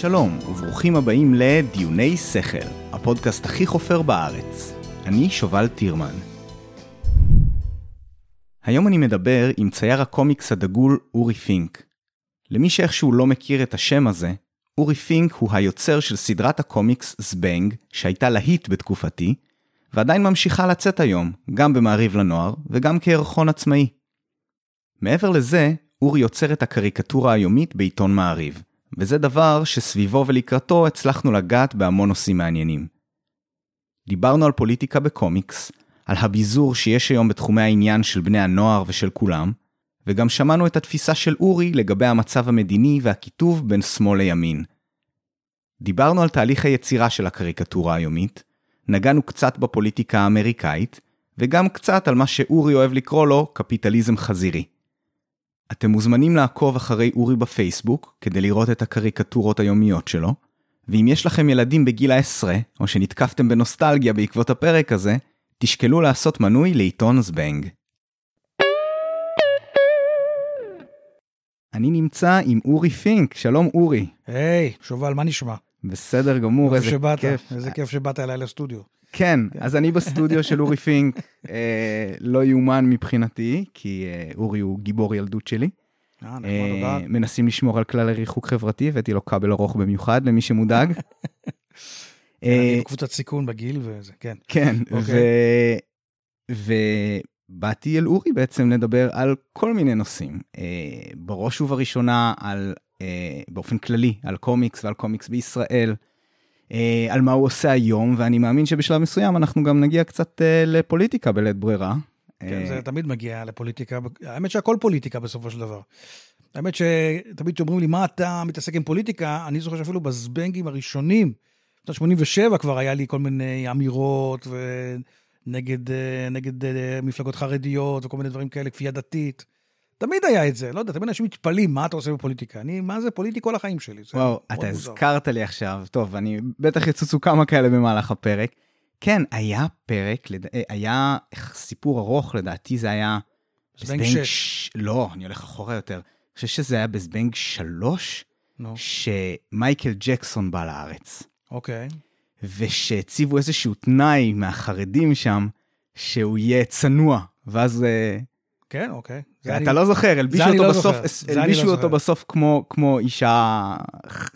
שלום, וברוכים הבאים לדיונישכל, הפודקאסט הכי חופר בארץ. אני שובל טירמן. היום אני מדבר עם צייר הקומיקס הדגול אורי פינק. למי שאיכשהו לא מכיר את השם הזה, אורי פינק הוא היוצר של סדרת הקומיקס זבנג, שהייתה להיט בתקופתי, ועדיין ממשיכה לצאת היום, גם במעריב לנוער וגם כירחון עצמאי. מעבר לזה, אורי יוצר את הקריקטורה היומית בעיתון מעריב, וזה דבר שסביבו ולקראתו הצלחנו לגעת בהמון נושאים מעניינים. דיברנו על פוליטיקה בקומיקס, על הביזור שיש היום בתחומי העניין של בני הנוער ושל כולם, וגם שמענו את התפיסה של אורי לגבי המצב המדיני והקיטוב בין שמאל לימין. דיברנו על תהליך היצירה של הקריקטורה היומית, נגענו קצת בפוליטיקה האמריקאית, וגם קצת על מה שאורי אוהב לקרוא לו קפיטליזם חזירי. אתם מוזמנים לעקוב אחרי אורי בפייסבוק כדי לראות את הקריקטורות היומיות שלו, ואם יש לכם ילדים בגיל העשרה, או שנתקפתם בנוסטלגיה בעקבות הפרק הזה, תשקלו לעשות מנוי לעיתון זבנג. אני נמצא עם אורי פינק, שלום אורי. היי, שובל, מה נשמע? בסדר גמור, איזה שבאת, כיף. איזה כיף שבאת אליי לסטודיו. כן, אז אני בסטודיו של אורי פינק, אה, לא יאומן מבחינתי, כי אה, אורי הוא גיבור ילדות שלי. אה, אה. מנסים לשמור על כלל הריחוק חברתי, הבאתי לו כבל ארוך במיוחד למי שמודאג. אה, אני בקבוצת סיכון בגיל וזה, כן. כן, אוקיי. ובאתי אל אורי בעצם לדבר על כל מיני נושאים. בראש ובראשונה על, באופן כללי, על קומיקס ועל קומיקס בישראל, על מה הוא עושה היום, ואני מאמין שבשלב מסוים אנחנו גם נגיע קצת אה, לפוליטיקה בלית ברירה. כן, אה, זה תמיד מגיע לפוליטיקה, האמת שהכל פוליטיקה בסופו של דבר. האמת שתמיד כשאומרים לי, מה אתה מתעסק עם פוליטיקה, אני זוכר שאפילו בזבנגים הראשונים, בשנת 87 כבר היה לי כל מיני אמירות ונגד אה, נגד אה, מפלגות חרדיות וכל מיני דברים כאלה, כפייה דתית. תמיד היה את זה, לא יודע, תמיד אנשים מתפלאים, מה אתה עושה בפוליטיקה? אני, מה זה פוליטי כל החיים שלי? וואו, אתה מוזר. הזכרת לי עכשיו, טוב, אני בטח יצוצו כמה כאלה במהלך הפרק. כן, היה פרק, לד... אה, היה סיפור ארוך, לדעתי זה היה... זבנג בזבנג שש. ש- לא, אני הולך אחורה יותר. אני חושב שזה היה בזבנג שלוש, נו, שמייקל ג'קסון בא לארץ, אוקיי. ושהציבו איזשהו תנאי מהחרדים שם, שהוא יהיה צנוע, ואז אה, כן, אוקיי. זה אתה אני- לא זוכר, הלבישו אותו לא בסוף, זוכר. אני הלבישו לא אותו זוכר. בסוף כמו כמו אישה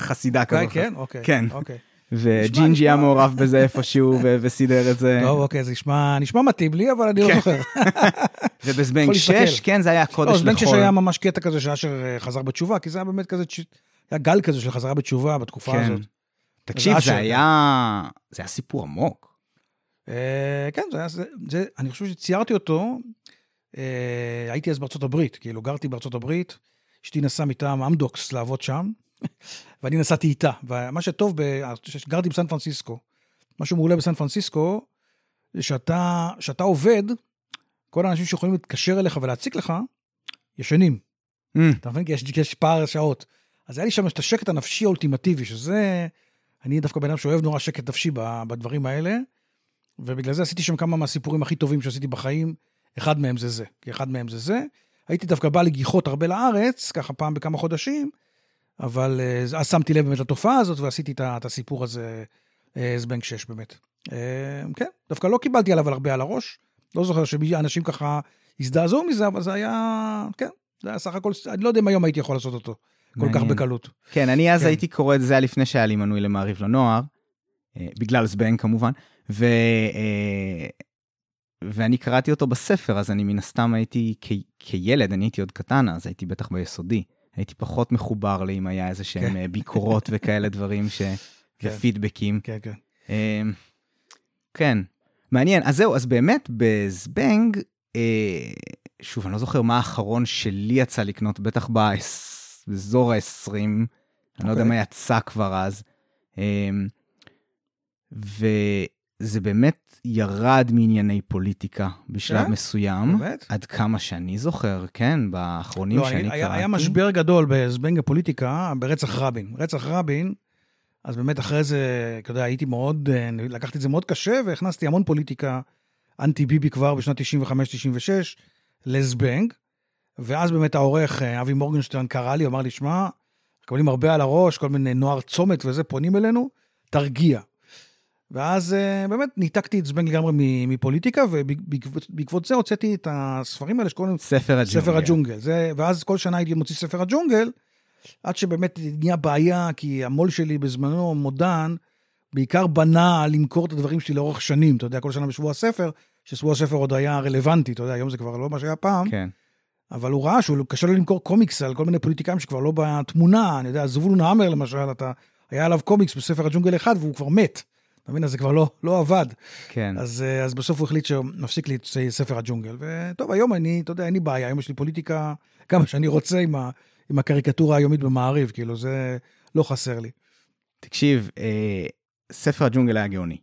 חסידה אוקיי, כזאת. כן, אוקיי. כן. אוקיי. וג'ינג'י היה מעורב בזה איפשהו וסידר את זה. טוב, אוקיי, זה נשמע נשמע מתאים לי, אבל אני לא כן. זוכר. ובזבנג יכול 6, להסתכל. כן, זה היה קודש לא, זבנג שש לחול. היה ממש קטע כזה שאשר אה, חזר בתשובה, כי זה היה באמת כזה, היה גל כזה של חזרה בתשובה בתקופה כן. הזאת. תקשיב, זה אשר, היה... זה היה סיפור עמוק. אה, כן, זה היה, אני חושב שציירתי אותו, אה, הייתי אז בארצות הברית, כאילו גרתי בארצות הברית, אשתי נסעה מטעם אמדוקס לעבוד שם, ואני נסעתי איתה. ומה שטוב, ב- גרתי בסן פרנסיסקו, מה שמעולה בסן פרנסיסקו, זה שאתה, שאתה עובד, כל האנשים שיכולים להתקשר אליך ולהציק לך, ישנים. Mm, אתה מבין? כי יש, יש פער שעות. אז היה לי שם את השקט הנפשי האולטימטיבי, שזה... אני דווקא בן אדם שאוהב נורא שקט נפשי בדברים האלה, ובגלל זה עשיתי שם כמה מהסיפורים הכי טובים שעשיתי בחיים, אחד מהם זה זה, כי אחד מהם זה זה. הייתי דווקא בא לגיחות הרבה לארץ, ככה פעם בכמה חודשים, אבל אה, אז שמתי לב באמת לתופעה הזאת ועשיתי את הסיפור הזה, אה, זבנג 6 באמת. אה, כן, דווקא לא קיבלתי עליו הרבה על הראש, לא זוכר שאנשים ככה הזדעזעו מזה, אבל זה היה, כן, זה היה סך הכל, אני לא יודע אם היום הייתי יכול לעשות אותו כל כך. בקלות. כן, אני אז כן. הייתי קורא את זה, היה לפני שהיה לי מנוי למעריב לנוער, בגלל זבנג כמובן, ו... ואני קראתי אותו בספר, אז אני מן הסתם הייתי כ... כילד, אני הייתי עוד קטן, אז הייתי בטח ביסודי. הייתי פחות מחובר לאם היה איזה שהם כן. אה, ביקורות וכאלה דברים ש... כן. ופידבקים. כן, כן. אמ, כן, מעניין. אז זהו, אז באמת בזבנג, אה, שוב, אני לא זוכר מה האחרון שלי יצא לקנות, בטח באזור ה-20, אני לא יודע אוקיי. מה יצא כבר אז. אמ, וזה באמת ירד מענייני פוליטיקה בשלב כן? מסוים, באמת? עד כמה שאני זוכר, כן, באחרונים לא, שאני אני, קראתי. היה, היה משבר גדול בזבנג הפוליטיקה ברצח רבין. רצח רבין, אז באמת אחרי זה, אתה יודע, הייתי מאוד, אה, לקחתי את זה מאוד קשה והכנסתי המון פוליטיקה אנטי ביבי כבר בשנת 95-96 לזבנג, ואז באמת העורך אה, אבי מורגנשטרן קרא לי, אמר לי, שמע, מקבלים הרבה על הראש, כל מיני נוער צומת וזה, פונים אלינו, תרגיע. ואז אה, באמת ניתקתי את זבנג לגמרי מפוליטיקה, ובעקבות זה הוצאתי את הספרים האלה שקוראים ספר הג'ונגל. ספר הג'ונגל. זה, ואז כל שנה הייתי מוציא ספר הג'ונגל, עד שבאמת נהיה בעיה, כי המו"ל שלי בזמנו, מודן, בעיקר בנה למכור את הדברים שלי לאורך שנים, אתה יודע, כל שנה בשבוע הספר, ששבוע הספר עוד היה רלוונטי, אתה יודע, היום זה כבר לא מה שהיה פעם. כן. אבל הוא ראה שהוא קשה לו למכור קומיקס על כל מיני פוליטיקאים שכבר לא בתמונה, אני יודע, זבולון האמר למשל, אתה, היה עליו קומיקס בספר הג'ונגל אחד והוא כבר מת. אתה מבין? אז זה כבר לא, לא עבד. כן. אז, אה, אז בסוף הוא החליט שהוא מפסיק לי את ספר הג'ונגל. וטוב, היום אני, אתה יודע, אין לי בעיה, היום יש לי פוליטיקה כמה שאני רוצה עם, ה, עם הקריקטורה היומית במעריב, כאילו, זה לא חסר לי. תקשיב, אה, ספר הג'ונגל היה גאוני.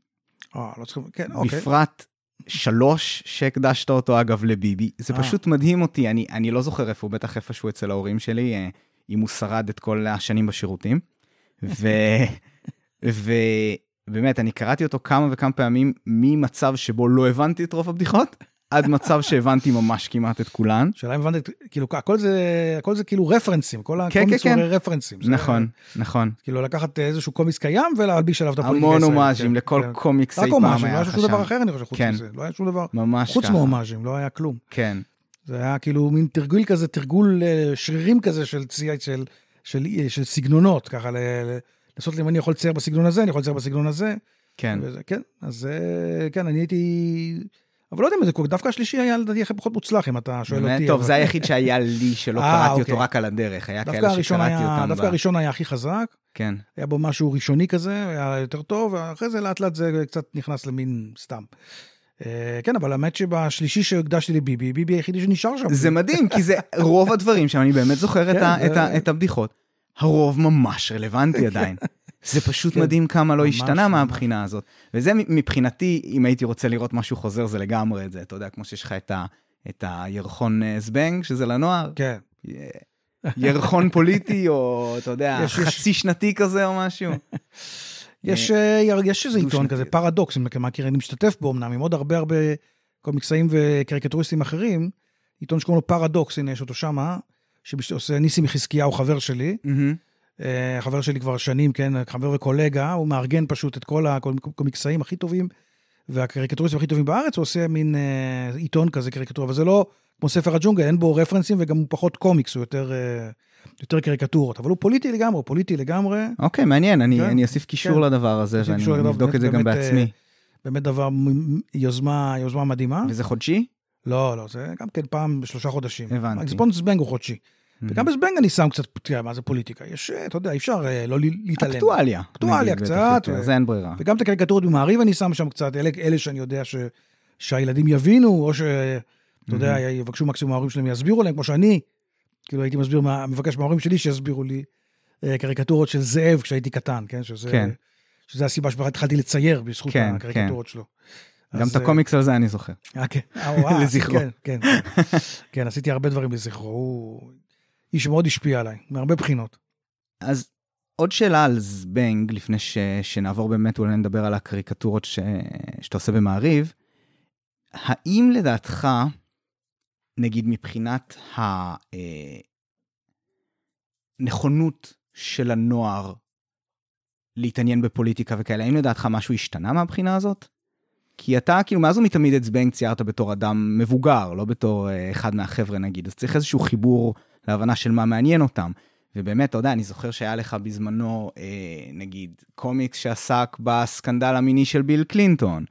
אה, לא צריכים, כן, אוקיי. בפרט שלוש שהקדשת אותו אגב לביבי, זה אה. פשוט מדהים אותי, אני, אני לא זוכר איפה בטח איפשהו אצל ההורים שלי, אה, אם הוא שרד את כל השנים בשירותים. ו... ובאמת, אני קראתי אותו כמה וכמה פעמים ממצב שבו לא הבנתי את רוב הבדיחות, עד מצב שהבנתי ממש כמעט את כולן. שאלה אם הבנת, כאילו, הכל זה, הכל זה כאילו רפרנסים, כל כן, הקומיקס כן, כן. הרי רפרנסים. זה- נכון, נכון. כאילו, לקחת איזשהו קומיקס קיים ולהלביש עליו את הפוליטיקה המון הומאז'ים כן, לכל כן. קומיקס אי פעם הומאז'ים, לא היה היה שום דבר. אחר, אני חושב, חוץ כן. מזה. לא היה שום דבר, ממש חוץ. מהומאז'ים, לא היה כלום. כן, זה היה כאילו מין תרגול כזה, תרגול אה, שרירים כזה של ציית, של, של, של סגנונות, ככה ל- ל- לנסות אם אני יכול לצייר בסגנון הזה, אני יכול לצייר בסגנון הזה. כן. וזה, כן, אז אה, כן, אני הייתי... אבל לא יודע אם זה קורה, דווקא השלישי היה לדעתי הכי פחות מוצלח, אם אתה שואל אותי. טוב, אבל- זה היחיד שהיה לי שלא אה, קראתי אוקיי. אותו רק על הדרך, היה כאלה שקראתי אותם. דווקא הראשון היה הכי חזק, כן, היה בו משהו ראשוני כזה, היה יותר טוב, ואחרי זה לאט לאט זה קצת נכנס למין סתם. אה, כן, אבל האמת שבשלישי שהקדשתי לביבי, ביבי היחידי שנשאר שם. זה מדהים, כי זה רוב הדברים שם, אני באמת זוכר את כן, את הבדיחות. הרוב ממש רלוונטי עדיין. זה פשוט כן. מדהים כמה לא השתנה ממש. מהבחינה הזאת. וזה מבחינתי, אם הייתי רוצה לראות משהו חוזר, זה לגמרי את זה. אתה יודע, כמו שיש לך את ה- את הירחון אה, זבנג, שזה לנוער, כן. ירחון פוליטי, או אתה יודע, יש- יש- חצי שנתי כזה או משהו. יש, אה, יש איזה עיתון. כזה, פרדוקס, אם אתה מכיר, אני משתתף בו אמנם, עם עוד הרבה הרבה קומיקסאים וקריקטוריסטים אחרים, עיתון שקוראים לו פרדוקס, הנה יש אותו שמה, שעושה ניסים חזקיהו, חבר שלי. אה, חבר שלי כבר שנים, כן, חבר וקולגה, הוא מארגן פשוט את כל הקומיקסאים הכי טובים והקריקטוריסטים הכי טובים בארץ, הוא עושה מין אה, עיתון כזה קריקטורה, אבל זה לא כמו ספר הג'ונגל, אין בו רפרנסים וגם הוא פחות קומיקס, הוא יותר, אה, יותר קריקטורות, אבל הוא פוליטי לגמרי, הוא פוליטי לגמרי, אוקיי, מעניין, אני כן, אני אוסיף קישור כן. לדבר הזה, ואני אבדוק את זה גם באמת, בעצמי. באמת דבר, יוזמה, יוזמה מדהימה. וזה חודשי? לא, לא, זה גם כן פעם בשלושה חודשים. הבנתי. ספונט זבנג הוא חודשי. וגם בזבנג אני שם קצת, תראה, מה זה פוליטיקה? יש, אה, אתה יודע, אי אפשר אה, לא להתעלם. אקטואליה. אקטואליה קצת, ו- זה אין ברירה. וגם את הקריקטורות במעריב אני שם שם קצת, אלה, שאני יודע שהילדים יבינו, או ש... אתה יודע, יבקשו מקסימום ההורים שלהם יסבירו להם, כמו שאני, כאילו הייתי מסביר, מבקש מההורים שלי שיסבירו לי אה, קריקטורות של זאב כשהייתי קטן, כן? שזה, כן. שזה הסיבה שבכלל התחלתי לצייר בזכות כן, הקריקטורות שלו. גם את הקומיקס על זה אני זוכר. אה, כן. אה, לזכרו. כן, כן. כן, עשיתי הרבה דברים לזכרו. הוא איש שמאוד השפיע עליי, מהרבה בחינות. אז עוד שאלה על זבנג, לפני ש... שנעבור באמת אולי נדבר על הקריקטורות ש... שאתה עושה במעריב. האם לדעתך, נגיד מבחינת הנכונות של הנוער להתעניין בפוליטיקה וכאלה, האם לדעתך משהו השתנה מהבחינה הזאת? כי אתה, כאילו, מאז ומתמיד את זבנג ציירת בתור אדם מבוגר, לא בתור אה, אחד מהחבר'ה נגיד, אז צריך איזשהו חיבור להבנה של מה מעניין אותם. ובאמת, אתה יודע, אני זוכר שהיה לך בזמנו, אה, נגיד, קומיקס שעסק בסקנדל המיני של ביל קלינטון,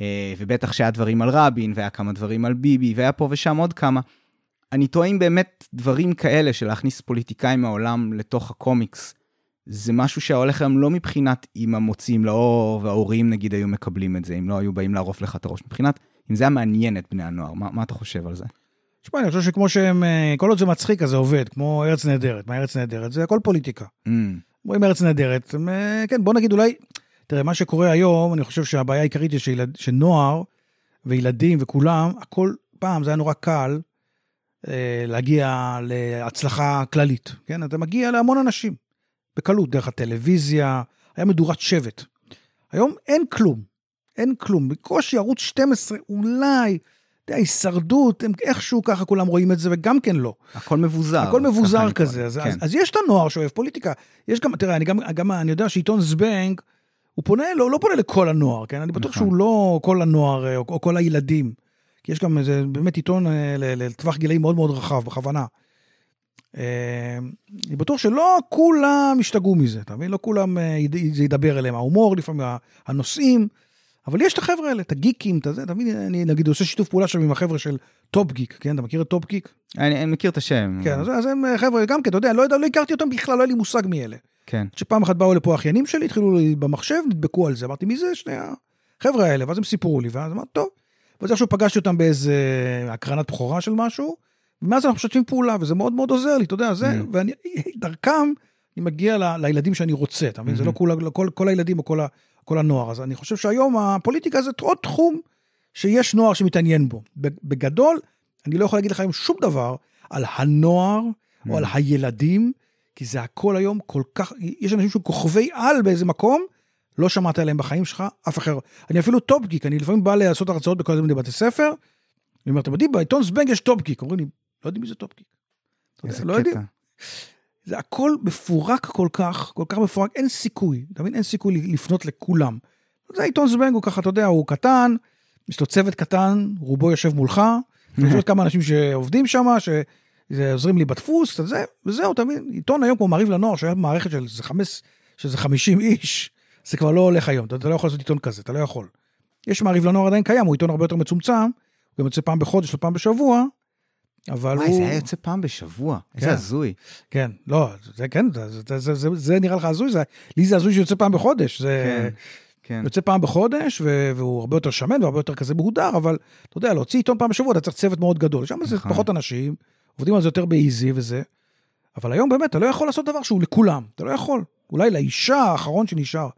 אה, ובטח שהיה דברים על רבין, והיה כמה דברים על ביבי, והיה פה ושם עוד כמה. אני תוהה אם באמת דברים כאלה של להכניס פוליטיקאים מהעולם לתוך הקומיקס, זה משהו שהיה הולך היום לא מבחינת אם המוציאים לאור וההורים נגיד היו מקבלים את זה, אם לא היו באים לערוף לך את הראש, מבחינת אם זה היה מעניין את בני הנוער, מה, מה אתה חושב על זה? תשמע, אני חושב שכמו שהם, אה, כל עוד זה מצחיק אז זה עובד, כמו ארץ נהדרת. מה ארץ נהדרת? זה הכל פוליטיקה. Mm, רואים ארץ נהדרת, אה, כן, בוא נגיד אולי, תראה, מה שקורה היום, אני חושב שהבעיה העיקרית היא שילד, שנוער וילדים וכולם, הכל, פעם זה היה נורא קל אה, להגיע להצלחה כללית, כן? אתה מגיע להמון אנשים, בקלות, דרך הטלוויזיה, היה מדורת שבט. היום אין כלום, אין כלום, בקושי ערוץ 12 אולי יודע, הישרדות, הם איכשהו ככה כולם רואים את זה, וגם כן לא. הכל מבוזר. הכל מבוזר כזה, אז, כן. אז, אז יש את הנוער שאוהב פוליטיקה. יש גם, תראה, אני גם, גם אני יודע שעיתון זבנג, הוא פונה, לא, לא פונה לכל הנוער, כן? אני בטוח נכון. שהוא לא כל הנוער אה, או, או כל הילדים. כי יש גם איזה באמת עיתון אה, לטווח גילאים מאוד מאוד רחב, בכוונה. אה, אני בטוח שלא כולם ישתגעו מזה, אתה מבין? לא כולם, אה, זה ידבר אליהם, ההומור לפעמים, הנושאים, אבל יש את החבר'ה האלה, את הגיקים, את הזה, אתה מבין? אני נגיד עושה שיתוף פעולה שם עם החבר'ה של טופ גיק, כן? אתה מכיר את טופ גיק? אני, אני מכיר את השם. כן, אז, אז הם אה, חבר'ה, גם כן, אתה יודע, לא, יודע, לא הכרתי אותם בכלל, לא היה לי מושג מי אלה. כן. שפעם אחת באו לפה אחיינים שלי, התחילו במחשב, נדבקו על זה, אמרתי, מי זה שני החבר'ה האלה? ואז הם סיפרו לי, ואז אמרתי, טוב. ואז איכשהו פגשתי אותם באיזה הקרנת בכורה של משהו, ומאז אנחנו משתפים פעולה, וזה מאוד מאוד עוזר לי, אתה יודע, זה, אממ. ואני, דרכם, אני מגיע ל, לילדים שאני רוצה, אתה מבין? זה לא אהמ. כול, כל, כל הילדים או כל, ה, כל הנוער. אז אני חושב שהיום הפוליטיקה זה עוד תחום שיש נוער שמתעניין בו. בגדול, אני לא יכול להגיד לך היום שום דבר על הנוער או על אממ. הילדים, כי זה הכל היום כל כך, יש אנשים שהם כוכבי על באיזה מקום, לא שמעת עליהם בחיים שלך, אף אחר. אני אפילו טופ גיק, אני לפעמים בא לעשות הרצאות בכל מיני בתי ספר, אני אומר, אתם יודעים, בעיתון זבנג יש טופ גיק. אומרים לי, לא יודעים מי זה טופ גיק. אתה יודע, איזה לא קטע. יודעים. זה הכל מפורק כל כך, כל כך מפורק, אין סיכוי, אתה מבין? אין סיכוי לפנות לכולם. זה עיתון זבנג, הוא ככה, אתה יודע, הוא קטן, יש לו צוות קטן, רובו יושב מולך, יש עוד כמה אנשים שעובדים שם, שעוזרים לי בדפוס, זה, וזהו, אתה מבין? עיתון היום כמו מעריב לנוער, שהיה מערכת של איזה חמש, שזה 50 איש, זה כבר לא הולך היום, אתה, אתה לא יכול לעשות עיתון כזה, אתה לא יכול. יש מעריב לנוער עדיין קיים, הוא עיתון הרבה יותר מצומצם, הוא גם יוצא פעם בחודש או פעם בשבוע, אבל וואי, הוא... זה היה יוצא פעם בשבוע. איזה כן. הזוי. כן, לא, זה כן, זה, זה, זה, זה, זה נראה לך הזוי, זה, לי זה הזוי שיוצא פעם בחודש, זה כן. כן. יוצא פעם בחודש, והוא הרבה יותר שמן והרבה יותר כזה מהודר, אבל אתה יודע, להוציא עיתון פעם בשבוע, אתה צריך צוות מאוד גדול, שם זה נכון. פחות אנשים, עובדים על זה יותר באיזי וזה, אבל היום באמת, אתה לא יכול לעשות דבר שהוא לכולם, אתה לא יכול, אולי לאישה האחרון שנשאר,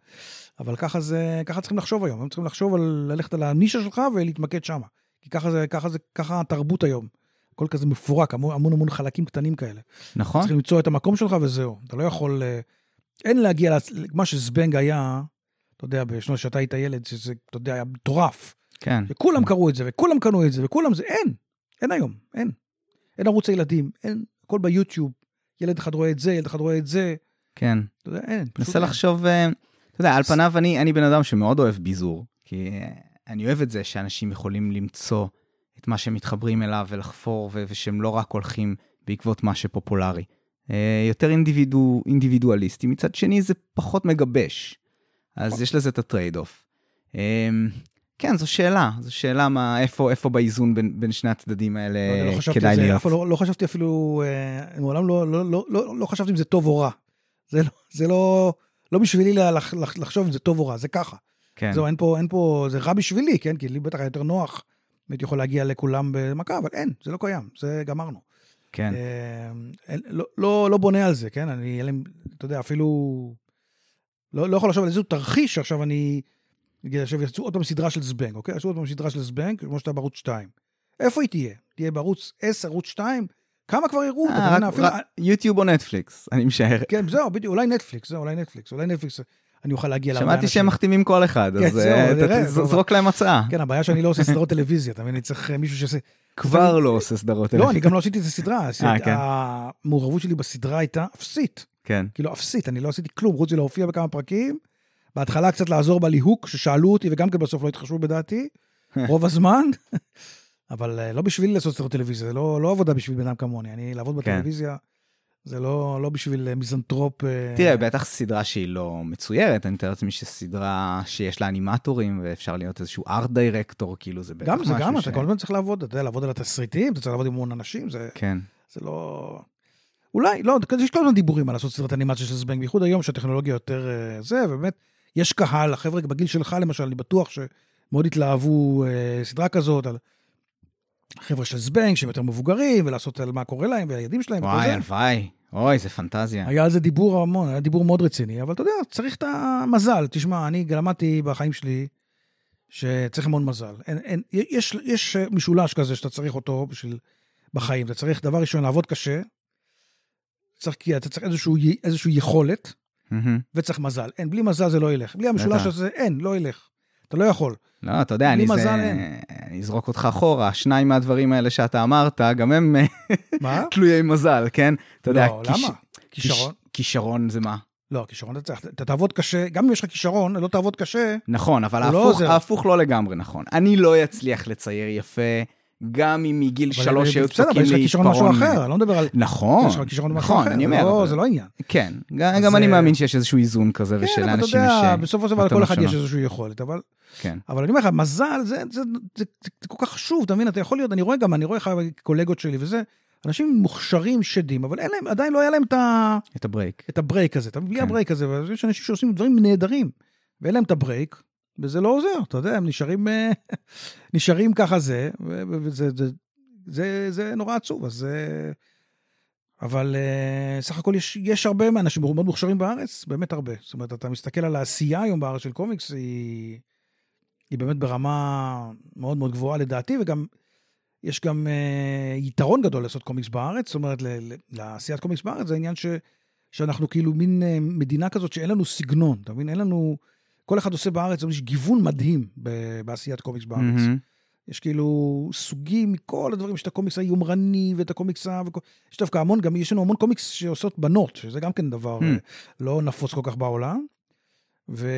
אבל ככה זה, ככה צריכים לחשוב היום, הם צריכים לחשוב על ללכת על הנישה שלך ולהתמקד שם, כי ככה זה, ככה זה, ככה התרבות היום. הכל כזה מפורק, המון המון, המון חלקים קטנים כאלה. נכון? צריך למצוא את המקום שלך וזהו. אתה לא יכול... אה, אין להגיע למה שזבנג היה, אתה יודע, בשנות שאתה היית ילד, שזה, אתה יודע, היה מטורף. כן. וכולם קראו את זה, וכולם קנו את זה, וכולם זה, אין. אין היום, אין. אין ערוץ הילדים, אין, הכל ביוטיוב. ילד אחד רואה את זה, ילד אחד רואה את זה. כן. אתה יודע, אין. מנסה. לחשוב, אה, אתה יודע, על פניו אני, אני בן אדם שמאוד אוהב ביזור, כי אני אוהב את זה שאנשים יכולים למצוא את מה שהם מתחברים אליו ולחפור, ו- ושהם לא רק הולכים בעקבות מה שפופולרי. אה, יותר אינדיבידו, אינדיבידואליסטי, מצד שני זה פחות מגבש, אז יש לזה את ה trade-off. אה, כן, זו שאלה, זו שאלה מה, איפה, איפה באיזון בין, בין שני הצדדים האלה לא לא כדאי זה, להיות. לא, לא חשבתי אפילו, אה, מעולם לא, לא, לא, לא, לא חשבתי אם זה טוב או רע. זה, לא- זה לא, לא בשבילי לח, לח, לחשוב אם זה טוב או רע, זה ככה. כן, זהו, אין פה, אין פה, זה רע בשבילי, כן? כי לי בטח היה יותר נוח, הייתי יכול להגיע לכולם במכה, אבל אין, זה לא קיים, זה גמרנו. כן, אה, אין- לא, לא, לא בונה על זה, כן? אני, אין אתה יודע, אפילו... לא, לא יכול לחשוב על איזה תרחיש שעכשיו אני... נגיד, עכשיו יצאו עוד פעם סדרה של זבנג, אוקיי? יצאו עוד פעם סדרה של זבנג, כמו שאתה בערוץ 2. איפה היא תהיה? תהיה בערוץ 10, ערוץ 2? כמה כבר יראו? אותה? אה, יוטיוב או נטפליקס, אני משער. כן, זהו, בדיוק, אולי נטפליקס, זהו, אולי נטפליקס, אולי נטפליקס, אני אוכל להגיע להרבה שמעתי שהם מחתימים כל אחד, כן, אז אה, נראה, ת- טוב. זרוק להם הצעה. כן, הבעיה שאני לא עושה סדרות טלוויזיה, אתה מבין? אני צריך אה, מישהו שיעשה... כבר לא עושה סדרות האלה. לא, אני גם לא עשיתי את הסדרה. אה, כן. המעורבות שלי בסדרה הייתה אפסית. כן, כאילו, אפסית, אני לא עשיתי כלום, חוץ מלהופיע בכמה פרקים. בהתחלה קצת לעזור בליהוק, ששאלו אותי, וגם כן בסוף לא התחשבו בדעתי, רוב הזמן. אבל לא בשביל לעשות סדרות טלוויזיה, זה לא, לא עבודה בשביל בן אדם כמוני. אני, לעבוד כן. זה לא, לא בשביל אה, מיזנטרופ. אה, תראה, בטח סדרה שהיא לא מצוירת, אני מתאר לעצמי שסדרה שיש לה אנימטורים, ואפשר להיות איזשהו art director, כאילו זה בטח גם משהו זה גם, ש... אתה כל הזמן צריך לעבוד, אתה יודע, לעבוד על התסריטים, אתה צריך לעבוד עם המון אנשים, זה, כן, זה לא... אולי, לא, יש כל הזמן דיבורים על לעשות סדרת אנימציה של זבנג, בייחוד היום שהטכנולוגיה יותר אה, זה, ובאמת, יש קהל, החבר'ה בגיל שלך למשל, אני בטוח שמאוד התלהבו אה, סדרה כזאת, על חבר'ה של זבנג שהם יותר מבוגרים, ולעשות על מה קורה להם, והילדים שלהם, וכל וואי, זה. הלוואי, אוי, זה פנטזיה. היה על זה דיבור המון, היה דיבור מאוד רציני, אבל אתה יודע, צריך את המזל. תשמע, אני למדתי בחיים שלי שצריך המון מזל. אין, אין, יש, יש משולש כזה שאתה צריך אותו בשביל בחיים. אתה צריך, דבר ראשון, לעבוד קשה, צריך, כי אתה צריך איזשהו, איזשהו יכולת, מהמם. וצריך מזל. אין, בלי מזל זה לא ילך. בלי המשולש. הזה, אין, לא ילך. אתה לא יכול. לא, אתה יודע, אני זה... אני אזרוק אותך אחורה, שניים מהדברים האלה שאתה אמרת, גם הם אה? תלויי מזל, כן? אתה יודע, לא, למה? כישרון? כיש- כישרון זה מה? לא, כישרון אתה צריך, אתה תעבוד קשה, גם אם יש לך כישרון, לא תעבוד קשה, נכון, אבל לא. ההפוך לא לגמרי נכון. אני לא אצליח לצייר יפה, גם אם מגיל אבל- שלוש היו בסדר, אבל יש לך כישרון משהו. אחר, אני לא מדבר על... נכון, יש לך כישרון משהו נכון, אחר, אני אומר, לא, אבל- זה לא העניין. כן, גם אני אה, מאמין שיש איזשהו איזון כזה, כן, אבל אתה ושלאנשים יש... יודע, אה, בסופו של דבר לכל אחד יש. איזושהי יכולת, אבל כן, אבל אני אומר לך, מזל, זה, כל כך חשוב, אתה מבין? אתה יכול להיות, אני רואה גם, אני רואה לך קולגות שלי וזה, אנשים מוכשרים, שדים, אבל אין להם, עדיין לא היה להם את, ה, את ה break. את ה break הזה, אתה מבין? כן. ה break הזה, ויש אנשים שעושים דברים נהדרים, ואין להם את ה break, וזה לא עוזר, אתה יודע, הם נשארים, אה, נשארים ככה זה, וזה זה, זה, זה נורא עצוב, אז... אה, אבל אה, סך הכל יש, יש הרבה מהאנשים מאוד מוכשרים בארץ, באמת הרבה. זאת אומרת, אתה מסתכל על העשייה היום בארץ של קומיקס, היא, היא באמת ברמה מאוד מאוד גבוהה לדעתי, וגם יש גם אה, יתרון גדול לעשות קומיקס בארץ, זאת אומרת, ל- ל- לעשיית קומיקס בארץ זה העניין ש, שאנחנו כאילו מין אה, מדינה כזאת שאין לנו סגנון, אתה מבין? אין לנו... כל אחד עושה בארץ, יש גיוון מדהים בעשיית קומיקס בארץ. מהמם. יש כאילו סוגים מכל הדברים, יש את הקומיקס היומרני ואת הקומיקס ה... וכל- יש דווקא המון, גם יש לנו המון קומיקס שעושות בנות, שזה גם כן דבר Hmm. אה, לא נפוץ כל כך בעולם. ו...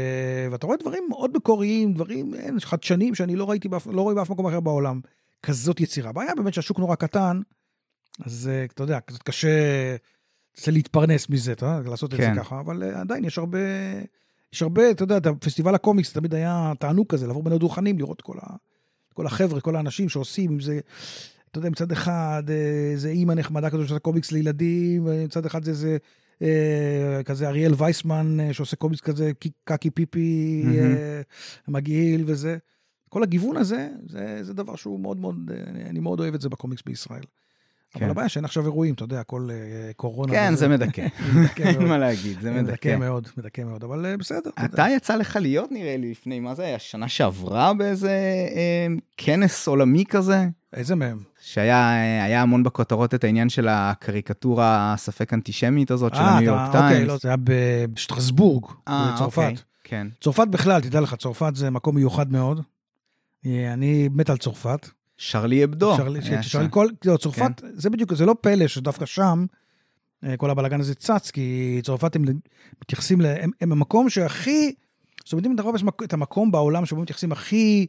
ואתה רואה דברים מאוד מקוריים, דברים אין, חדשניים שאני לא ראיתי, באף, לא רואה באף מקום אחר בעולם. כזאת יצירה. הבעיה באמת שהשוק נורא קטן, אז אה, אתה יודע, קצת קשה, קשה להתפרנס מזה, אתה יודע, לעשות את כן. זה ככה, אבל אה, עדיין יש הרבה, יש הרבה, אתה יודע, את פסטיבל הקומיקס תמיד היה תענוג כזה, לעבור בין הדוכנים, לראות כל, ה, כל החבר'ה, כל האנשים שעושים, אם זה, אתה יודע, מצד אחד, אה, זה אימא נחמדה כזו שעושה קומיקס לילדים, ומצד אחד זה איזה... אה, כזה אריאל וייסמן אה, שעושה קומיקס כזה קי- קקי פיפי. אה, מגעיל וזה. כל הגיוון הזה, זה, זה דבר שהוא מאוד מאוד, אני מאוד אוהב את זה בקומיקס בישראל. כן. אבל הבעיה שאין עכשיו אירועים, אתה יודע, הכל אה, קורונה. כן, וזה. זה מדכא. אין. מה להגיד, זה מדכא מדכא. מאוד, מדכא מאוד, אבל אה, בסדר. אתה. אתה יצא לך להיות, נראה לי, לפני, מה זה היה, שנה שעברה באיזה אה, כנס עולמי כזה? איזה מהם? שהיה אה, המון בכותרות את העניין של הקריקטורה הספק אנטישמית הזאת של אה, הניו יורק אוקיי, טיימס. לא, זה היה בשטרסבורג, אה, בצרפת. אוקיי, כן. צרפת בכלל, תדע לך, צרפת זה מקום מיוחד מאוד. אה, אני מת על צרפת. שרלי אבדו. שרלי, שרלי. כל, לא, צרפת, זה בדיוק, זה לא פלא שדווקא שם, אה, כל הבלאגן הזה צץ, כי צרפת הם מתייחסים, הם, הם המקום שהכי, זאת אומרת, אם אתה רואה את המקום בעולם שבו מתייחסים הכי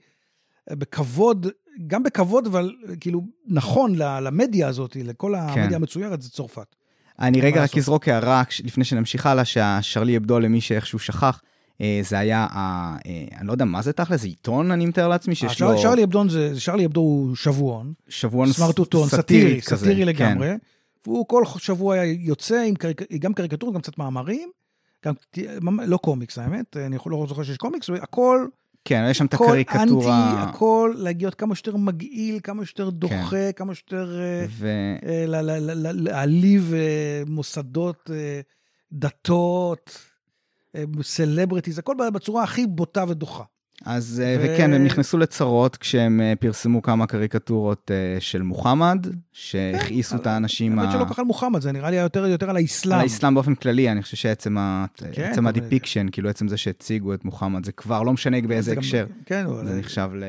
אה, בכבוד, גם בכבוד, אבל אה, כאילו נכון למדיה הזאת, לכל כן. המדיה המצוירת, זה צרפת. אני רגע רק? אזרוק הערה לפני שנמשיך הלאה, שהשרלי אבדו, למי שאיכשהו שכח, זה היה, אה, אני לא יודע מה זה תכל'ס, זה עיתון, אני מתאר לעצמי, שיש שרלי, לו שרלי אבדון זה, שרלי אבדו הוא שבועון, שבועון סמרטוטון, סאטירי סאטירי, כן. לגמרי. והוא כל שבוע היה יוצא עם קריק... גם קריקטורות, גם קצת מאמרים, גם לא קומיקס האמת, אני לא זוכר שיש קומיקס, הכל, כן, יש שם את הכל הקריקטורה. אנטי, הכל להיות כמה שיותר מגעיל, כמה שיותר דוחה, כמה שיותר אה, ו... אה, להעליב אה, מוסדות, אה, דתות, אה, סלבריטיז, הכל בצורה הכי בוטה ודוחה. אז, אה, ו- וכן, הם נכנסו לצרות כשהם אה, פרסמו כמה קריקטורות אה, של מוחמד, שהכעיסו את האנשים האמת ה- שלא כל כך על מוחמד, זה נראה לי יותר יותר על האסלאם. על האסלאם באופן כללי, אני חושב שעצם ה- כן, אבל- ה depiction, כאילו עצם זה שהציגו את מוחמד, זה כבר לא משנה באיזה זה גם- הקשר. כן, אבל- זה נחשב, ל...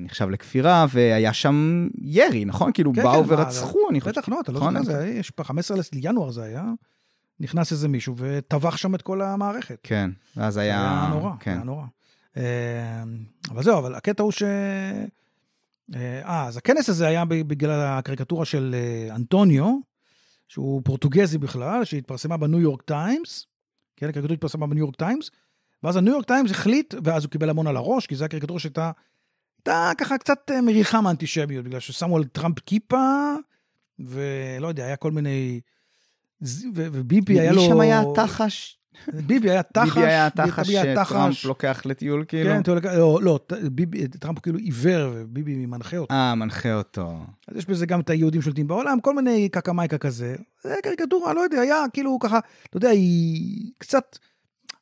נחשב לכפירה, והיה שם ירי, נכון? כאילו כן, באו כן, ורצחו, אני חושב. בטח, לא, אתה לא נכון? זוכר, זה היה, יש פה 15 לינואר זה היה, נכנס איזה מישהו וטבח שם את כל המערכת. כן, ואז היה... היה נורא, כן. היה נורא. אה, אבל זהו, אבל הקטע הוא ש... אה, אז הכנס הזה היה בגלל הקריקטורה של אה, אנטוניו, שהוא פורטוגזי בכלל, שהתפרסמה בניו יורק טיימס, כן, הקריקטורה התפרסמה בניו יורק טיימס, ואז הניו יורק טיימס החליט, ואז הוא קיבל המון על הראש, כי זו הקריקטורה שהייתה הייתה ככה קצת אה, מריחה מאנטישמיות, בגלל ששמו על טראמפ כיפה, ולא יודע, היה כל מיני... וביבי היה לו... מי שם היה תחש? ביבי היה תחש. ביבי היה תחש ביבי היה שטראמפ לוקח לטיול, כאילו? כן, אתה יודע, לא, לא, ביבי, טראמפ כאילו עיוור, וביבי מנחה אותו. אה, מנחה אותו. אז יש בזה גם את היהודים שולטים בעולם, כל מיני קקמייקה כזה. זה קריקטורה, לא יודע, היה כאילו ככה, אתה יודע, היא קצת...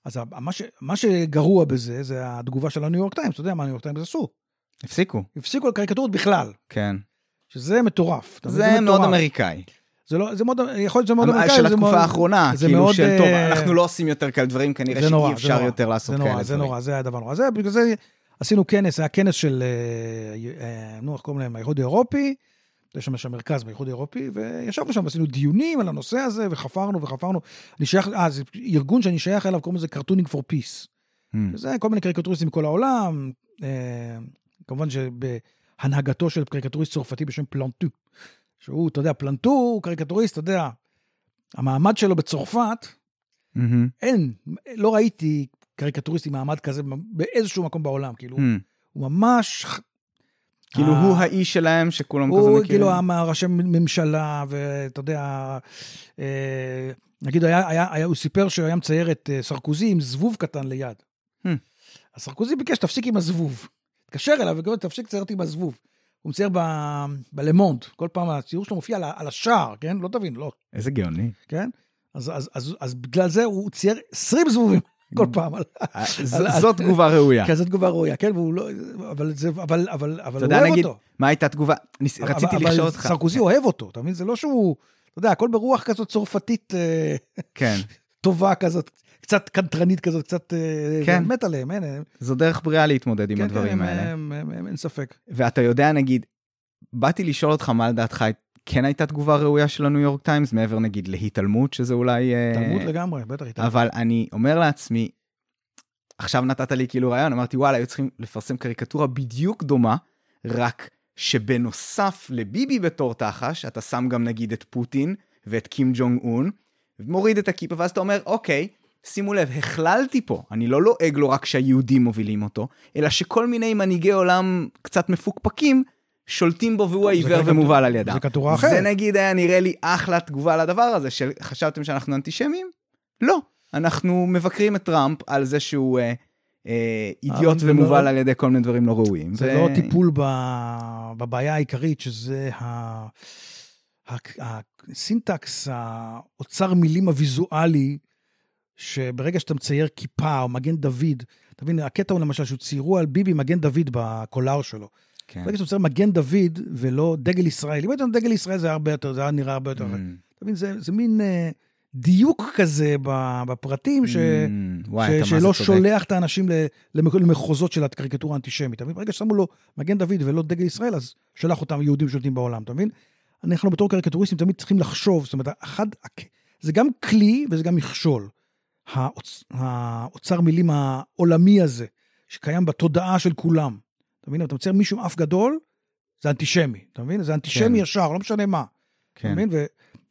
אז מה, ש, מה שגרוע בזה, זה התגובה של הניו יורק טיימס, אתה יודע מה הניו יורק טיימס עשו? הפסיקו, הפסיקו על קריקטורות בכלל, כן. שזה מטורף. זה מאוד מטורף. אמריקאי. זה לא, זה מאוד, יכול להיות שזה מאוד אמריקאי. של זה מאוד- התקופה האחרונה, זה כאילו מאוד, של טוב, אה, אנחנו לא עושים יותר כאלה דברים, כנראה זה שאי זה אפשר נורא, יותר לעשות זה כאלה זה דברים. נורא, זה היה דבר נורא. זה, בגלל זה עשינו כנס, היה כנס של, אה, אה, נו, איך קוראים להם, האיחוד האירופי, יש שם שם מרכז באיחוד האירופי, וישבנו שם ועשינו דיונים על הנושא הזה, וחפרנו וחפרנו. אני שייך, אה, זה ארגון שאני שייך אליו, קוראים לזה Cartooning for Peace. וזה כל מיני קריקטוריסטים מכל העולם, כמובן שבהנהגתו של קריקטוריסט צרפתי בשם פלנטו, שהוא, אתה יודע, פלנטו הוא קריקטוריסט, אתה יודע, המעמד שלו בצרפת, מהמם. אין, לא ראיתי קריקטוריסט עם מעמד כזה באיזשהו מקום בעולם, כאילו, Hmm. הוא ממש, כאילו אה, הוא האיש שלהם שכולם כזה הוא מכירים. כאילו ראשי ממשלה, ואתה יודע, אה, נגיד, היה, היה, היה, הוא סיפר שהוא היה מצייר את אה, סרקוזי עם זבוב קטן ליד. Hmm. אז סרקוזי ביקש, תפסיק עם הזבוב. התקשר אליו וכאילו, תפסיק לצייר אותי עם הזבוב. הוא מצייר בלמונד, כל פעם הציור שלו מופיע על, על השער, כן? לא תבין, לא, איזה גאוני. כן? אז, אז, אז, אז בגלל זה הוא צייר 20 זבובים כל פעם. על- אה, ז- על- זאת תגובה ראויה. כזאת תגובה ראויה, כן? והוא לא... אבל זה... אבל, אבל, אבל הוא אוהב נגיד, אותו. מה הייתה תגובה? ניס- אבל- רציתי אבל לשאול אותך. סרקוזי אוהב אותו, אתה מבין? זה לא שהוא... אתה יודע, הכל ברוח כזאת צרפתית אה, כן, טובה כזאת, קצת קנטרנית כזאת, קצת... אה, כן. מת עליהם, אין... זו דרך בריאה להתמודד עם כן, הדברים כן, האלה. הם- הם- הם- אין ספק. ואתה יודע, נגיד, באתי לשאול אותך מה לדעתך כן הייתה תגובה ראויה של הניו יורק טיימס, מעבר נגיד להתעלמות, שזה אולי... אה, תלמוד לגמרי, בטח. התעלמות. אבל אני אומר לעצמי, עכשיו נתת לי כאילו רעיון, אמרתי, וואלה, היו צריכים לפרסם קריקטורה בדיוק דומה, רק שבנוסף לביבי בתור תחש, אתה שם גם נגיד את פוטין ואת קים ג'ונג און, מוריד את הכיפה, ואז אתה אומר, אוקיי, שימו לב, הכללתי פה, אני לא לועג לו רק שהיהודים מובילים אותו, אלא שכל מיני מנהיגי עולם קצת מפוקפקים, שולטים בו והוא העיוור ומובל על ידם. זה קריקטורה אחרת. זה נגיד היה נראה לי אחלה תגובה לדבר הזה, שחשבתם שאנחנו אנטישמים? לא. אנחנו מבקרים את טראמפ על זה שהוא אה, אה, אידיוט ומובל לא- על ידי כל מיני דברים לא ראויים. זה ו- לא טיפול ב- בבעיה העיקרית, שזה ה- ה- הסינטקס, האוצר מילים הוויזואלי, שברגע שאתה מצייר כיפה או מגן דוד, אתה מבין, הקטע הוא למשל, שהוא ציירו על ביבי מגן דוד בקולר שלו. כן. ברגע שאתה מצייר מגן דוד ולא דגל ישראל, אם היית נותן דגל ישראל זה היה הרבה יותר, זה היה נראה הרבה יותר. Mm. אתה מבין, זה, זה מין אה, דיוק כזה בפרטים, ש, Mm, וואי, ש, שלא. שולח את האנשים למחוזות של הקריקטורה האנטישמית. ברגע ששמו לו מגן דוד ולא דגל ישראל, אז שלח אותם יהודים שולטים בעולם, אתה מבין? אנחנו בתור קריקטוריסטים תמיד צריכים לחשוב, זאת אומרת, אחד, זה גם כלי וזה גם מכשול. האוצ, האוצר מילים העולמי הזה, שקיים בתודעה של כולם. אתה מבין? אתה מצייר מישהו עם אף גדול, זה אנטישמי, אתה מבין? זה אנטישמי כן. ישר, לא משנה מה. אתה כן. מבין? ו...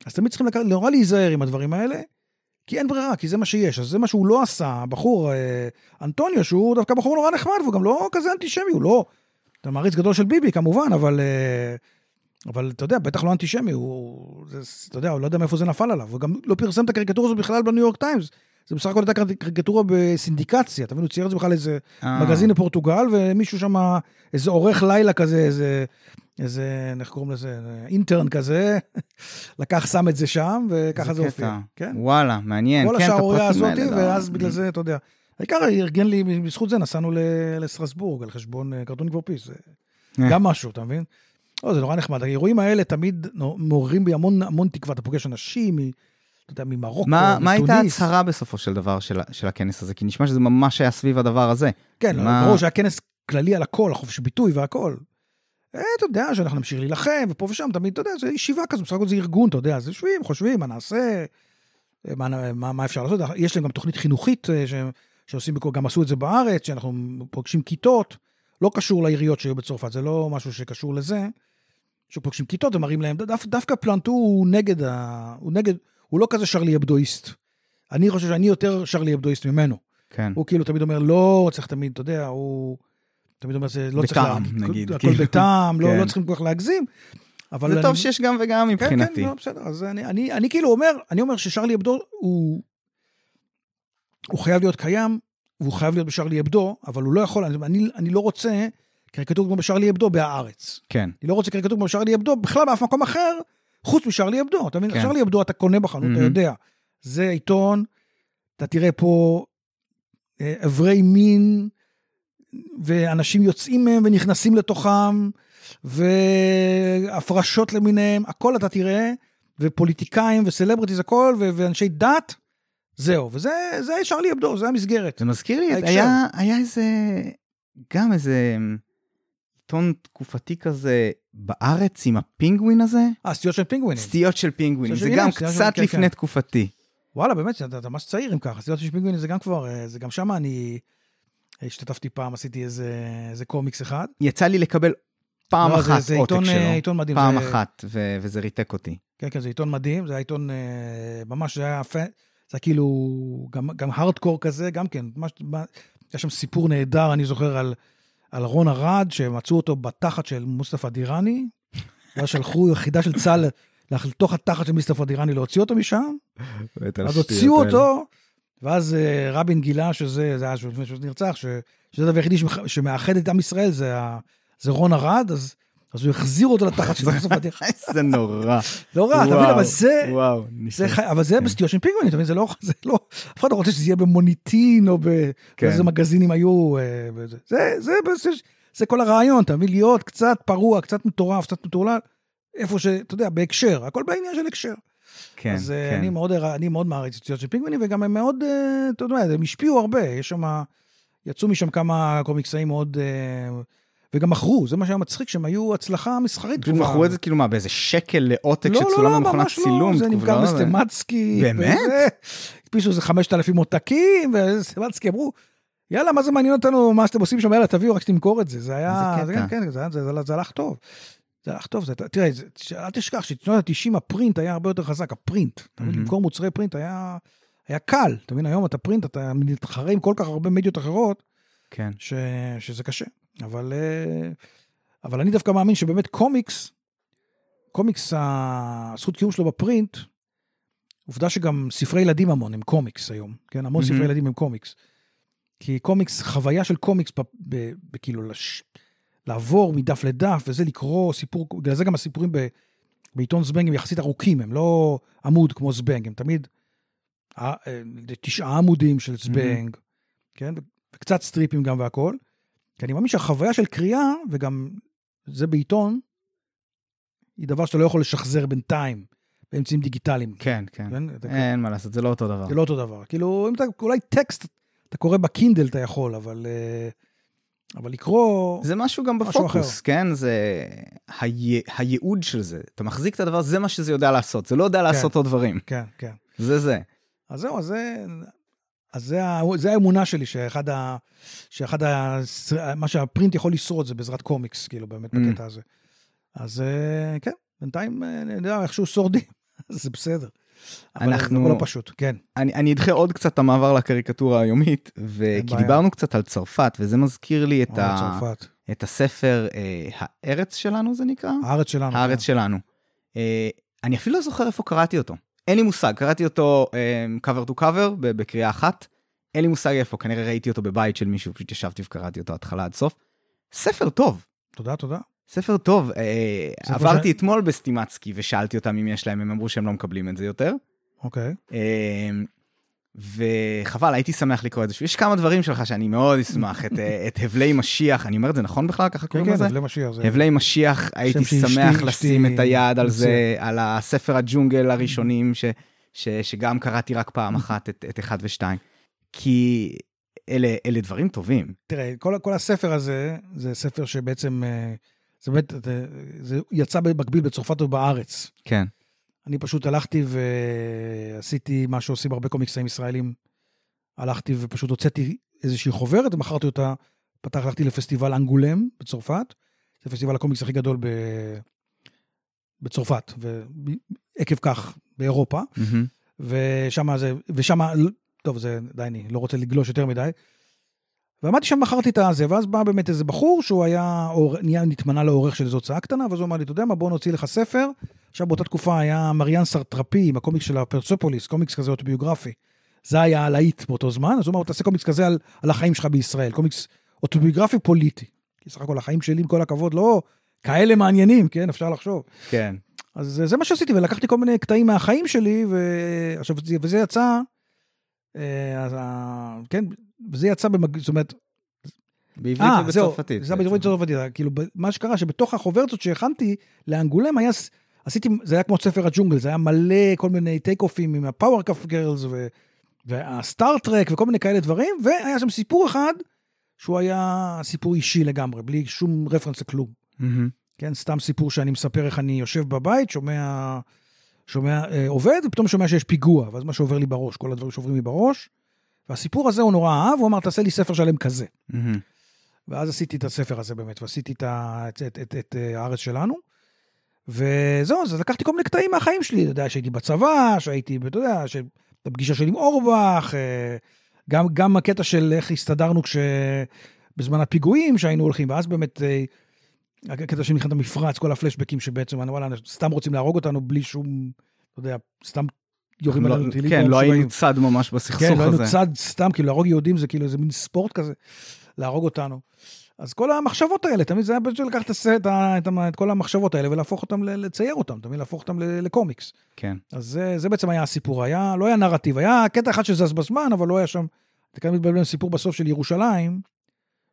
אז תמיד צריכים לקחת, נורא להיזהר עם הדברים האלה, כי אין ברירה, כי זה מה שיש. אז זה מה שהוא לא עשה, הבחור אה, אנטוניו, שהוא דווקא בחור נורא נחמד, והוא גם לא כזה אנטישמי, הוא לא... אתה מעריץ גדול של ביבי, כמובן, אבל... אה, אבל אתה יודע, בטח לא אנטישמי, הוא... זה, אתה יודע, הוא לא יודע מאיפה זה נפל עליו. הוא גם לא פרסם את הקריקטורה הזאת בכלל בניו יורק טיימס. זה בסך הכל הייתה קריקטורה בסינדיקציה, אתה מבין? הוא צייר את זה בכלל איזה אה, מגזין לפורטוגל, ומישהו שם, איזה עורך לילה כזה, איזה, איזה, איך קוראים לזה, אינטרן כזה, לקח, שם את זה שם, וככה זה הופיע. כן? וואלה, מעניין. כל כן, את השערורייה הפרטים הזאת, האלה, לא- ואז בגלל זה, אתה יודע. העיקר ארגן לי, בזכות זה נסענו לסטרסבורג על חשבון אה, קרטון גבורפיס, אה. גם משהו, אתה מבין? לא, זה נורא נחמד. האירועים האלה תמיד מעוררים בי המון המון תקווה. אתה פוגש אנשים, אתה יודע, ממרוקו, מה מה הייתה. ההצהרה בסופו של דבר של של הכנס הזה? כי נשמע שזה ממש היה סביב הדבר הזה. כן, מה- ברור שהיה כנס כללי על הכל, החופש ביטוי והכל. אה, אתה יודע שאנחנו נמשיך להילחם, ופה ושם, תמיד, אתה יודע, זה ישיבה כזו, בסך הכל זה ארגון, אתה יודע, אז יושבים, חושבים, מה נעשה, אה, מה, מה, מה אפשר לעשות. יש להם גם תוכנית חינוכית אה, ש, שעושים, גם עשו את זה בארץ, שאנחנו פוגשים כיתות, לא קשור לעיריות שהיו בצרפת, זה לא משהו שקשור לזה, שפוגשים כיתות ומראים להם, דו, דווקא פלנטו הוא נגד, ה, הוא נגד, הוא לא כזה שרלי אבדואיסט. אני חושב שאני יותר שרלי אבדואיסט ממנו. כן. הוא כאילו תמיד אומר, לא צריך תמיד, אתה יודע, הוא תמיד אומר, זה לא צריך... בטעם, נגיד, הכל כאילו. בטעם, לא, כן. לא צריכים כל כך להגזים. אבל זה אני- טוב שיש גם וגם כן, מבחינתי. כן, לא, בסדר. אז אני, אני, אני כאילו אומר, אני אומר ששרלי אבדו הוא, הוא חייב להיות קיים, והוא חייב להיות בשרלי אבדו, אבל הוא לא יכול, אני, אני, אני לא רוצה קריקטורה כמו בשרלי אבדו בהארץ. כן. אני לא רוצה קריקטורה כמו בשרלי אבדו בכלל באף מקום אחר, חוץ משרלי אבדו. אתה מבין? כן. שרלי אבדו אתה קונה בחנות, אתה Mhm. יודע. זה עיתון, אתה תראה פה אה, אברי מין, ואנשים יוצאים מהם ונכנסים לתוכם, והפרשות למיניהם, הכל אתה תראה, ופוליטיקאים וסלבריטיז, הכל, ו- ואנשי דת, זהו. וזה זה שרלי אבדו, זה המסגרת. זה מזכיר לי. היה היה איזה גם איזה עיתון תקופתי כזה בארץ עם הפינגווין הזה. אה, סטיות של פינגווינים. סטיות של פינגווין, סטיות זה גם קצת כן, לפני כן. תקופתי. וואלה, באמת, אתה ממש צעיר אם ככה. סטיות של פינגווינים זה גם כבר, אה, זה גם שם אני השתתפתי פעם, עשיתי איזה קומיקס אחד. יצא לי לקבל פעם לא, זה- אחת זה עותק שלו. אה, עיתון מדהים. פעם זה- אחת, וזה ריתק אותי. כן, כן, זה עיתון מדהים, זה היה עיתון, אה, ממש, זה היה יפה, זה כאילו, גם, גם הארדקור כזה, גם כן, ממש, היה שם סיפור נהדר, אני זוכר, על, על רון ארד, שמצאו אותו בתחת של מוסטפא דיראני, ואז שלחו יחידה של צה"ל לתוך התחת של מוסטפא דיראני להוציא אותו משם, אז הוציאו אותו, ואז אה, רבין גילה שזה, זה היה לפני שהוא נרצח, שזה הדבר היחידי שמאחד את עם ישראל, זה, זה רון ארד, אז, אז הוא החזיר אותו לתחת של מוסטפא דיראני. איזה נורא. לא רע, אתה מבין, אבל זה... זה. אבל זה כן. בסטיות של אתה מבין? זה לא, זה לא, אף אחד לא רוצה שזה יהיה במוניטין או כן. באיזה מגזינים היו. אה. זה, זה, זה, זה כל הרעיון, אתה מבין? להיות קצת פרוע, קצת מטורף, קצת מטורלל, איפה ש... אתה יודע, בהקשר, הכל בעניין של הקשר. כן, אז אה, כן. אני מאוד, אני מאוד מעריץ את סטיות של וגם הם מאוד, אה, אתה יודע, הם השפיעו הרבה, יש שם, יצאו משם כמה קומיקסאים מאוד, וגם מכרו, זה מה שהיה מצחיק, שהם היו הצלחה מסחרית. פשוט מכרו את זה כאילו מה, באיזה שקל לעותק לא, לא, שצולם לא, במכונת ממש צילום? לא, זה תקופה, נמכר לא, זה- בסטמצקי. באמת? הדפיסו איזה 5,000 עותקים, וסטמצקי אמרו, יאללה, מה זה מעניין אותנו, מה שאתם עושים שם, יאללה, תביאו, רק שתמכור את זה. זה היה, זה, קטע. כן, כן, זה, זה, זה, זה הלך טוב. זה הלך טוב, זה, תראה, זה, אל תשכח ששנות ה-90 הפרינט היה הרבה יותר חזק, הפרינט. מהמם. למכור מוצרי פרינט היה, היה קל. אתה מבין, היום אתה פרינט, אתה מתחרה עם כל כך הרבה מדיות אחרות, כן. ש, שזה קשה. אבל, אה, אבל אני דווקא מאמין שבאמת קומיקס, קומיקס, הזכות קיום שלו ב print, עובדה שגם ספרי ילדים המון הם קומיקס היום, כן? המון מהמם. ספרי ילדים הם קומיקס. כי קומיקס, חוויה של קומיקס, כאילו, לש... לעבור מדף לדף וזה, לקרוא סיפור, בגלל זה גם הסיפורים ב... בעיתון זבנג הם יחסית ארוכים, הם לא עמוד כמו זבנג, הם תמיד אה, אה, תשעה עמודים של זבנג, כן? וקצת סטריפים גם והכל. כי אני מאמין שהחוויה של קריאה, וגם זה בעיתון, היא דבר שאתה לא יכול לשחזר בינתיים באמצעים דיגיטליים. כן, כן. כן? אתה- אין מה לעשות, זה לא אותו דבר. זה לא אותו דבר. כאילו, אם אתה, אולי טקסט, אתה קורא בקינדל אתה יכול, אבל, אה, אבל לקרוא... זה משהו גם משהו בפוקוס, אחר. כן? זה הי... הייעוד של זה. אתה מחזיק את הדבר, זה מה שזה יודע לעשות. זה לא יודע לעשות עוד דברים. כן, כן. זה זה. אז זהו, אז זה... אז זה, זה האמונה שלי, שאחד ה... שאחד ה... מה שהפרינט יכול לשרוד זה בעזרת קומיקס, כאילו, באמת, Mm. בקטע הזה. אז אה, כן, בינתיים, אה, אני יודע, איכשהו שורדים, זה בסדר. אבל אנחנו- זה לא פשוט, כן. אני, אני אדחה עוד קצת את המעבר לקריקטורה היומית, ו... כי. דיברנו קצת על צרפת, וזה מזכיר לי את, או, ה... צרפת. את הספר אה, הארץ שלנו, זה נקרא? הארץ שלנו. הארץ כן. שלנו. אה, אני אפילו לא זוכר איפה קראתי אותו. אין לי מושג, קראתי אותו cover to cover ב- בקריאה אחת. אין לי מושג איפה, כנראה ראיתי אותו בבית של מישהו, פשוט ישבתי וקראתי אותו התחלה עד סוף. ספר טוב, תודה, תודה. ספר טוב. אה, ספר עברתי ש- אתמול בסטימצקי ושאלתי אותם אם יש להם, הם אמרו שהם לא מקבלים את זה יותר. אוקיי. אה, וחבל, הייתי שמח לקרוא את זה. יש כמה דברים שלך שאני מאוד אשמח, את, אה, את הבלי משיח, אני אומר את זה נכון בכלל? ככה כן, קוראים כן, לזה? הבלי משיח. זה- הבלי משיח, הייתי שמח אשתי לשים את היד על. זה, על הספר הג'ונגל הראשונים, ש, ש, שגם קראתי רק פעם אחת את, את אחד ושתיים. כי אלה, אלה דברים טובים. תראה, כל, כל הספר הזה, זה ספר שבעצם, אה, זה באמת, זה יצא במקביל בצרפת ובארץ. כן. אני פשוט הלכתי ועשיתי מה שעושים הרבה קומיקסאים ישראלים. הלכתי ופשוט הוצאתי איזושהי חוברת ומכרתי אותה, פתח, הלכתי לפסטיבל אנגולם בצרפת, זה פסטיבל הקומיקס הכי גדול ב... בצרפת, ועקב כך באירופה. מהמם. ושם זה, ושם, טוב, זה די, אני לא רוצה לגלוש יותר מדי. ועמדתי שם, מכרתי את הזה, ואז בא באמת איזה בחור שהוא היה, נהיה, נתמנה לעורך של איזו הוצאה קטנה, ואז הוא אמר לי, אתה יודע מה, בוא נוציא לך ספר. עכשיו באותה תקופה היה מריאן סרטרפי עם הקומיקס של הפרסופוליס, קומיקס כזה אוטוביוגרפי. זה היה הלהיט באותו זמן, אז הוא אמר, תעשה קומיקס כזה על, על החיים שלך בישראל, קומיקס אוטוביוגרפי פוליטי. כי סך הכל החיים שלי, עם כל הכבוד, לא כאלה מעניינים, כן, אפשר לחשוב. כן. אז זה מה שעשיתי, ולקחתי כל מיני קטעים מהחיים שלי, ועכשיו, וזה יצא, אה, אז, כן, וזה יצא במג... זאת אומרת, בעברית אה, ובצרפתית. זה היה בעברית ובצרפתית, כאילו, מה שקרה, שבתוך החוברות שהכנתי לאנגולם, היה, עשיתי, זה היה כמו ספר הג'ונגל, זה היה מלא כל מיני take off ים עם ה Powerpuff Girls, והסטארט טרק, וכל מיני כאלה דברים, והיה שם סיפור אחד, שהוא היה סיפור אישי לגמרי, בלי שום רפרנס לכלום. מהמם. כן, סתם סיפור שאני מספר איך אני יושב בבית, שומע, שומע, אה, עובד, ופתאום שומע שיש פיגוע, ואז מה שעובר לי בראש, כל הדברים שעוברים לי בראש. והסיפור הזה הוא נורא אהב, הוא אמר, תעשה לי ספר שלם כזה. מהמם. ואז עשיתי את הספר הזה באמת, ועשיתי את, את, את, את, את אה, הארץ שלנו. וזהו, אז לקחתי כל מיני קטעים מהחיים שלי, אתה יודע, שהייתי בצבא, שהייתי, אתה יודע, ש... הפגישה שלי עם אורבך, אה, גם, גם הקטע של איך הסתדרנו כש... בזמן הפיגועים שהיינו הולכים, ואז באמת, אה, הקטע של מלחמת המפרץ, כל הפלשבקים שבעצם, וואלה, סתם רוצים להרוג אותנו בלי שום, אתה יודע, סתם יורים לא- עלינו טילים. כן, לא. היינו צד ממש בסכסוך כן, לא היינו הזה. צד סתם, כאילו להרוג יהודים זה כאילו איזה מין ספורט כזה, להרוג אותנו. אז כל המחשבות האלה, תמיד זה היה פשוט לקחת את, את, את כל המחשבות האלה ולהפוך אותם, לצייר אותם, תמיד להפוך אותם לקומיקס. כן. אז זה, זה בעצם היה הסיפור, היה, לא היה נרטיב, היה קטע אחד שזז בזמן, אבל לא היה שם, זה כאן מתבלבל עם סיפור בסוף של ירושלים,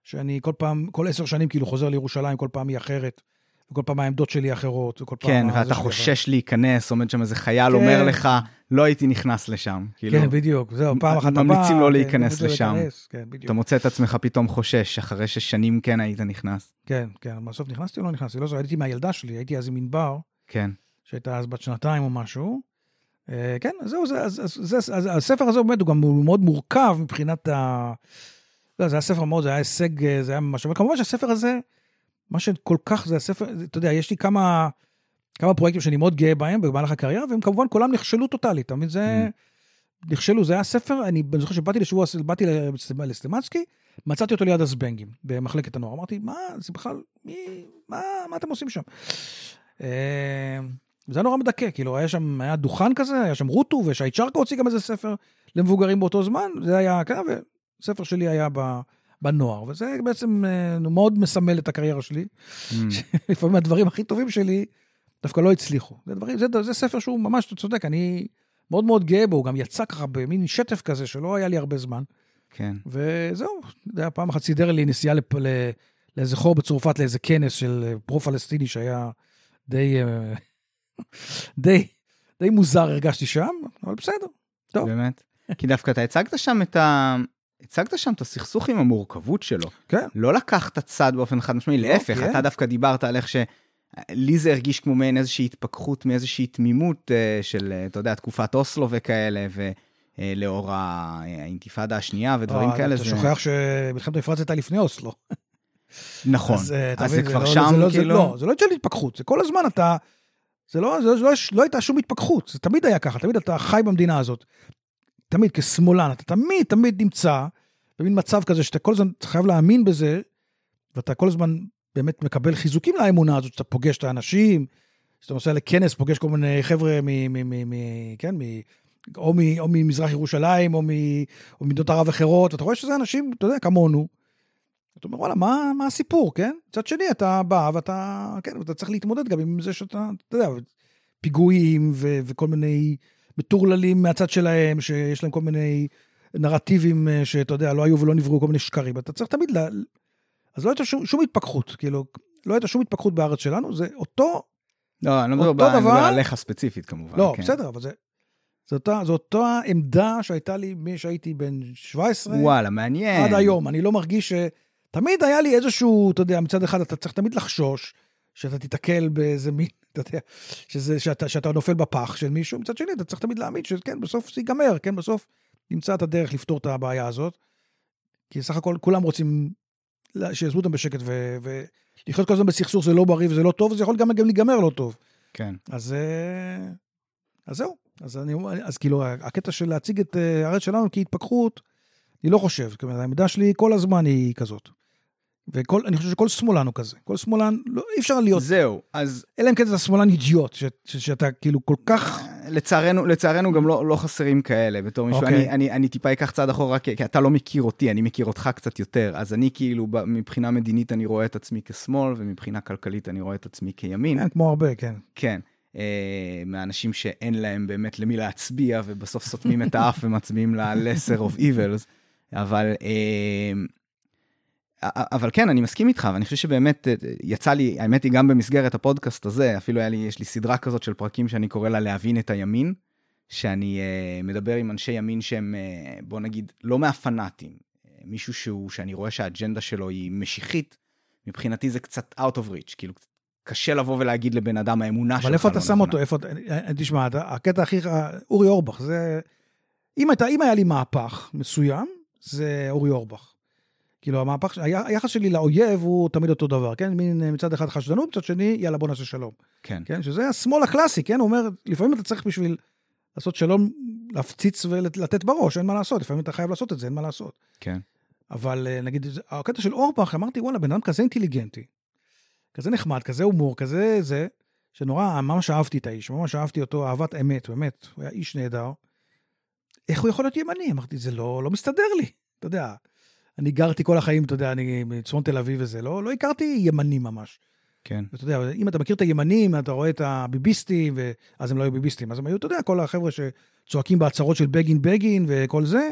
שאני כל פעם, כל עשר שנים כאילו חוזר לירושלים, כל פעם היא אחרת, וכל פעם העמדות שלי אחרות, וכל פעם... כן, ואתה חושש להיכנס, עומד שם איזה חייל, כן. אומר לך, לא הייתי נכנס לשם. כאילו, כן, בדיוק, זהו, פעם אחת בא... ממליצים לא להיכנס ממליצים לשם. להיכנס, כן, בדיוק. אתה מוצא את עצמך פתאום חושש, אחרי ששנים כן היית נכנס. כן, כן, בסוף נכנסתי או לא נכנסתי? לא זוכר, הייתי מהילדה שלי, הייתי אז עם ענבר, כן. שהייתה אז בת שנתיים או משהו. אה, כן, זהו, זה, אז, זה, אז הספר הזה באמת הוא גם מאוד מורכב מבחינת ה... לא, זה היה ספר מאוד, זה היה הישג, אה, זה היה ממש... אבל כמובן שהספר הזה, מה שכל כך זה הספר, אתה יודע, יש לי כמה, כמה פרויקטים שאני מאוד גאה בהם במהלך הקריירה, והם כמובן כולם נכשלו טוטאלית, אתה מבין? זה... נכשלו, זה היה ספר, אני אני זוכר שבאתי לשבוע, באתי לסט- לסטימצקי, מצאתי אותו ליד הזבנגים, במחלקת הנוער. אמרתי, מה, זה בכלל, מי, מה, מה אתם עושים שם? אה, זה היה נורא מדכא, כאילו, היה שם, היה דוכן כזה, היה שם רוטו, ושי צ'רקה הוציא גם איזה ספר למבוגרים באותו זמן, זה היה ככה, וספר שלי היה ב, בנוער, וזה בעצם אה, מאוד מסמל את הקריירה שלי. Mm. לפעמים הדברים הכי טובים שלי דווקא לא הצליחו. זה, דברים, זה, זה ספר שהוא ממש, אתה צודק, אני מאוד מאוד גאה בו, הוא גם יצא ככה במין שטף כזה שלא היה לי הרבה זמן. כן. וזהו, אתה יודע, פעם אחת סידר לי נסיעה לפ... ל... לאיזה חור בצרפת, לאיזה כנס של אה, פרו-פלסטיני שהיה די, אה, די, די מוזר הרגשתי שם, אבל בסדר, טוב. באמת. כי דווקא אתה הצגת שם את ה... הצגת שם את הסכסוך עם המורכבות שלו. כן. לא לקחת צד באופן חד משמעי, לא, להפך, כן. אתה דווקא דיברת על איך ש... לי זה הרגיש כמו מעין איזושהי התפכחות מאיזושהי תמימות אה, של, אה, אתה יודע, תקופת אוסלו וכאלה, ולאור ה- האינתיפאדה השנייה ודברים אה, כאלה. אתה זה- שוכח שמלחמת המפרץ הייתה לפני אוסלו. נכון. אז, אה, אתה אז זה כבר לא- שם, זה לא- זה כאילו? לא, זה לא של התפכחות, זה כל הזמן אתה... זה לא, זה לא, לא הייתה שום התפכחות, זה תמיד היה ככה, תמיד אתה חי במדינה הזאת. תמיד כשמאלן, אתה תמיד תמיד נמצא במין מצב כזה שאתה כל הזמן חייב להאמין בזה, ואתה כל הזמן באמת מקבל חיזוקים לאמונה הזאת, שאתה פוגש את האנשים, שאתה נוסע לכנס, פוגש כל מיני חבר'ה מ... מ, מ, מ כן, מ... או, מ, או ממזרח ירושלים, או, ממדינות ערב אחרות, ואתה רואה שזה אנשים, אתה יודע, כמונו. אתה אומר, וואלה, מה, מה הסיפור, כן? מצד שני, אתה בא ואתה, כן, ואתה צריך להתמודד גם עם זה שאתה, אתה יודע, פיגועים ו, וכל מיני מטורללים מהצד שלהם, שיש להם כל מיני נרטיבים אה, שאתה יודע, לא היו ולא נבראו, כל מיני שקרים. אתה צריך תמיד, לה... אז לא הייתה שום, שום התפכחות, כאילו, לא הייתה שום התפכחות בארץ שלנו, זה אותו, לא, אני לא מדבר דבר- עליך ספציפית כמובן. לא, כן. בסדר, אבל זה, זו אותה, זו אותה עמדה שהייתה לי משהייתי בן 17 וואלה, מעניין. עד היום. אני לא מרגיש ש... תמיד היה לי איזשהו, אתה יודע, מצד אחד אתה צריך תמיד לחשוש שאתה תיתקל באיזה מין, אתה יודע, שזה, שאתה, שאתה נופל בפח של מישהו, מצד שני אתה צריך תמיד להאמין שכן, בסוף זה ייגמר, כן, בסוף נמצא את הדרך לפתור את הבעיה הזאת. כי סך הכל כולם רוצים שיעזבו אותם בשקט, ו- ולחיות כל הזמן בסכסוך זה לא בריא וזה לא טוב, וזה יכול גם גם להיגמר לא טוב. כן. אז, אה, אז זהו, אז, אני, אז כאילו הקטע של להציג את אה, הארץ שלנו כהתפכחות, אני לא חושב, זאת אומרת, העמדה שלי כל הזמן היא כזאת. ואני חושב שכל שמאלן הוא כזה, כל שמאלן, לא, אי אפשר להיות, זהו, אז אלא אם כן אתה שמאלן אידיוט, ש, ש, שאתה כאילו כל כך, לצערנו, לצערנו גם לא, לא חסרים כאלה בתור מישהו. אוקיי. אני, אני, אני טיפה אקח צעד אחורה, כי, כי אתה לא מכיר אותי, אני מכיר אותך קצת יותר. אז אני כאילו, מבחינה מדינית אני רואה את עצמי כשמאל, ומבחינה כלכלית אני רואה את עצמי כימין. כן, כמו הרבה, כן. כן. אה, מהאנשים שאין להם באמת למי להצביע, ובסוף סותמים את האף ומצביעים ל-lesser of evils. אבל, אה, אבל כן, אני מסכים איתך, ואני חושב שבאמת אה, יצא לי, האמת היא גם במסגרת הפודקאסט הזה, אפילו היה לי, יש לי סדרה כזאת של פרקים שאני קורא לה להבין את הימין, שאני uh, מדבר עם אנשי ימין שהם, uh, בוא נגיד, לא מהפנאטים, מישהו שהוא, שאני רואה שהאג'נדה שלו היא משיחית, מבחינתי זה קצת out of reach, כאילו קשה לבוא ולהגיד לבן אדם האמונה שלך. אבל איפה אתה לא שם נכונה." אותו? איפה, תשמע, הקטע הכי, אורי אורבך, זה, אם, אתה, אם היה לי מהפך מסוים, זה אורי אורבך. כאילו, המהפך, היחס שלי לאויב הוא תמיד אותו דבר, כן? מין, אה, מצד אחד חשדנות, מצד שני, יאללה, בוא נעשה שלום. כן, כן? שזה השמאל הקלאסי, כן? הוא אומר, לפעמים אתה צריך בשביל לעשות שלום, להפציץ ולתת בראש, אין מה לעשות, לפעמים אתה חייב לעשות את זה, אין מה לעשות. כן. אבל אה, נגיד, הקטע של אורבך, אמרתי, וואלה, בן אדם כזה אינטליגנטי, כזה נחמד, כזה הומור, כזה זה, שנורא, ממש אהבתי את האיש, ממש אהבתי אותו, אהבת אמת, באמת, הוא היה איש נהדר. איך הוא יכול להיות ימני? אמרתי, זה לא, לא מסתדר לי, אתה יודע. אני גרתי כל החיים, אתה יודע, אני מצפון תל אביב וזה, לא, לא הכרתי ימני ממש. כן. ואתה יודע, אם אתה מכיר את הימנים, אתה רואה את הביביסטים, ואז הם לא היו ביביסטים, אז הם היו, אתה יודע, כל החבר'ה שצועקים בהצהרות של בגין בגין וכל זה,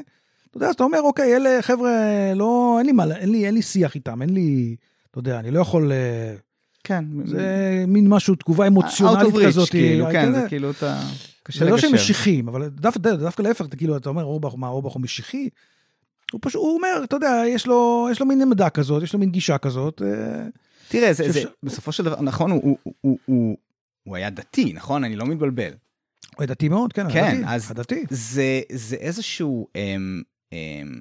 אתה יודע, אז אתה אומר, אוקיי, אלה חבר'ה, לא, אין לי מה, אין לי, אין לי שיח איתם, אין לי, אתה יודע, אני לא יכול, אה, כן. זה מין משהו, תגובה אמוציונלית כזאת. כאילו, אה, כן, כזה. זה כאילו אתה... קשה זה לא שהם לגשר. משיחים, אבל דווקא, להפך, אתה כאילו, אתה אומר, אורבך, מה, אורבך הוא משיחי? הוא פשוט, הוא אומר, אתה יודע, יש לו, יש לו מין עמדה כזאת, יש לו מין גישה כזאת. אה, תראה, זה, זה, בסופו של דבר, נכון, הוא, הוא, הוא, הוא, הוא היה דתי, נכון? אני לא מתבלבל. הוא דתי מאוד, כן, כן, הדתי, אז- הדתי. זה, זה איזשהו אמ, אמ,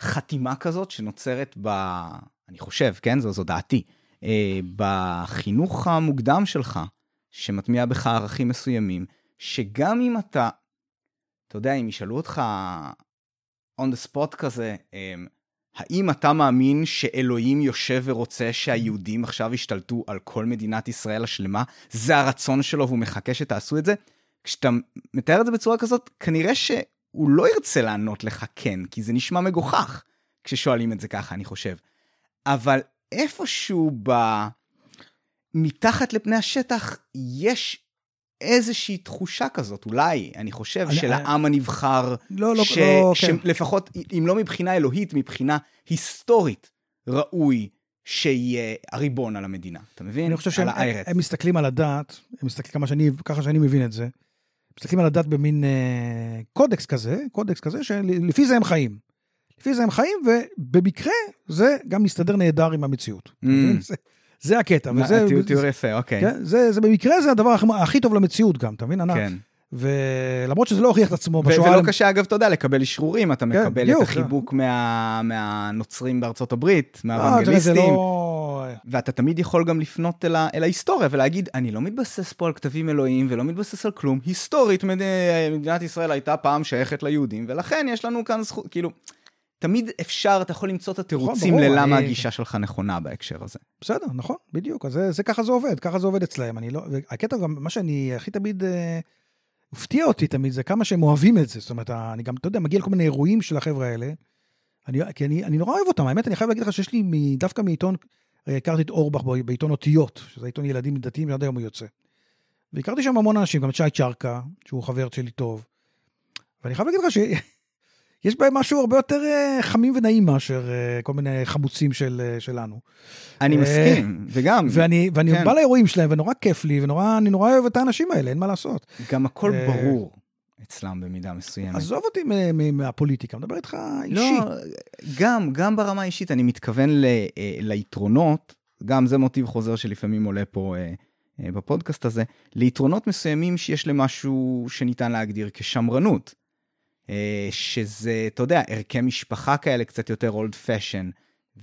חתימה כזאת שנוצרת ב... אני חושב, כן? זו, זו דעתי. אה, בחינוך המוקדם שלך, שמטמיע בך ערכים מסוימים, שגם אם אתה, אתה יודע, אם ישאלו אותך on the spot כזה, אמ, האם אתה מאמין שאלוהים יושב ורוצה שהיהודים עכשיו ישתלטו על כל מדינת ישראל השלמה? זה הרצון שלו והוא מחכה שתעשו את זה? כשאתה מתאר את זה בצורה כזאת, כנראה שהוא לא ירצה לענות לך כן, כי זה נשמע מגוחך כששואלים את זה ככה, אני חושב. אבל איפשהו ב... מתחת לפני השטח יש איזושהי תחושה כזאת, אולי, אני חושב, אני- של אני- העם הנבחר, לא, לא, ש... לא, כן. שלפחות, אם לא מבחינה אלוהית, מבחינה היסטורית, ראוי שיהיה הריבון על המדינה. אתה מבין? אני חושב שהם על הארץ. הם מסתכלים על הדת, הם מסתכלים כמה שאני, ככה שאני מבין את זה, מסתכלים על הדת במין אה, קודקס כזה, קודקס כזה, שלפי זה הם חיים. לפי זה הם חיים, ובמקרה זה גם מסתדר נהדר עם המציאות. מבין? זה, הקטע, וזה... תיאור- יפה, אוקיי. כן, זה, זה במקרה זה הדבר הכי, טוב למציאות גם, אתה מבין? ענת? כן. ולמרות שזה לא הוכיח את עצמו בשואה... ולא קשה, אגב, אתה יודע, לקבל אישרורים, אתה מקבל את בדיוק, החיבוק מה- מהנוצרים בארצות הברית, אה, מהאוונגליסטים, לא... ואתה תמיד יכול גם לפנות אל ה- אל ההיסטוריה ולהגיד, אני לא מתבסס פה על כתבים אלוהיים ולא מתבסס על כלום, היסטורית מד- מדינת ישראל הייתה פעם שייכת ליהודים, ולכן יש לנו כאן זכות, כאילו, תמיד אפשר, אתה יכול למצוא את התירוצים ברור, ללמה אני- הגישה שלך נכונה בהקשר הזה. בסדר, נכון, בדיוק. אז זה, זה ככה זה עובד, ככה זה עובד אצלהם. אני לא... הקטע גם, מה שאני הכי תמיד... אה, הפתיע אותי תמיד, זה כמה שהם אוהבים את זה. זאת אומרת, אני גם, אתה יודע, מגיע לכל מיני אירועים של החבר'ה האלה. אני, כי אני, אני נורא אוהב אותם, האמת, אני חייב להגיד לך שיש לי, מ- דווקא מעיתון, אה, הכרתי את אורבך בעיתון אותיות, שזה עיתון ילדים דתיים, שעד היום הוא יוצא. והכרתי שם המון אנשים, גם את שי צ'רקה, שהוא חבר שלי טוב. ואני חייב להגיד לך שיש בהם משהו הרבה יותר אה, חמים ונעים מאשר אה, כל מיני חמוצים של, אה, שלנו. אני מסכים, וגם, ואני, ואני כן. בא לאירועים שלהם, ונורא כיף לי, ונורא, אני נורא אוהב את האנשים האלה, אין מה לעשות. גם הכל ברור אצלם במידה מסוימת. עזוב אותי מהפוליטיקה, מדבר איתך אישי. לא, גם, גם ברמה האישית, אני מתכוון ל, ליתרונות, גם זה מוטיב חוזר שלפעמים עולה פה בפודקאסט הזה, ליתרונות מסוימים שיש למשהו שניתן להגדיר כשמרנות. אה, שזה, אתה יודע, ערכי משפחה כאלה קצת יותר old fashion,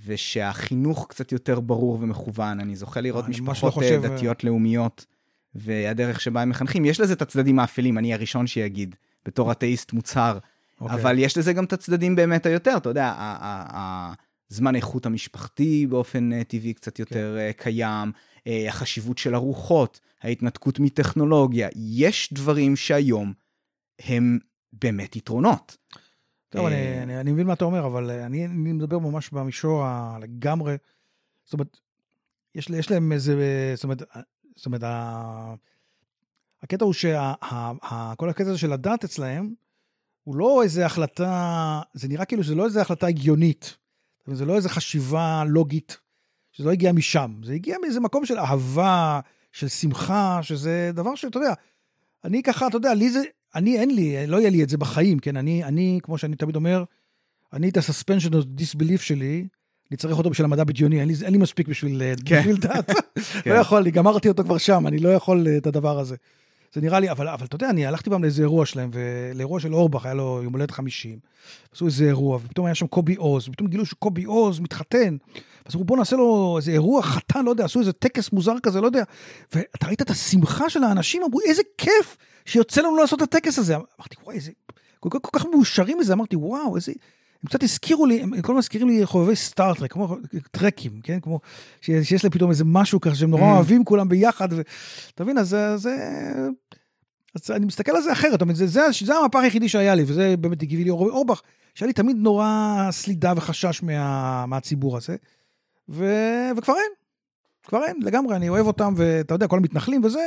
ושהחינוך קצת יותר ברור ומכוון. אני זוכה לראות אני ממש משפחות לא חושב, אה, דתיות לאומיות, והדרך שבה הם מחנכים. יש לזה את הצדדים האפלים, אני הראשון שיגיד, בתור אתאיסט מוצהר. אוקיי. אבל יש לזה גם את הצדדים באמת היותר, אתה יודע, הזמן איכות המשפחתי באופן אה, טבעי קצת יותר אה, קיים, אה, החשיבות של ארוחות, ההתנתקות מטכנולוגיה, יש דברים שהיום הם באמת יתרונות. טוב, אני, אה, אני, אני מבין מה אתה אומר, אבל אה, אני, אני מדבר ממש במישור הלגמרי, זאת אומרת, יש, יש להם איזה, זאת אומרת, אה, זאת אומרת, ה- הקטע הוא שכל הקטע הזה של הדת אצלהם, הוא לא איזה החלטה, זה נראה כאילו שזה לא איזה החלטה הגיונית, זה לא איזה חשיבה לוגית, שזה לא הגיע משם, זה הגיע מאיזה מקום של אהבה, של שמחה, שזה דבר שאתה יודע, אני ככה, אתה יודע, לי זה, אני אין לי, לא יהיה לי את זה בחיים, כן? אני, אני, כמו שאני תמיד אומר, אני את ה-suspension of disbelief שלי, אני צריך אותו בשביל המדע בדיוני, אין לי, אין לי מספיק בשביל, אה, כן. בשביל דעת. כן. לא יכול, אני גמרתי אותו כבר שם, אני לא יכול אה, את הדבר הזה. זה נראה לי, אבל, אבל אתה יודע, אני הלכתי פעם לאיזה אירוע שלהם, ולאירוע של אורבך, היה לו יום הולדת 50. עשו איזה אירוע, ופתאום היה שם קובי עוז, ופתאום גילו שקובי עוז מתחתן. אז אמרו, בוא נעשה לו איזה אירוע חתן, לא יודע, עשו איזה טקס מוזר כזה, לא יודע. ואתה ראית את השמחה של האנשים, אמרו, איזה כיף שיוצא לנו לעשות את הטקס הזה. אמרתי, וואי, איזה... כל, כך- כל כך מאושרים מזה, אמרתי, וואו, איזה... הם קצת הזכירו לי, הם כל הזמן מזכירים לי חובבי סטארט-טרק, כמו טרקים, כן? כמו ש- שיש להם פתאום איזה משהו כזה שהם נורא Mm. אוהבים כולם ביחד. ו... אתה מבין, אז זה... אז אני מסתכל על זה אחרת, זאת אומרת, זה, זה, זה המהפך היחידי שהיה לי, וזה באמת הגיב לי אור- אורבך, שהיה לי תמיד נורא סלידה וחשש מה, מהציבור הזה, ו, וכבר אין, כבר אין, לגמרי, אני אוהב אותם, ואתה יודע, כל המתנחלים וזה,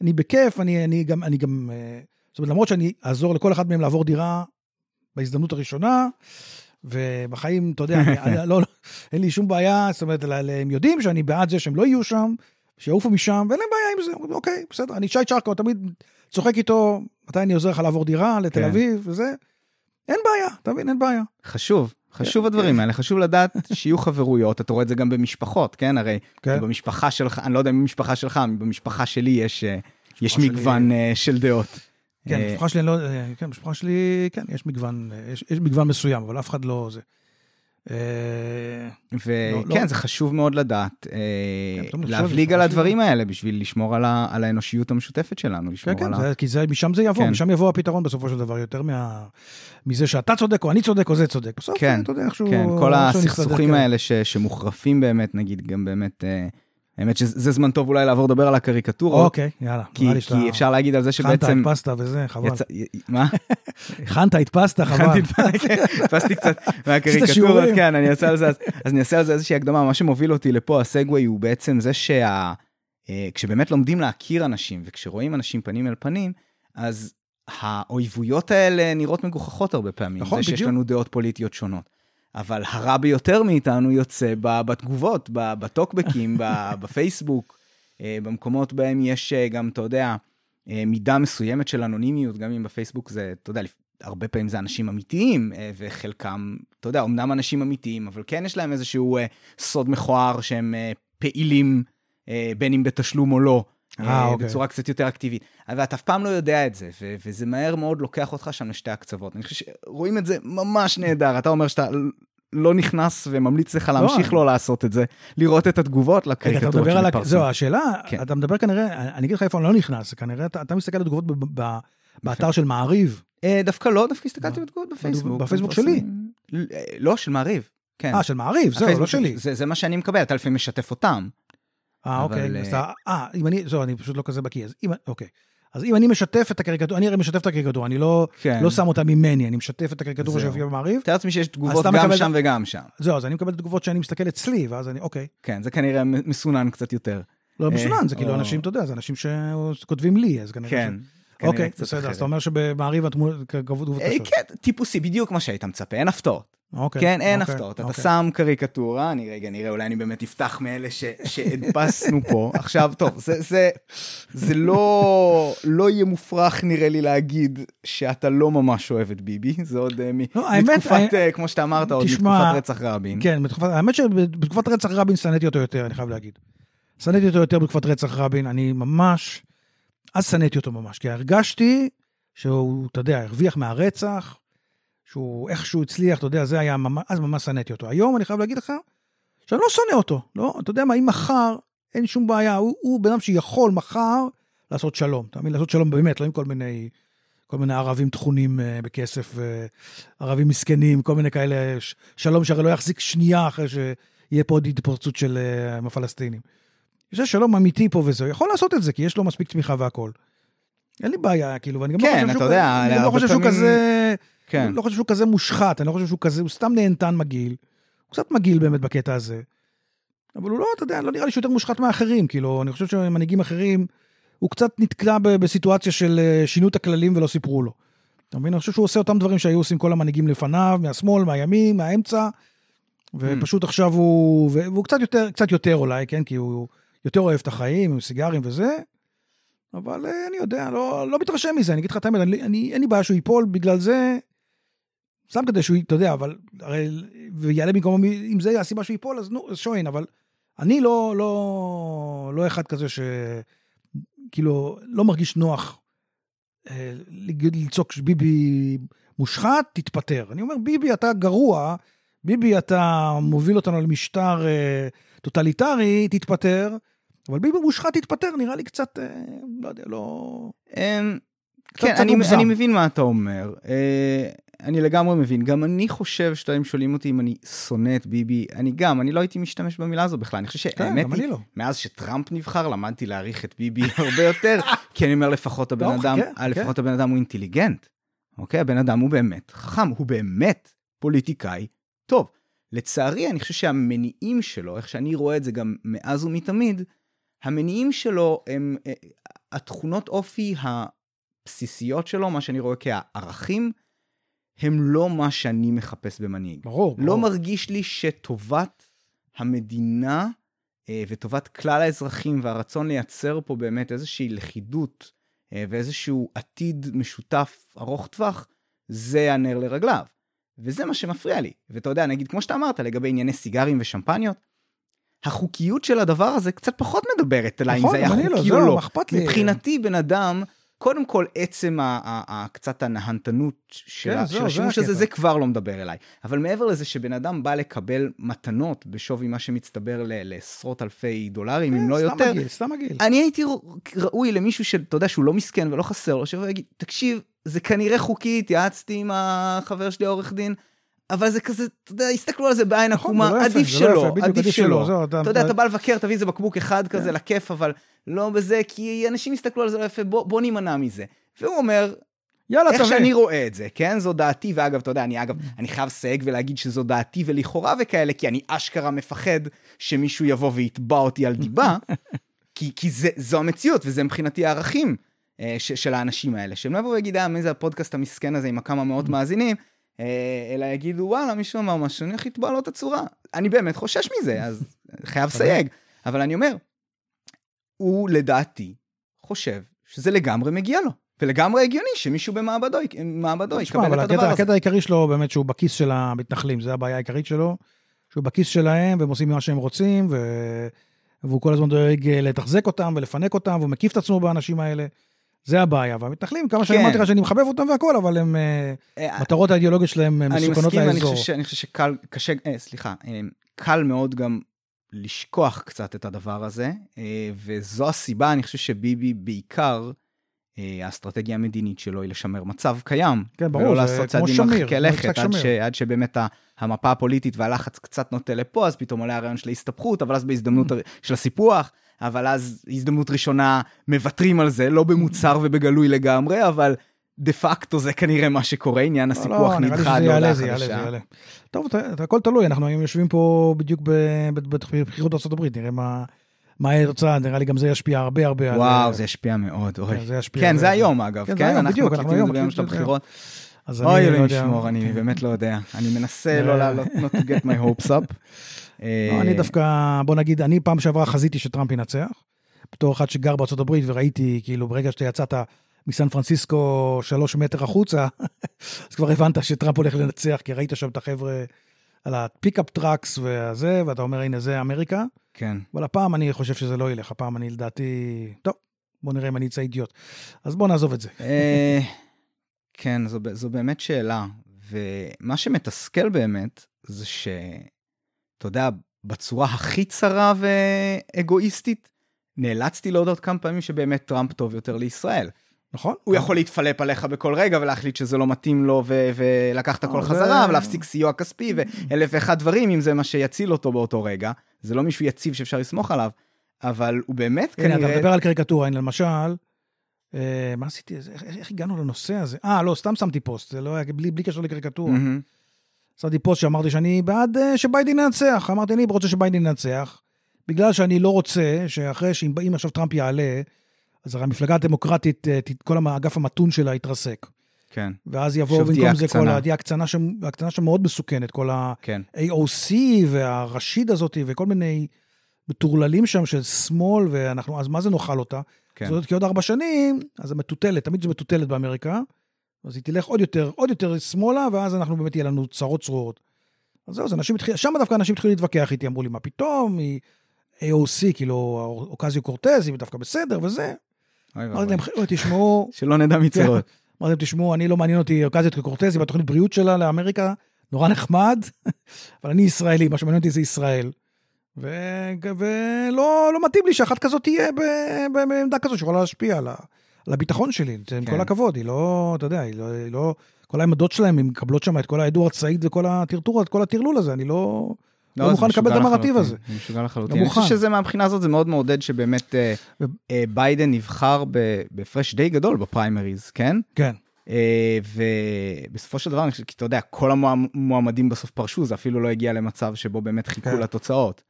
אני בכיף, אני, אני גם, אני גם, אה, זאת אומרת, למרות שאני אעזור לכל אחד מהם לעבור דירה בהזדמנות הראשונה, ובחיים, אתה יודע, אני, אני, לא, אין לי שום בעיה, זאת אומרת, הם יודעים שאני בעד זה שהם לא יהיו שם, שיעופו משם, ואין להם בעיה עם זה, אוקיי, בסדר, אני שי צ'רקו, תמיד צוחק איתו, מתי אני עוזר לך לעבור דירה לתל כן. אביב, וזה, אין בעיה, אתה מבין, אין בעיה. חשוב, חשוב כן, הדברים האלה, חשוב לדעת שיהיו חברויות, אתה רואה את זה גם במשפחות, כן? הרי כן. במשפחה שלך, אני לא יודע אם במשפחה שלך, במשפחה שלי יש, אה, יש שלי- מגוון אה, של דעות. כן, אה, משפחה שלי, לא, אה, כן, משפחה שלי, כן, יש מגוון, אה, יש, יש מגוון מסוים, אבל אף אחד לא זה. אה, לא, וכן, לא. זה חשוב מאוד לדעת, אה, כן, להבליג על. הדברים האלה בשביל לשמור על ה- על האנושיות המשותפת שלנו, כן, לשמור כן, על ה... כי זה, משם זה יבוא, כן. משם יבוא הפתרון בסופו של דבר, יותר מה, מזה שאתה צודק או אני צודק או זה צודק. בסוף, כן, אתה יודע, איכשהו... כן, כל איכשהו הסכסוכים כן. האלה ש- שמוחרפים באמת, נגיד, גם באמת, אה, האמת שזה זמן טוב אולי לעבור לדבר על הקריקטורות, אוקיי, יאללה. כי לי שאתה- כי אפשר להגיד על זה שבעצם... הדפסת וזה, חבל. יצא- מה? הכנת, הדפסת, חבל. כן, הדפסתי קצת מהקריקטורות. כן, אני אעשה על זה, אז- אז אני אעשה על זה איזושהי הקדמה, מה שמוביל אותי לפה, הסגווי הוא בעצם זה שה... אה, כשבאמת לומדים להכיר אנשים, וכשרואים אנשים פנים אל פנים, אז האויבויות האלה נראות מגוחכות הרבה פעמים. נכון, זה שיש בדיוק. לנו דעות פוליטיות שונות. אבל הרע ביותר מאיתנו יוצא בתגובות, בטוקבקים, בפייסבוק, אה, במקומות בהם יש אה, גם, אתה יודע, אה, מידה מסוימת של אנונימיות, גם אם בפייסבוק זה, אתה יודע, הרבה פעמים זה אנשים אמיתיים, וחלקם, אתה יודע, אמנם אנשים אמיתיים, אבל כן יש להם איזשהו סוד מכוער שהם פעילים, בין אם בתשלום או לא. אה, אוקיי. בצורה קצת יותר אקטיבית. אבל אתה אף פעם לא יודע את זה, וזה מהר מאוד לוקח אותך שם לשתי הקצוות. אני חושב שרואים את זה ממש נהדר. אתה אומר שאתה לא נכנס וממליץ לך להמשיך לא לעשות את זה, לראות את התגובות לקריקטורות. ה- שמתפרסמות. זהו, השאלה, כן. אתה מדבר כנראה, אני אגיד לך איפה אני לא נכנס, כנראה אתה אתה מסתכל על התגובות באתר של מעריב. אה, דווקא לא, דווקא הסתכלתי מה? בתגובות בפייסבוק. בפייסבוק מתפרסמים. אה, לא, של מעריב. כן. אה, של מעריב, זהו, לא שלי. זה זה מה שאני מקבל, אתה לפעמים משתף אותם. אה, אוקיי. אה, אה, אם אני, זהו, אני פשוט לא כזה בקיא. אז אם, אוקיי. אז אם אני משתף את הקריקטורה, אני הרי משתף את הקריקטורה, אני לא כן. לא שם אותה ממני, אני משתף את הקריקטורה. שהופיעה במעריב. תאר לעצמי שיש תגובות גם מקבל- שם וגם שם. זהו, אז אני מקבל את התגובות שאני מסתכל אצלי, ואז אני, אוקיי. כן, זה כנראה מסונן קצת יותר. לא מסונן, זה כאילו או- אנשים, אתה יודע, זה אנשים שכותבים לי, אז כנראה כן. אוקיי, בסדר. אז אתה אומר שבמעריב התמונות תגובות אה, קשות. כן, טיפוסי, בדיוק מה שהיית מצפה, אין הפתעות. אוקיי. כן, אין אוקיי, הפתעות. אתה אוקיי. שם קריקטורה, אני רגע נראה, אולי אני באמת אפתח מאלה שהדפסנו פה. עכשיו, טוב, זה- לא לא יהיה מופרך נראה לי להגיד שאתה לא ממש אוהב את ביבי, זה עוד אה, לא, מתקופת, האמת- אה, כמו שאתה אמרת, עוד מתקופת רצח רבין. כן, האמת שבתקופת רצח רבין שנאתי אותו יותר, אני חייב להגיד. שנאתי אותו יותר בתקופת רצח רבין, אני ממש, אז שנאתי אותו ממש, כי הרגשתי שהוא, אתה יודע, הרוויח מהרצח, שהוא איכשהו הצליח, אתה יודע, זה היה, ממש, אז ממש שנאתי אותו. היום אני חייב להגיד לך, שאני לא שונא אותו, לא, אתה יודע מה, אם מחר, אין שום בעיה, הוא, הוא בן אדם שיכול מחר לעשות שלום, אתה מבין? לעשות שלום באמת, לא עם כל מיני, כל מיני ערבים טחונים אה, בכסף, אה, ערבים מסכנים, כל מיני כאלה, שלום שהרי לא יחזיק שנייה אחרי שיהיה פה עוד התפרצות של אה, הפלסטינים. יש שלום אמיתי פה וזה, הוא יכול לעשות את זה, כי יש לו מספיק תמיכה והכול. אין לי בעיה, כאילו, ואני גם כן, לא חושב שהוא, יודע, אני לא חושב שהוא כזה, כן. לא חושב שהוא כזה מושחת, אני לא חושב שהוא כזה, הוא סתם נהנתן מגעיל. הוא קצת מגעיל באמת בקטע הזה. אבל הוא לא, אתה יודע, לא נראה לי שהוא יותר מושחת מאחרים, כאילו, אני חושב שמנהיגים אחרים, הוא קצת נתקע בסיטואציה של אה, שינו את הכללים ולא סיפרו לו. אתה מבין? אני חושב שהוא עושה אותם דברים שהיו עושים כל המנהיגים לפניו, מהשמאל, מהימין, מהאמצע, ופשוט עכשיו הוא, והוא קצת יותר, קצת יותר אולי, כן? כי הוא יותר אוהב את החיים, עם סיגרים וזה, אבל אה, אני יודע, לא, לא מתרשם מזה, אני אגיד לך את האמת, אין לי בעיה שהוא ייפול בגלל זה, סתם כדי שהוא, אתה יודע, אבל, הרי, ויעלה במקומו, אם זה הסיבה שהוא ייפול, אז נו, אז שוין, אבל אני לא, לא, לא אחד כזה ש... כאילו, לא מרגיש נוח אה, לצעוק שביבי מושחת, תתפטר. אני אומר, ביבי, אתה גרוע, ביבי, אתה מוביל אותנו למשטר אה, טוטליטרי, תתפטר, אבל ביבי מושחת, תתפטר, נראה לי קצת, אה, לא יודע, לא... אמ, כן, אני, אני מבין מה אתה אומר. אה, אני לגמרי מבין. גם אני חושב שאתם שואלים אותי אם אני שונא את ביבי, אני גם, אני לא הייתי משתמש במילה הזו בכלל. אני חושב כן, שהאמת היא, לא. מאז שטראמפ נבחר, למדתי להעריך את ביבי הרבה יותר, כי אני אומר, לפחות הבן לא, אדם, לפחות כן. הבן אדם הוא אינטליגנט. אוקיי? הבן אדם הוא באמת חכם, הוא באמת פוליטיקאי טוב. לצערי, אני חושב שהמניעים שלו, איך שאני רואה את זה גם מאז ומתמיד, המניעים שלו הם אה, התכונות אופי הבסיסיות שלו, מה שאני רואה כערכים, הם לא מה שאני מחפש במנהיג. ברור, ברור. לא מרגיש לי שטובת המדינה אה, וטובת כלל האזרחים והרצון לייצר פה באמת איזושהי לכידות אה, ואיזשהו עתיד משותף ארוך טווח, זה הנר לרגליו. וזה מה שמפריע לי. ואתה יודע, נגיד, כמו שאתה אמרת, לגבי ענייני סיגרים ושמפניות, החוקיות של הדבר הזה קצת פחות מדברת אליי, אם נכון, זה היה לא, חוקי זהו, או לא. לי? מבחינתי, בן אדם, קודם כל, עצם קצת הנהנתנות של כן, ה- זהו, של זה השימוש הזה. זה כבר לא מדבר אליי. אבל מעבר לזה שבן אדם בא לקבל מתנות בשווי מה שמצטבר ל- לעשרות אלפי דולרים, אם לא כן, סתם יותר, סתם מגעיל. אני הייתי ראוי למישהו שאתה יודע שהוא לא מסכן ולא חסר לו, שיבוא ויגיד, תקשיב, זה כנראה חוקי, התייעצתי עם החבר שלי העורך דין, אבל זה כזה, אתה יודע, הסתכלו על זה בעין עקומה, עדיף לא שלא, עדיף שלא, אתה- יודע, אתה- בא לבקר, תביא איזה בקבוק אחד כזה לכיף, אבל לא בזה, כי אנשים יסתכלו על זה לא יפה, בוא נימנע מזה. והוא אומר, יאללה, איך תביא. שאני רואה את זה, כן? זו דעתי, ואגב, אתה יודע, אני אגב, אני חייב לסייג ולהגיד שזו דעתי ולכאורה וכאלה, כי אני אשכרה מפחד שמישהו יבוא ויתבע אותי על דיבה, כי, כי זה, זו המציאות, וזה מבחינתי הערכים אה, ש, של האנשים האלה, שהם לא יבואו ויגידו, אה, מי זה הפודקאסט המסכן הזה עם הכמה מאות מאזינים, אה, אלא יגידו, וואלה, מישהו אמר משהו, אני הולך לתבוע לו את הצורה. אני באמת חושש מזה, אז חייב לסייג. אבל אני אומר, הוא לדעתי חושב שזה לגמרי מגיע לו. ולגמרי הגיוני שמישהו במעבדו מעבדו יקבל את הדבר הקטע, הזה. הקטע העיקרי שלו באמת שהוא בכיס של המתנחלים, זה הבעיה העיקרית שלו, שהוא בכיס שלהם והם עושים מה שהם רוצים, ו... והוא כל הזמן דואג אה, לתחזק אותם ולפנק אותם, והוא מקיף את עצמו באנשים האלה. זה הבעיה, והמתנחלים, כמה שאני כן. אמרתי לך שאני מחבב אותם והכל, אבל הם, אה, אה, מטרות האידיאולוגיות שלהם אה, אני מסוכנות מסכים, אני לאזור. חושב, ש- אני חושב שקל, קשה, אה, סליחה, אה, קל מאוד גם לשכוח קצת את הדבר הזה, אה, וזו הסיבה, אני חושב שביבי בעיקר, אה, האסטרטגיה המדינית שלו היא לשמר מצב קיים. כן, ברור, ולא לעשות צעדים מרחיקי לכת, עד. ש, עד שבאמת המפה הפוליטית והלחץ קצת נוטה לפה, אז פתאום עולה הרעיון של ההסתבכות, אבל אז בהזדמנות הר- של הסיפוח, אבל אז הזדמנות ראשונה מוותרים על זה, לא במוצר ובגלוי לגמרי, אבל דה פקטו זה כנראה מה שקורה, עניין לא, הסיפוח לא, נדחה עד יעלה, זה חדשה. יעלה. טוב, הכל תלוי, אנחנו היום יושבים פה בדיוק בבחירות ארה"ב, נראה מה מה יהיה התוצאה, נראה לי גם זה ישפיע הרבה הרבה על... וואו, זה ישפיע מאוד, אוי. כן, זה ישפיע כן. זה היום אגב, כן, כן? אנחנו מקליטים את זה ביום של הבחירות. אוי, לא אלוהים. ישמור, אני. באמת לא יודע. אני מנסה אה, לא לעלות, not to get my hopes up. לא, אני אה, דווקא, בוא נגיד, אני פעם שעברה חזיתי שטראמפ ינצח, בתור אחד שגר בארצות הברית וראיתי, כאילו, ברגע שאתה יצאת מסן פרנסיסקו שלוש מטר החוצה, אז כבר הבנת שטראמפ הולך לנצח, כי ראית שם את החבר'ה על ה pickup trucks וזה, ואתה אומר, הנה, זה אמריקה. כן. אבל הפעם אני חושב שזה לא ילך, הפעם אני לדעתי, טוב, בוא נראה אם אני אצא אידיוט. אז בוא נעזוב את זה. אה, כן, זו, זו באמת שאלה. ומה שמתסכל באמת, זה ש... אתה יודע, בצורה הכי צרה ואגואיסטית, נאלצתי להודות כמה פעמים שבאמת טראמפ טוב יותר לישראל. נכון? הוא יכול להתפלפ עליך בכל רגע ולהחליט שזה לא מתאים לו ו- ולקח את הכל אבל- חזרה ולהפסיק סיוע כספי ואלף ואחד דברים אם זה מה שיציל אותו באותו רגע. זה לא מישהו יציב שאפשר לסמוך עליו, אבל הוא באמת הנה, אתה כנראה... מדבר על קריקטורה, הנה, למשל, אה, מה עשיתי, איך, איך הגענו לנושא הזה? אה, לא, סתם שמתי פוסט, זה לא היה, בלי קשר לקריקטורה. שמתי פוסט שאמרתי שאני בעד אה, שביידן ינצח. אמרתי, אני רוצה שביידן ינצח, בגלל שאני לא רוצה שאחרי שאם אם עכשיו טראמפ יעלה, אז הרי המפלגה הדמוקרטית, אה, כל האגף המתון שלה יתרסק. כן, ואז יבואו במקום זה כל הקצנה. ה... תהיה הקצנה הקצנה שם מאוד מסוכנת, כל כן. ה-AOC והרשיד הזאת וכל מיני מטורללים שם של שמאל, ואנחנו, אז מה זה נאכל אותה? כן. זאת אומרת, כי עוד ארבע שנים, אז זה מטוטלת, תמיד זה מטוטלת באמריקה, אז היא תלך עוד יותר, עוד יותר שמאלה, ואז אנחנו באמת יהיה לנו צרות צרורות. אז זהו, אז אנשים התחילו, שם דווקא אנשים התחילו להתווכח איתי, אמרו לי, מה פתאום, היא AOC, כאילו, אוקזיו קורטז, היא דווקא בסדר וזה. אמרתי. להם, חבר'ה, תשמעו, שלא נדע מצרות. אמרתי להם, תשמעו, אני לא מעניין אותי אוקזיו קורטז, היא בתוכנית בריאות שלה לאמריקה, נורא נחמד, אבל אני ישראלי, מה שמעניין אותי זה ישראל. ולא לא מתאים לי שאחת כזאת תהיה בעמדה כזאת שיכולה להשפיע על, ה- על הביטחון שלי, עם כן. כל הכבוד, היא לא, אתה יודע, היא לא, היא לא, כל העמדות שלהם, הן מקבלות שם את כל האדוארד סעיד וכל הטרטור, את כל הטרלול הזה, אני לא, לא זה מוכן לקבל את לחלוטין, הזה. זה משוגע לחלוטין. לא אני חושב. שזה מהבחינה הזאת, זה מאוד מעודד שבאמת אה, ו- אה, ביידן נבחר בהפרש די גדול בפריימריז, כן? כן, אה, ובסופו של דבר, אני חושב, כי אתה יודע, כל המועמדים בסוף פרשו, זה אפילו לא הגיע למצב שבו באמת חיכו כן. לתוצאות.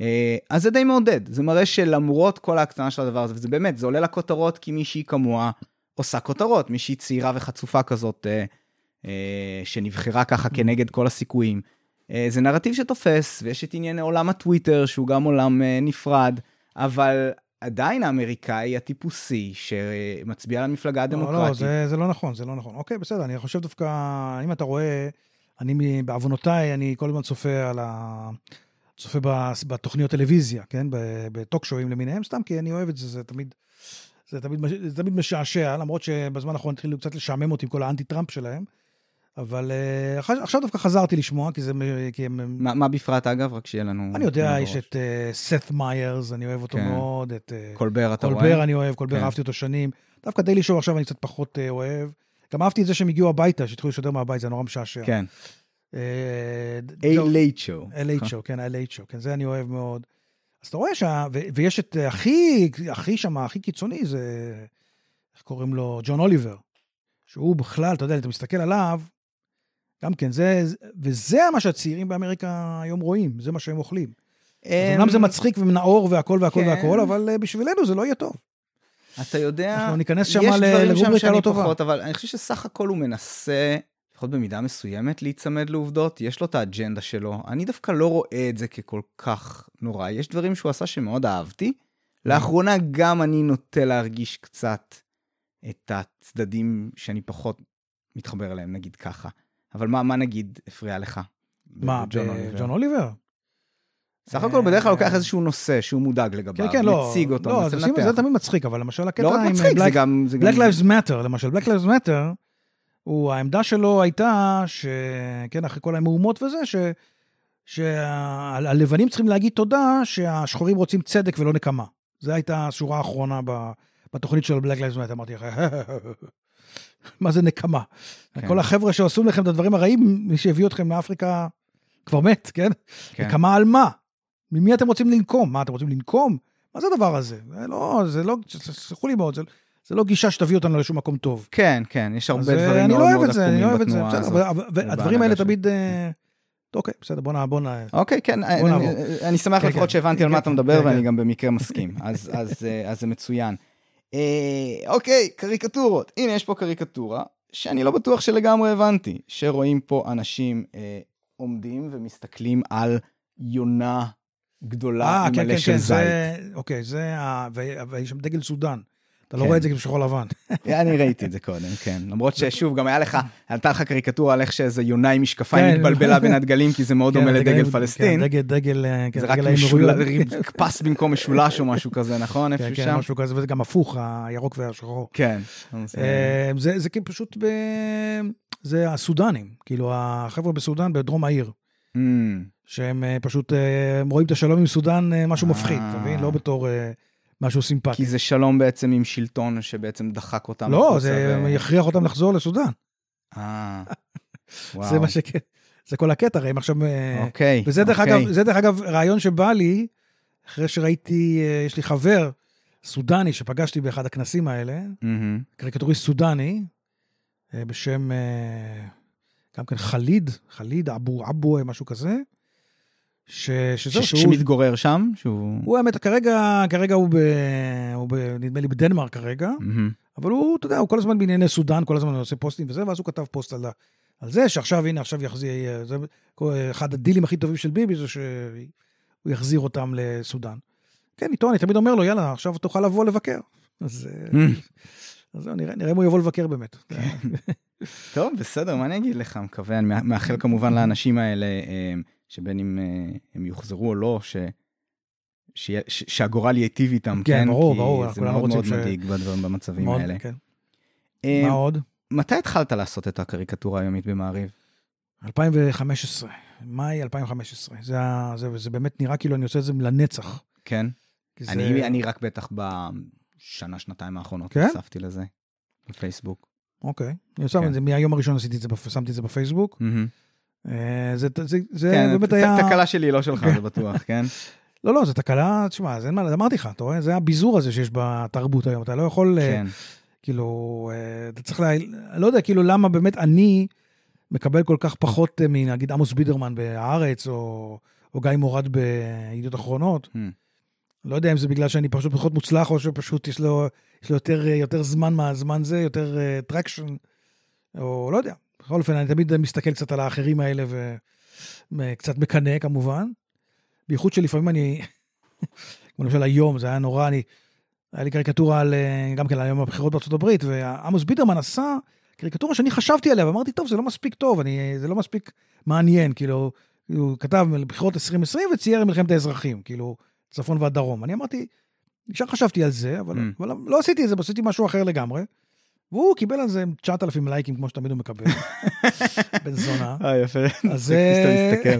אה, אז זה די מעודד, זה מראה שלמרות כל ההקצנה של הדבר הזה, וזה באמת, זה עולה לכותרות כי מישהי כמוה עושה כותרות, מישהי צעירה וחצופה כזאת, אה, אה, שנבחרה ככה כנגד כל הסיכויים. אה, זה נרטיב שתופס, ויש את ענייני עולם הטוויטר, שהוא גם עולם אה, נפרד, אבל עדיין האמריקאי הטיפוסי, שמצביע למפלגה לא, הדמוקרטית. לא, זה, זה לא נכון, זה לא נכון. אוקיי, בסדר, אני חושב דווקא, אם אתה רואה, אני בעוונותיי, אני כל הזמן צופה על ה... צופה בתוכניות טלוויזיה, כן? ב- בטוק שואים למיניהם, סתם כי אני אוהב את זה, זה תמיד, זה תמיד, זה תמיד משעשע, למרות שבזמן האחרון התחילו קצת לשעמם אותי עם כל האנטי טראמפ שלהם. אבל אה, עכשיו- דווקא חזרתי לשמוע, כי זה... כי הם... מה, מה בפרט אגב? רק שיהיה לנו... אני יודע, יש. את סת מיירס, אני אוהב אותו כן. מאוד, את... אה, קולבר אתה רואה? קולבר אני אוהב, קולבר כן. אהבתי אותו שנים. דווקא דיילי שואו עכשיו אני קצת פחות אה, אוהב. גם אהבתי את זה שהם הגיעו הביתה, שהתחילו לשדר מהבית, זה נורא משעשע. כן. אה, late show. LH שואו, כן, שואו, כן, זה אני אוהב מאוד. אז אתה רואה שה... ויש את אה, הכי, הכי שם, הכי קיצוני, זה, איך קוראים לו? ג'ון אוליבר. שהוא בכלל, אתה יודע, אתה מסתכל עליו, גם כן, זה, וזה מה שהצעירים באמריקה היום רואים, זה מה שהם אוכלים. אז אמנם זה מצחיק ומנעור והכל והכל כן. והכל, אבל אה, בשבילנו זה לא יהיה טוב. אתה יודע, אנחנו ניכנס שם יש ל- דברים שם לרובריקה שאני לא טובה. פחות, אבל אני חושב שסך הכל הוא מנסה, לפחות במידה מסוימת, להיצמד לעובדות, יש לו את האג'נדה שלו. אני דווקא לא רואה את זה ככל כך נורא. יש דברים שהוא עשה שמאוד אהבתי. לאחרונה גם אני נוטה להרגיש קצת את הצדדים שאני פחות מתחבר אליהם, נגיד ככה. אבל מה, מה נגיד הפריע לך? מה, בג'ון אוליבר? סך הכל בדרך כלל לוקח איזשהו נושא שהוא מודאג לגביו, כן, כן, לא. מציג אותו, לא, מנסה זה, זה לנתח. תמיד מצחיק, אבל למשל הקטע לא רק עם מצחיק, זה Black, גם... זה גם- Black Lives Matter, למשל, Black Lives Matter, הוא, העמדה שלו הייתה, ש... כן, אחרי כל המהומות וזה, ש... שהלבנים צריכים להגיד תודה שהשחורים רוצים צדק ולא נקמה. זו הייתה השורה האחרונה ב... בתוכנית של Lives Matter, אמרתי לך, מה זה נקמה? כן. כל החבר'ה שעשו לכם את הדברים הרעים, מי שהביא אתכם מאפריקה כבר מת, כן? כן. נקמה על מה? ממי אתם רוצים לנקום? מה, אתם רוצים לנקום? מה זה הדבר הזה? זה לא, זה לא, סלחו לי מאוד, זה, זה לא גישה שתביא אותנו לשום מקום טוב. כן, כן, יש הרבה אה, דברים אני מאוד לא אוהב מאוד את זה, אני עקומים לא אוהב את זה. בתנועה בסדר, הזאת. אבל- אבל הדברים האלה תמיד... אה, אוקיי, בסדר, בוא נע... בוא נע... אוקיי, כן, בוא אני- נעבור. אני- אני שמח כן, לפחות כן. שהבנתי על כן, מה אתה מדבר, ואני. גם במקרה מסכים, אז- אז אה, אז זה מצוין. אה, אוקיי, קריקטורות. הנה, יש פה קריקטורה, שאני לא בטוח שלגמרי הבנתי, שרואים פה אנשים אה, עומדים ומסתכלים על יונה גדולה אה, כן, מלא כן, של כן, זית. זה... אוקיי, זה... ה- ויש שם דגל סודאן. אתה לא כן. רואה את זה כשחור לבן. אני ראיתי את זה קודם, כן. למרות ששוב, גם היה לך, עלתה לך קריקטורה על איך שאיזה יונה עם משקפיים כן. מתבלבלה בין הדגלים, כי זה מאוד כן, דומה לדגל כן, פלסטין. דגל, דגל, אה, כן, זה רק. פס במקום משולש או משהו כזה, נכון? כן, איפשהו כן, שם? משהו כזה, וזה גם הפוך, הירוק והשחור. כן. אה, אה, זה, כאילו פשוט. זה הסודנים, כאילו החבר'ה בסודאן, בדרום העיר, mm, שהם אה, פשוט אה, רואים את השלום עם סודאן אה, משהו אה. מפחיד, אתה מבין? לא בתור אה, משהו סימפטי. כי זה שלום בעצם עם שלטון שבעצם דחק אותם. לא, זה ו- יכריח אותם לחזור לסודאן. אה, וואו. זה מה שכן, זה כל הקטע, הרי הם עכשיו... אה, אוקיי. וזה דרך אוקיי. אגב, זה דרך אגב רעיון שבא לי, אחרי שראיתי, אה, יש לי חבר סודני שפגשתי באחד הכנסים האלה, מהמם. קריקטוריסט סודני, אה, בשם, גם כן חליד, חליד אבו אבו, משהו כזה, ש, שזהו, ש- שהוא, שמתגורר שם, שהוא... הוא האמת, כרגע, כרגע הוא, ב, הוא ב, נדמה לי בדנמרק כרגע, מהמם. אבל הוא, אתה יודע, הוא כל הזמן בענייני סודאן, כל הזמן עושה פוסטים וזה, ואז הוא כתב פוסט על, על זה, שעכשיו, הנה, עכשיו יחזיר, זה אחד הדילים הכי טובים של ביבי, זה שהוא יחזיר אותם לסודאן. כן, איתו אני תמיד אומר לו, יאללה, עכשיו תוכל לבוא לבקר. אז, אה. אז זהו, נראה, נראה אם הוא יבוא לבקר באמת. טוב, בסדר, מה אני אגיד לך? מקווה, אני מאחל כמובן לאנשים האלה, אה, שבין אם אה, הם יוחזרו או לא, ש... ש... ש... שהגורל ייטיב איתם, כן, כן? ברור, ברור, כי זה מאוד מאוד רוצים ש- מדאיג בדברים, במצבים מאוד, האלה. כן. אה, מה עוד? מתי התחלת לעשות את הקריקטורה היומית במעריב? 2015, מאי 2015. זה, זה, זה באמת נראה כאילו אני עושה את זה לנצח. כן? זה- אני, אני רק בטח בשנה, שנתיים האחרונות כן? נחשפתי לזה, בפייסבוק. אוקיי. אני עושה כן. את זה, מהיום הראשון עשיתי את זה, שמתי את זה בפייסבוק. מהמם. אה, זה, זה, זה כן, באמת היה... תקלה שלי, לא שלך, זה בטוח, כן? לא, לא, זה תקלה, תשמע, זה אין מה, אמרתי לך, אתה רואה? זה הביזור הזה שיש בתרבות היום. אתה לא יכול, אה, כן. כאילו, אה, אתה צריך ל... לא יודע, כאילו, למה באמת אני מקבל כל כך פחות מנגיד עמוס בידרמן בהארץ, או, או גיא מורד בידיעות אחרונות. Hmm. לא יודע אם זה בגלל שאני פשוט פחות מוצלח, או שפשוט יש לו, יש לו יותר, יותר זמן מהזמן זה, יותר traction, או לא יודע. בכל אופן, אני תמיד מסתכל קצת על האחרים האלה וקצת מקנא כמובן. בייחוד שלפעמים אני, כמו למשל היום, זה היה נורא, אני, היה לי קריקטורה על, אה, גם כן על יום הבחירות בארצות הברית, ועמוס ביטרמן עשה קריקטורה שאני חשבתי עליה, ואמרתי, טוב, זה לא מספיק טוב, אני, זה לא מספיק מעניין, כאילו, הוא כתב על בחירות 2020 וצייר מלחמת האזרחים, כאילו, צפון ועד דרום. אני אמרתי, ישר חשבתי על זה, אבל, Mm. אבל לא עשיתי את זה, עשיתי משהו אחר לגמרי. והוא קיבל על זה 9,000 לייקים, כמו שתמיד הוא מקבל, בן זונה. אה, יפה. אז אה.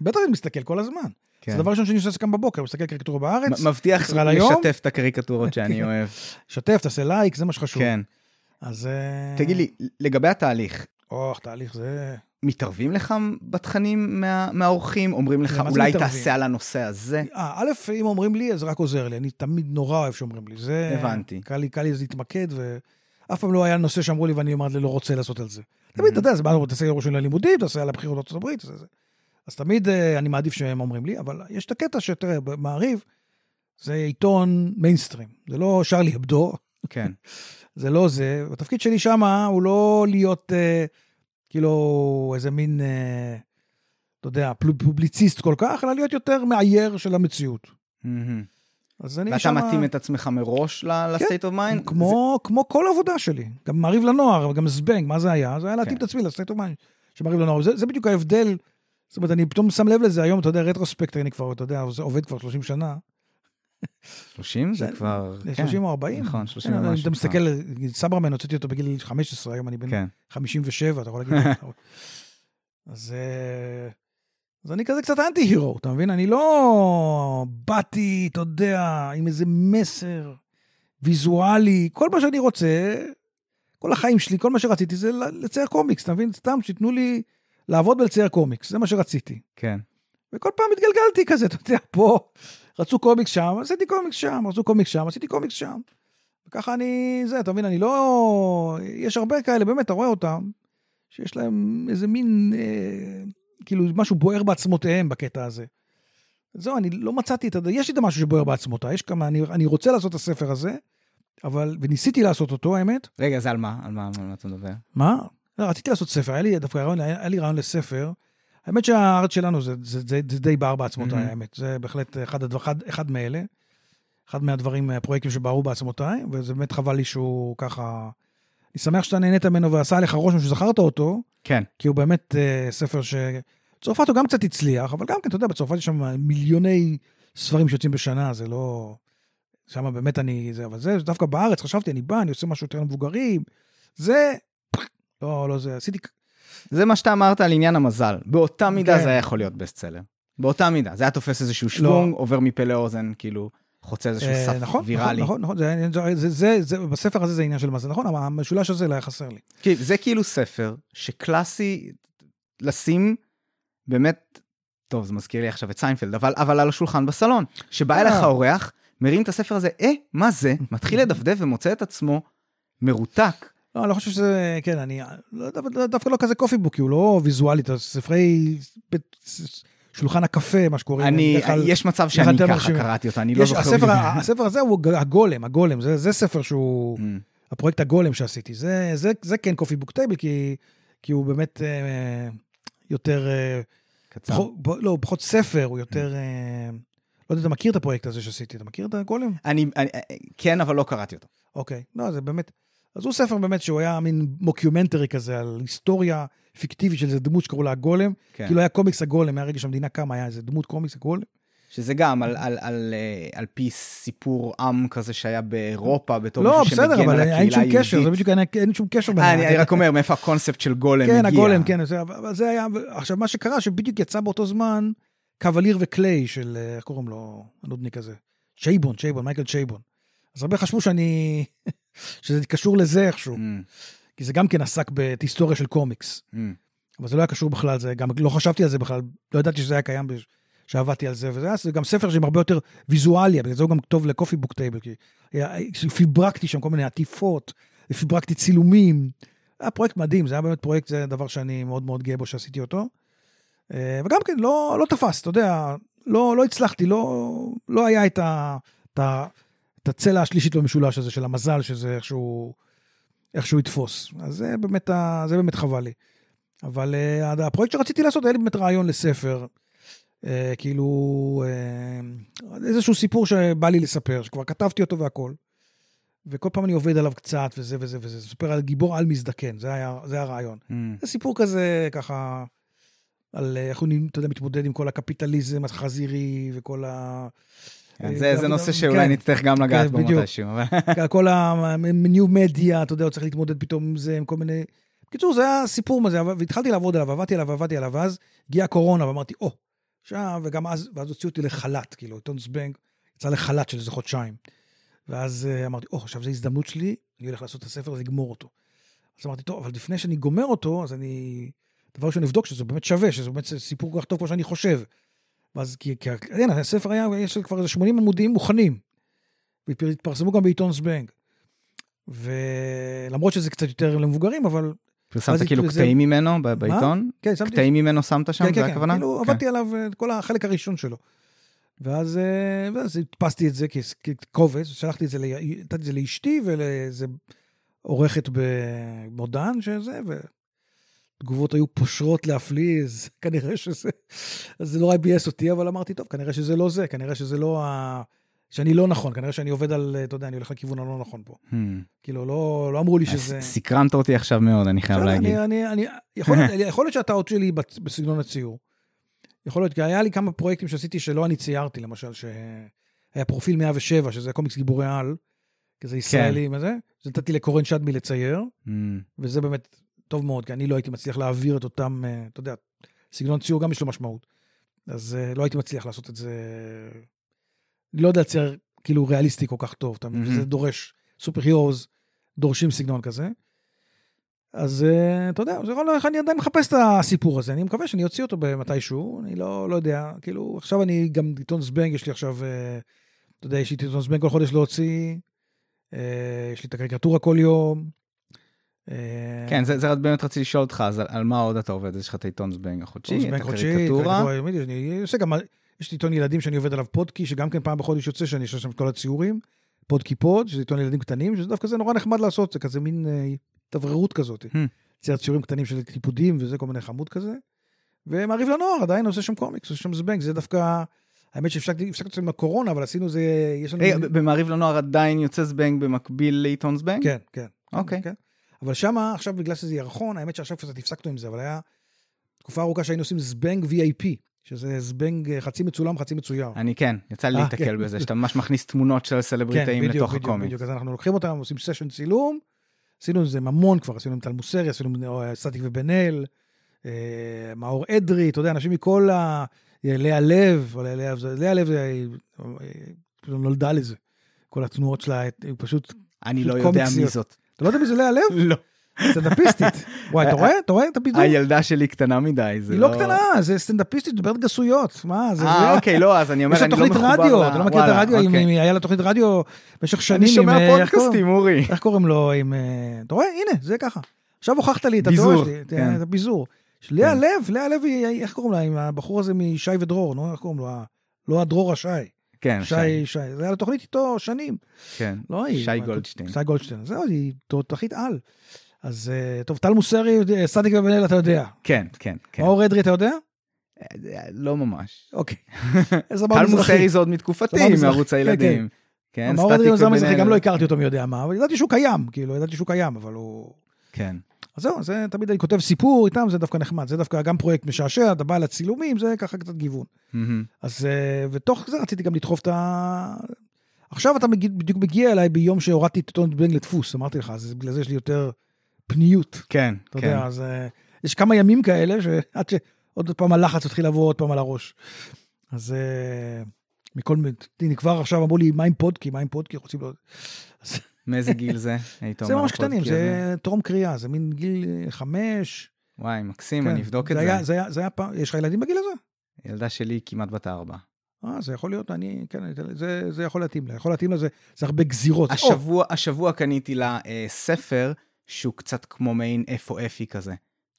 בטח אני מסתכל כל הזמן. כן. זה הדבר הראשון שאני עושה כאן בבוקר, מסתכל קריקטורה בארץ, מבטיח? לשתף את הקריקטורות שאני אוהב. שתף, תעשה לייק, זה מה שחשוב. כן. אז... אה, תגיד לי, לגבי התהליך, אוח, תהליך זה... מתערבים לך בתכנים מה- מהאורחים? אומרים לך, אולי? תעשה על הנושא הזה? אה, א', אם אומרים לי, אז זה רק עוזר לי. אני תמיד נורא אוהב שאומרים לי. זה... הבנתי. קל לי, קל לי להתמקד, ואף פעם לא היה נושא שאמרו לי ואני אמרתי, לא רוצה לעשות על זה. תמיד, אתה יודע, זה מה, תעשה ראש של הלימודים, תעשה על הבחירות בארצות הברית, זה, זה. אז תמיד אה, אני מעדיף שהם אומרים לי, אבל יש את הקטע שתראה, במעריב, זה עיתון מיינסטרים. זה לא שרלי הבדו, כן. זה לא זה. התפקיד שלי שם הוא לא להיות אה, כאילו איזה מין, אה, אתה יודע, פובליציסט כל כך, אלא להיות יותר מאייר של המציאות. מהמם. אז אני ואתה שמה- מתאים את עצמך מראש ל state of mind? כמו, כמו כל עבודה שלי, גם מעריב לנוער, וגם זבנג, מה זה היה? זה היה להתאים כן. את עצמי ל state of mind של מעריב לנוער. זה, זה בדיוק ההבדל, זאת אומרת, אני פתאום שם לב לזה היום, אתה יודע, retrospect, אני כבר, אתה יודע, זה עובד כבר 30 שנה, 30 זה זה- כבר... כן. 30 או 40. נכון, 30 כן, ומשהו. אתה מסתכל, סברמן, הוצאתי אותו בגיל 15, היום אני בן כן. 57, אתה יכול להגיד. אז, אה, אז אני כזה קצת anti-hero, אתה מבין? אני לא באתי, אתה יודע, עם איזה מסר ויזואלי, כל מה שאני רוצה, כל החיים שלי, כל מה שרציתי זה לצייר קומיקס, אתה מבין? סתם שייתנו לי לעבוד ולצייר קומיקס, זה מה שרציתי. כן. וכל פעם התגלגלתי כזה, אתה יודע, פה רצו קומיקס שם, עשיתי קומיקס שם, רצו קומיקס שם, עשיתי קומיקס שם. וככה אני, זה, אתה מבין, אני לא... יש הרבה כאלה, באמת, אתה רואה אותם, שיש להם איזה מין, אה, כאילו, משהו בוער בעצמותיהם בקטע הזה. זהו, אני לא מצאתי את ה... יש לי את המשהו שבוער בעצמותיי, יש כמה, אני, אני רוצה לעשות את הספר הזה, אבל, וניסיתי לעשות אותו, האמת. רגע, זה על מה? על מה על מה אתה מדבר? מה? לא, רציתי לעשות ספר, היה לי דווקא רעיון, היה, לי רעיון לספר. האמת שהארץ שלנו זה, זה, זה, זה די בער בעצמותיי, מהמם. האמת. זה בהחלט אחד, הדבר, אחד, אחד מאלה. אחד מהדברים, הפרויקטים שבערו בעצמותיי, וזה באמת חבל לי שהוא ככה... אני שמח שאתה נהנית ממנו ועשה עליך רושם שזכרת אותו, כן. כי הוא באמת אה, ספר ש... צרפת הוא גם קצת הצליח, אבל גם כן, אתה יודע, בצרפת יש שם מיליוני ספרים שיוצאים בשנה, זה לא... שם באמת אני... זה, אבל זה דווקא בארץ, חשבתי, אני בא, אני עושה משהו יותר למבוגרים. זה... לא, לא זה, עשיתי... זה מה שאתה אמרת על עניין המזל. באותה מידה כן. זה היה יכול להיות בסטסלר. באותה מידה. זה היה תופס איזשהו שוונג, עובר מפה לאוזן, כאילו, חוצה איזשהו אה, סף נכון, ויראלי. נכון, נכון, זה, זה, זה, זה, זה, בספר הזה זה עניין של מה זה, נכון, המשולש הזה לא היה חסר לי. כי זה כאילו ספר שקלאסי לשים באמת, טוב, זה מזכיר לי עכשיו את סיינפלד, אבל, אבל על השולחן בסלון, שבא אה. אליך אורח, מרים את הספר הזה, אה, מה זה? מתחיל לדפדף ומוצא את עצמו מרותק. לא, אני לא חושב שזה, כן, אני לא, דו- דווקא לא כזה coffee booky, הוא לא ויזואלית, אז ספרי שולחן הקפה, מה שקוראים. אני, בדרך כלל- יש מצב שאני ככה מרשימים. קראתי אותה, אני לא יש, זוכר. הספר. הספר הזה הוא הגולם, הגולם, זה, זה ספר שהוא, Mm, הפרויקט הגולם שעשיתי, זה, זה, זה כן coffee book table, כי, כי הוא באמת אה, יותר, אה, קצר. פחות, ב- לא, פחות ספר, הוא יותר, אה, לא יודע, אתה מכיר את הפרויקט הזה שעשיתי, אתה מכיר את הגולם? אני, אני, כן, אבל לא קראתי אותו. אוקיי, לא, זה באמת, אז הוא ספר באמת שהוא היה מין מוקיומנטרי כזה על היסטוריה פיקטיבית של איזה דמות שקראו לה הגולם. כן. כאילו היה קומיקס הגולם, מהרגע שהמדינה קמה היה איזה דמות קומיקס הגולם. שזה גם על, על, על, אה, על פי סיפור עם כזה שהיה באירופה, בתור לא, מישהו בסדר, שמגן אבל על אין הקהילה שום היהודית. קשר, זה בדיוק אין- אין שום קשר אה, ביניהם. אני, רק אומר, מאיפה הקונספט של גולם כן, מגיע. הגולם, כן, זה- אבל זה היה, עכשיו מה שקרה, שבדיוק יצא באותו זמן קווליר וקליי של, אה, איך קוראים לו, הנודניק הזה? צ'ייבון, צ'ייבון, מייקל צ'ייבון. אז הרבה חשבו שאני, שזה קשור לזה איכשהו, Mm, כי זה גם כן עסק בהיסטוריה של קומיקס, mm. אבל זה לא היה קשור בכלל, זה גם לא חשבתי על זה בכלל, לא ידעתי שזה היה קיים, בש- שעבדתי על זה, וזה היה זה גם ספר שעם הרבה יותר ויזואליה, בגלל זה הוא גם טוב ל coffee book table, כי פיברקתי שם כל מיני עטיפות, פיברקתי צילומים. היה פרויקט מדהים, זה היה באמת פרויקט, זה דבר שאני מאוד מאוד גאה בו שעשיתי אותו. אה, וגם כן, לא, לא תפס, אתה יודע, לא, לא הצלחתי, לא, לא היה את, ה, את, ה, את הצלע השלישית במשולש הזה של המזל, שזה איכשהו, איכשהו יתפוס. אז זה באמת, זה באמת חבל לי. אבל uh, הפרויקט שרציתי לעשות, היה לי באמת רעיון לספר. Uh, כאילו, uh, איזשהו סיפור שבא לי לספר, שכבר כתבתי אותו והכל. וכל פעם אני עובד עליו קצת, וזה וזה וזה. ספר על גיבור על מזדקן, זה היה, זה היה הרעיון. Mm. זה סיפור כזה, ככה, על אה, איך הוא, אתה יודע, מתמודד עם כל הקפיטליזם החזירי וכל ה... כן, זה, זה אה, נושא כן, שאולי נצטרך גם לגעת בו. מתישהו. כל הניו מדיה, אתה יודע, הוא צריך להתמודד פתאום עם זה, עם כל מיני... בקיצור, זה היה סיפור מזה, והתחלתי לעבוד עליו, עבדתי עליו, עבדתי עליו, ואז הגיעה הקורונה, ואמרתי, או, עכשיו, וגם אז, ואז הוציאו אותי לחל"ת, כאילו, עיתון זבנג יצא לחל"ת של איזה חודשיים. ואז אה, אמרתי, או, עכשיו זו הזדמנות שלי, אני הולך לעשות את הספר הזה, לגמור אותו. אז אמרתי, טוב, אבל לפני שאני גומר אותו, אז אני... דבר ראשון, נבדוק שזה באמת שווה, שזה באמת סיפור כל כך טוב כמו שאני חושב. ואז, כי, כי אין, הספר היה, יש כבר איזה 80 עמודים מוכנים. והתפרסמו גם בעיתון זבנג. ולמרות שזה קצת יותר למבוגרים, אבל פרסמת כאילו זה- קטעים ממנו ב- בעיתון? כן, שמתי... קטעים ממנו שמת שם? כן, כן, כן? כאילו כן. עבדתי עליו אה, את כל החלק הראשון שלו. ואז, אה, ואז הדפסתי את זה כקובץ, שלחתי את זה, נתתי את זה לאשתי ולאיזה עורכת במודן שזה, ותגובות היו פושרות להפליא, אז כנראה שזה, אז זה נורא ביאס אותי, אבל אמרתי, טוב, כנראה שזה לא זה, כנראה שזה לא ה... שאני לא נכון, כנראה שאני עובד על, אתה יודע, אני הולך לכיוון הלא נכון פה. Hmm. כאילו, לא, לא אמרו לי שזה... סקרנת אותי עכשיו מאוד, אני חייב להגיד. אני, אני, אני, יכול, יכול להיות שהטעות שלי בסגנון הציור. יכול להיות, כי היה לי כמה פרויקטים שעשיתי שלא אני ציירתי, למשל, שהיה פרופיל 107, שזה קומיקס גיבורי על, כזה ישראלי וזה, אז נתתי לקורן שדמי לצייר, Hmm. וזה באמת טוב מאוד, כי אני לא הייתי מצליח להעביר את אותם, אה, אתה יודע, סגנון ציור גם יש לו משמעות. אז אה, לא הייתי מצליח לעשות את זה, לא יודע לצייר כאילו ריאליסטי כל כך טוב, אתה מבין? מהמם. וזה דורש, super heroes דורשים סגנון כזה. אז אה, אתה יודע, זה יכול אני עדיין מחפש את הסיפור הזה, אני מקווה שאני אוציא אותו במתישהו, אני לא, לא יודע, כאילו, עכשיו אני גם עיתון זבנג, יש לי עכשיו, אה, אתה יודע, יש לי עיתון זבנג כל חודש להוציא, אה, יש לי את הקריקטורה כל יום. כן, זה, זה באמת רציתי לשאול אותך, אז על, על מה עוד אתה עובד? יש לך את העיתון זבנג החודשי, זבנג את חודשי, הקריקטורה. קריקטורה יומית, אני עושה גם, יש לי עיתון ילדים שאני עובד עליו פודקי, שגם כן פעם בחודש יוצא, שאני אשאר שם את כל הציורים, פודקי פוד, שזה עיתון ילדים קטנים, שזה דווקא זה נורא נחמד לעשות, זה כזה מין אה, התאווררות כזאת. Hmm. צייר ציורים קטנים של טיפודים וזה, כל מיני חמוד כזה. ומעריב לנוער עדיין עושה שם קומיקס, עושה שם זבנג, זה דווקא, האמת שהפסקתי זה עם הקורונה, אבל עשינו זה, יש לנו... רגע, במעריב לנוער עדיין יוצא זבנג במקביל לעיתון זבנג? כן, כן. אוקיי. כן. אבל שמה, עכשיו בגלל שזה ירחון, האמת שעכשיו קצת הפסקנו עם זה, אבל היה תקופה ארוכה שהיינו עושים זבנג VIP, שזה זבנג אה, חצי מצולם, חצי מצויר. אני כן, יצא לי אה, להתקל כן. בזה, שאתה ממש מכניס תמונות של סלבריטאים בדיוק, לתוך בדיוק, הקומיקס. בדיוק. אז אנחנו לוקחים אותם, עושים סשן צילום, עשינו את זה ממון כבר, עשינו עם טל מוסרי, עשינו עם אה, סטטיק ובן אל, מאור אדרי, אתה יודע, אנשים מכל ה... אה, לאה לב, לאה לב, היא נולדה לזה. כל התנועות שלה, היא פשוט... אני לא יודע מי. זאת. אתה לא יודע מי זה לאה לב? לא. סטנדאפיסטית. וואי, אתה רואה? אתה רואה את הבידור? הילדה שלי קטנה מדי, זה היא לא קטנה, זה סטנדאפיסטית, מדברת גסויות. מה, זה... אה, אוקיי, לא, אז אני אומר, יש לה אני לא תוכנית מחובר רדיו, אתה לא מכיר את הרדיו, עם- אוקיי. היה לה תוכנית רדיו במשך שנים. אני שומע אה, פודקאסטים, אורי. איך קוראים לו? עם... אה, אתה רואה? הנה, זה ככה. עכשיו הוכחת לי את ביזור, התיאוריה שלי, את- כן. את הביזור. לאה כן. לב, לאה לב איך קוראים לה? עם הבחור הזה משי ודרור, נו, איך קוראים לו? לא הדרור השי. כן, שי, שי. זה היה לו תוכנית איתו שנים. כן. לא. שי גולדשטיין. שי גולדשטיין. זהו, היא תותחית על. אז אה, טוב, טל מוסרי, אה, סטטיק ובן אל, אתה יודע. כן, כן, כן. מאור אדרי, אתה יודע? אה, לא ממש. אוקיי. טל מזרחי. מוסרי זה עוד מתקופתי, מזרחי. מערוץ כן, הילדים. כן, מאור אדרי יזם בן מזרחי, אל. גם לא הכרתי אותו מי יודע מה, אבל ידעתי שהוא קיים, כאילו, ידעתי שהוא קיים, אבל הוא... כן. אז זהו, זה תמיד אני כותב סיפור איתם, זה דווקא נחמד, זה דווקא גם פרויקט משעשע, אתה בא לצילומים, זה ככה קצת גיוון. אז, ותוך זה רציתי גם לדחוף את ה... עכשיו אתה בדיוק מגיע אליי ביום שהורדתי את טון בנג לדפוס, אמרתי לך, אז בגלל זה יש לי יותר פניות, כן, אתה כן. יודע, אז אה, יש כמה ימים כאלה, שעד שעוד פעם הלחץ מתחיל לבוא עוד פעם על הראש. אז אה, מכל מיני, הנה כבר עכשיו אמרו לי, מה עם פודקי, מה עם פודקי, רוצים לו... אז מאיזה גיל זה? זה ממש קטנים? זה טרום קריאה, זה מין גיל אה, חמש. וואי, מקסים, כן. אני אבדוק את היה- זה. זה היה- זה היה פעם, יש לך ילדים בגיל הזה? ילדה שלי כמעט בת ארבע. אה, זה יכול להיות, אני, כן, זה, זה יכול להתאים לה, יכול להתאים לה, זה, זה הרבה גזירות. השבוע, השבוע קניתי לה אה, ספר שהוא קצת כמו מעין איפה אפי כזה,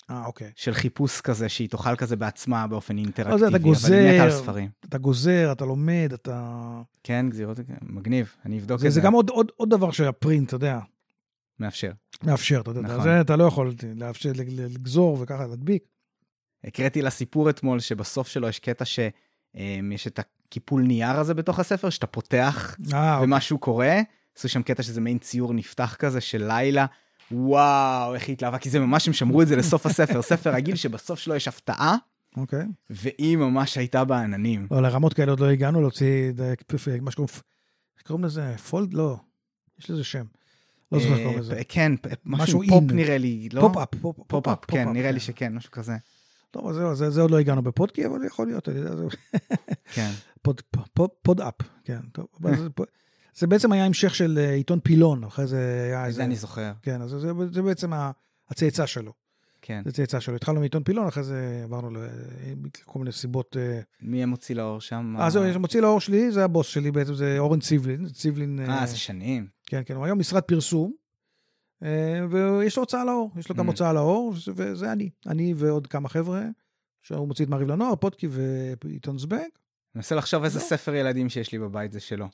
אה, אוקיי. של חיפוש כזה, שהיא תאכל כזה בעצמה באופן אינטראקטיבי, אתה אבל היא גוזר. מתה על ספרים. אתה גוזר, אתה לומד, אתה... כן, גזירות, כן, מגניב, אני אבדוק זה, את זה זה. גם עוד, עוד, עוד דבר שהפרינט, אתה יודע, מאפשר. מאפשר, אתה יודע, נכון. זה אתה לא יכול לאפשר, לגזור וככה להדביק. הקראתי לה סיפור אתמול, שבסוף שלו יש קטע שיש את הקיפול נייר הזה בתוך הספר, שאתה פותח אה, אוקיי. ומשהו קורה. עשו שם קטע שזה מעין ציור נפתח כזה של לילה. וואו, איך היא התלהבה, כי זה ממש, הם שמרו את זה לסוף הספר. ספר רגיל שבסוף שלו יש הפתעה, אוקיי. והיא ממש הייתה בעננים. לא, לרמות כאלה עוד לא הגענו להוציא, מה שקוראים, איך קוראים לזה? פולד? לא. יש לזה שם. לא זוכר איך קוראים אה, לזה. כן, משהו פופ. נראה לי, לא? pop-up. pop-up. כן, נראה לי שכן, משהו כזה. טוב, אז זהו, זה, זה עוד לא הגענו בפודקי, אבל יכול להיות, אני יודע, זה כן. פוד, פוד, פוד-אפ, כן, טוב. זה, בעצם היה המשך של אה, עיתון פילון, אחרי זה היה איזה... זה אני זוכר, כן, אז זה, זה בעצם הצאצא שלו. כן. זה צאצא שלו. התחלנו מעיתון פילון, אחרי זה עברנו לכל מיני סיבות. אה, מי המוציא לאור שם? אה, זהו, יש- מוציא לאור שלי, זה הבוס שלי בעצם, זה אורן ציבלין. ציבלין, אה, זה שנים. כן, כן, הוא היום משרד פרסום, אה, ויש לו הוצאה לאור, יש לו גם Mm. הוצאה לאור, וזה- אני. אני ועוד כמה חבר'ה, שהוא מוציא את מעריב לנוער, פודקי ועיתון זבנג. אני מנסה לחשוב איזה. ספר ילדים שיש לי בבית זה שלו.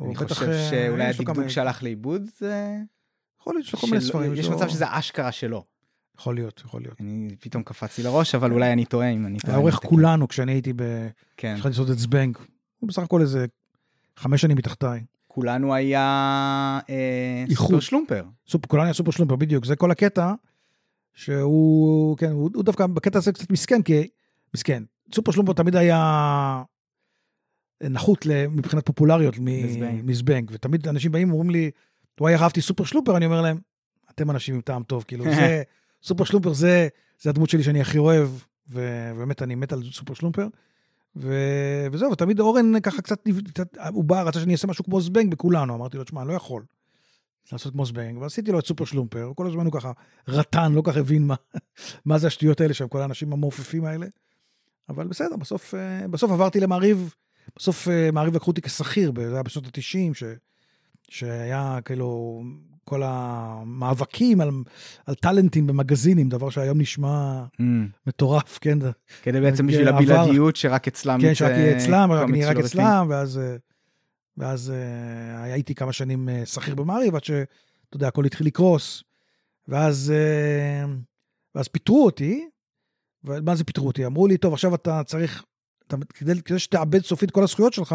אני חושב אה, שאולי הדקדוק שהלך לאיבוד זה... יכול להיות, יש לו כל מיני ספרים. יש מצב שזה אשכרה שלו. יכול להיות, יכול להיות. אני פתאום קפץ לי לראש, אבל אולי אני טועה אם אני טועה. היה עורך. כולנו כשאני הייתי ב... כן. התחלתי לעשות את זבנג. הוא בסך הכל איזה חמש שנים מתחתיי. כולנו היה אה. סופר שלומפר. כולנו היה סופר שלומפר, בדיוק. זה כל הקטע, שהוא, כן, הוא דווקא בקטע הזה קצת מסכן, כי, מסכן. סופר שלומפר תמיד היה נחות מבחינת פופולריות מזבנג. ותמיד אנשים באים ואומרים לי, וואי, אהבתי סופר שלומפר, אני אומר להם, אתם אנשים עם טעם טוב, כאילו, זה, סופר שלומפר זה, זה הדמות שלי שאני הכי אוהב, ובאמת אני מת על סופר שלומפר. ו... וזהו, ותמיד אורן ככה קצת, קצת, הוא בא, רצה שאני אעשה משהו כמו זבנג בכולנו, אמרתי לו, תשמע, אני לא יכול לעשות כמו זבנג, ועשיתי לו את סופר שלומפר, כל הזמן הוא ככה רטן, לא כך הבין מה, מה זה השטויות האלה שם, כל האנשים המעופפים האלה. אבל בסדר, בסוף, אה, בסוף עברתי למעריב, בסוף אה, מעריב לקחו אותי כשכיר, זה היה בשנות ה-90, ש... שהיה כאילו כל המאבקים על, על טאלנטים במגזינים, דבר שהיום נשמע Mm. מטורף, כן? כדי בעצם בשביל עבר. הבלעדיות שרק אצלם כן, שרק יהיה אצלם, רק נהיה רק אצלם, ואז, אה, ואז אה, הייתי כמה שנים אה, שכיר במעריב, עד שאתה יודע, הכל התחיל לקרוס. ואז, אה, ואז פיטרו אותי, ומה זה פיטרו אותי? אמרו לי, טוב, עכשיו אתה צריך, אתה, כדי, כדי שתאבד סופית כל הזכויות שלך,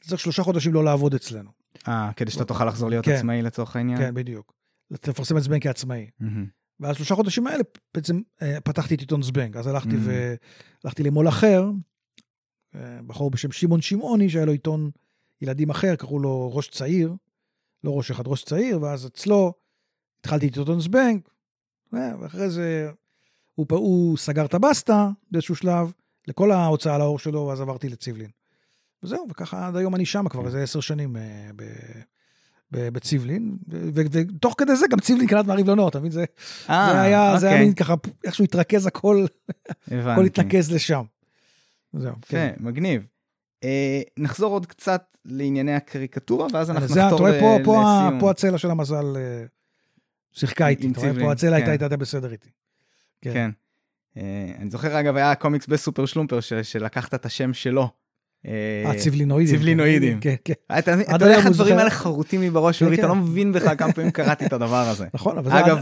צריך שלושה חודשים לא לעבוד אצלנו. אה, כדי שאתה תוכל לחזור להיות כן. עצמאי לצורך העניין? כן, בדיוק. לפרסם את זבנג כעצמאי. מהמם. ואז שלושה חודשים האלה בעצם אה, פתחתי את עיתון זבנג, אז הלכתי Mm. ו... הלכתי למו"ל אחר, אה, בחור בשם שמעון שמעוני, שהיה לו עיתון ילדים אחר, קראו לו ראש צעיר, לא ראש אחד, ראש צעיר, ואז אצלו התחלתי את עיתון זבנג, אה, ואחרי זה הוא, הוא סגר את הבסטה באיזשהו שלב, לכל ההוצאה לאור שלו, ואז עברתי לציבלין. וזהו, וככה עד היום אני שם כבר איזה עשר שנים אה, בציבלין, ותוך כדי זה גם ציבלין קלט מעריב לנוער, אתה מבין? זה, אה, זה היה, זה היה אוקיי, מין ככה, איכשהו התרכז הכל, הכל. התנקז לשם. זהו, כן. מגניב. אה, נחזור עוד קצת לענייני הקריקטורה, ואז אנחנו זה, נחתור פה, ל- פה, ה- לסיום. פה הצלע של המזל שיחקה איתי, אתה רואה, פה הצלע הייתה כן. הייתה בסדר איתי. כן. כן. אה, אני זוכר, אגב, היה קומיקס בסופר שלומפר, ש- שלקחת את השם שלו. אה, אה, ציבלינואידים. ציבלינואידים. כן, כן. אתה יודע איך הדברים האלה חרוטים לי בראש, כן, אורי, אתה כן. לא מבין בכלל כמה פעמים קראתי את הדבר הזה. נכון, אבל זה אגב,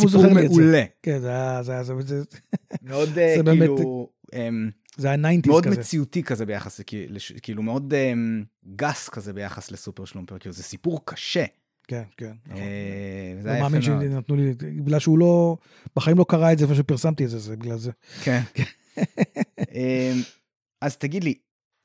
סיפור. מעולה. כן, זה היה, זה היה, זה, מאוד כאילו, אמ, זה היה 90's מאוד כזה. מציאותי כזה ביחס, כאילו מאוד אמ, גס כזה ביחס לסופר שלומפר, כאילו זה סיפור קשה. כן, כן. נכון. אה, זה לא היה מאמין יפה מאוד. שנתנו לי, בגלל שהוא לא, בחיים לא קרא את זה איפה שפרסמתי את זה, זה בגלל זה. כן. אמ, אז תגיד לי,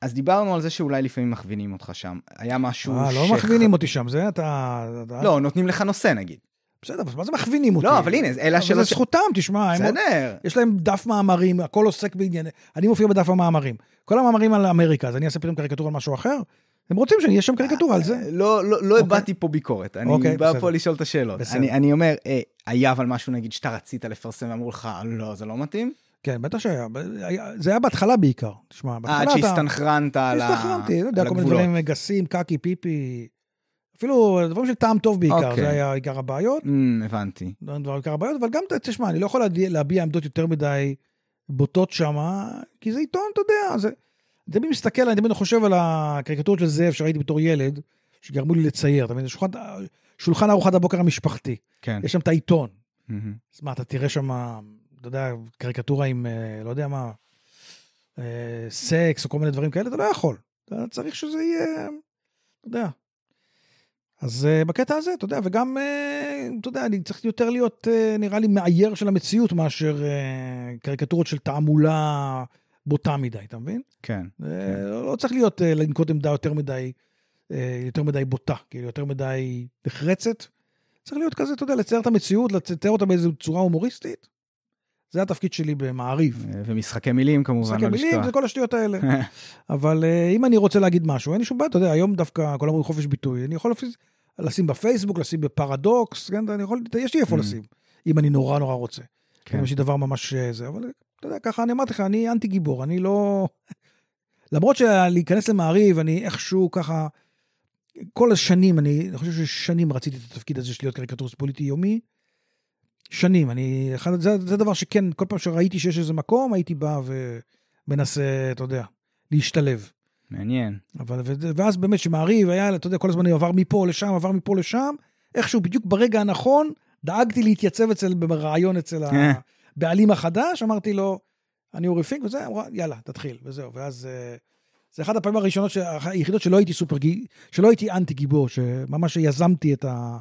אז דיברנו על זה שאולי לפעמים מכווינים אותך שם. היה משהו אה, לא מכווינים אותי שם, זה אתה... לא, נותנים לך נושא נגיד. בסדר, אבל מה זה מכווינים אותי? לא, אבל הנה, אלה אבל השאלות זה זכותם, תשמע, בסדר. יש להם דף מאמרים, הכל עוסק בענייני... אני מופיע בדף המאמרים. כל המאמרים על אמריקה, אז אני אעשה פתאום קריקטורה על משהו אחר? הם רוצים שאני אהיה שם קריקטורה על זה. לא, לא, לא אוקיי. הבעתי פה ביקורת, אני אוקיי, בא בסדר. פה לשאול את השאלות. אני, אני אומר, אה, היה אבל משהו נגיד שאתה רצית לפרסם ואמרו לך, לא, זה לא מתאים? כן, בטח שהיה. היה- זה היה בהתחלה בעיקר. תשמע, אה, בהתחלה עד אתה... שהסתנכרנת על ה- הסתכלנתי, לא יודע, כל מיני הגבולות. דברים גסים, קקי, פיפי. אפילו דברים של טעם טוב בעיקר, אוקיי. זה היה עיקר הבעיות. אמ, הבנתי. דבר עיקר הבעיות, אבל גם, תשמע, אני לא יכול להביע- עמדות יותר מדי בוטות שם, כי זה עיתון, אתה יודע, זה... אני תמיד מסתכל, אני תמיד חושב על הקריקטורות של זאב שראיתי בתור ילד, שגרמו לי לצייר, אתה מבין? שולחן, שולחן ארוחת הבוקר המשפחתי, כן. יש שם את העיתון. מהמם. אז מה, אתה תראה שם, אתה יודע, קריקטורה עם, אה, לא יודע מה, אה, סקס או כל מיני דברים כאלה, אתה לא יכול. אתה צריך שזה יהיה, אתה יודע. אז אה, בקטע הזה, אתה יודע, וגם, אתה יודע, אני צריך יותר להיות, אה, נראה לי, מאייר של המציאות מאשר קריקטורות של תעמולה בוטה מדי, אתה מבין? כן. אה, לא לא צריך להיות, אה, לנקוט עמדה יותר מדי, אה, יותר מדי בוטה, כאילו יותר מדי נחרצת. צריך להיות כזה, אתה יודע, לצייר את המציאות, לצייר אותה באיזו צורה הומוריסטית. זה התפקיד שלי במעריב. אה, ומשחקי מילים כמובן, משחקי לא מילים, לשכוח. זה כל השטויות האלה. אבל אם אני רוצה להגיד משהו, אין לי שום בעיה, אתה יודע, היום דווקא כולם אומרים חופש ביטוי, אני יכול לשים בפייסבוק, לשים בפרדוקס, כן, אני יכול, יש לי איפה Mm. לשים, אם אני נורא נורא רוצה. כן. לי דבר ממש אה, זה, אבל אתה יודע, ככה אני אמרתי לך, אני אנטי גיבור, אני לא... למרות שלהיכנס למעריב, אני איכשהו ככה, כל השנים, אני, אני חושב ששנים רציתי את התפקיד הזה של להיות קריקטוריסט פוליטי יומי. שנים, אני, אחד, זה, זה דבר שכן, כל פעם שראיתי שיש איזה מקום, הייתי בא ומנסה, אתה יודע, להשתלב. מעניין. אבל, ו- ואז באמת שמעריב היה, אתה יודע, כל הזמן הוא עבר מפה לשם, עבר מפה לשם, איכשהו בדיוק ברגע הנכון, דאגתי להתייצב אצל, ברעיון אצל הבעלים החדש, אמרתי לו, אני אורי פינק, וזה, אמרה, יאללה, תתחיל, וזהו, ואז... אה, זה אחת הפעמים הראשונות, ש- היחידות שלא הייתי סופר, גי- שלא הייתי אנטי גיבור, שממש יזמתי את ה...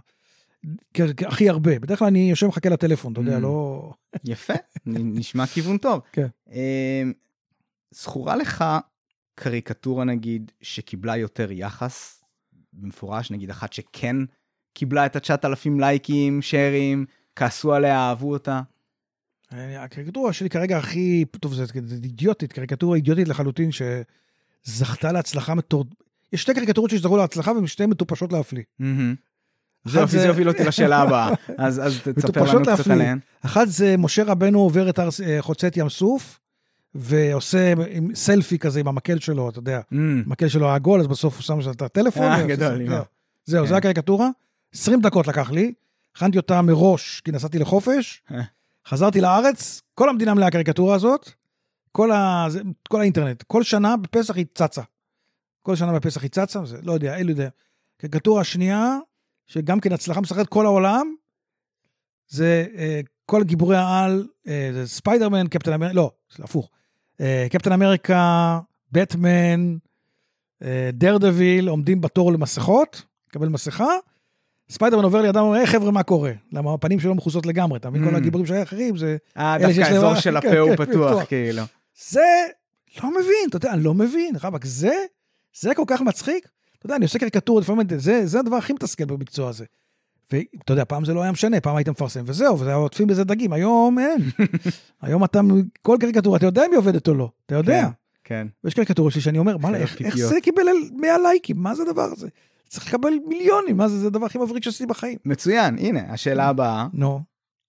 הכי הרבה. בדרך כלל אני יושב מחכה לטלפון, אתה יודע, Mm. לא... יפה, נשמע כיוון טוב. כן. אמ, זכורה לך קריקטורה נגיד שקיבלה יותר יחס במפורש, נגיד אחת שכן קיבלה את ה-9,000 לייקים, שרים, כעסו עליה, אהבו אותה? הקריקטורה שלי כרגע הכי, טוב, זה זה אידיוטית, קריקטורה אידיוטית לחלוטין, שזכתה להצלחה מטור... יש שתי קריקטורות שזכו להצלחה והן שתיהן מטופשות להפליא. זהו, זה- זה יוביל אותי לשאלה הבאה, אז אז תספר לנו קצת. עליהן. אחת זה משה רבנו עובר את. אה, חוצה את ים סוף, ועושה סלפי כזה עם המקל שלו, אתה יודע, המקל שלו העגול, אז בסוף הוא שם את הטלפון. אה, גדול, זהו. זהו, כן. זו הקריקטורה. 20 דקות לקח לי, הכנתי אותה מראש, כי נסעתי לחופש, אה. חזרתי לארץ, כל המדינה מלאה הקריקטורה הזאת, כל, ה... זה- כל האינטרנט, כל שנה בפסח היא צצה. כל שנה בפסח היא צצה, זה, לא יודע, אין לי יודע. קריקטורה השנייה, שגם כן הצלחה משחקת כל העולם, זה אה, כל גיבורי העל, אה, זה ספיידרמן, קפטן אמריקה, לא, זה הפוך. אה, קפטן אמריקה, בטמן, אה, דרדוויל, עומדים בתור למסכות, מקבל מסכה, ספיידרמן עובר לידם, אומר, היי חבר'ה, מה קורה? למה הפנים שלו מכוסות לגמרי, אתה מבין? Mm. כל הגיבורים שהיו אחרים, זה... אה, דווקא האזור של הפה הוא פתוח. כאילו. זה, לא מבין, אתה יודע, אני לא מבין, רבאק, זה, זה כל כך מצחיק. אתה יודע, אני עושה קריקטורות, לפעמים זה, זה הדבר הכי מתסכל במקצוע הזה. ואתה יודע, פעם זה לא היה משנה, פעם היית מפרסם, וזהו, וזה היה עוטפים בזה דגים, היום אין. היום אתה, כל קריקטורה, אתה יודע אם היא עובדת או לא, אתה יודע. כן, כן. ויש קריקטורה שלי שאני אומר, מה, איך. זה קיבל 100 לייקים? מה זה הדבר הזה? צריך לקבל מיליונים, מה זה, זה הדבר הכי מבריק שעשיתי בחיים. מצוין, הנה, השאלה הבאה, נו.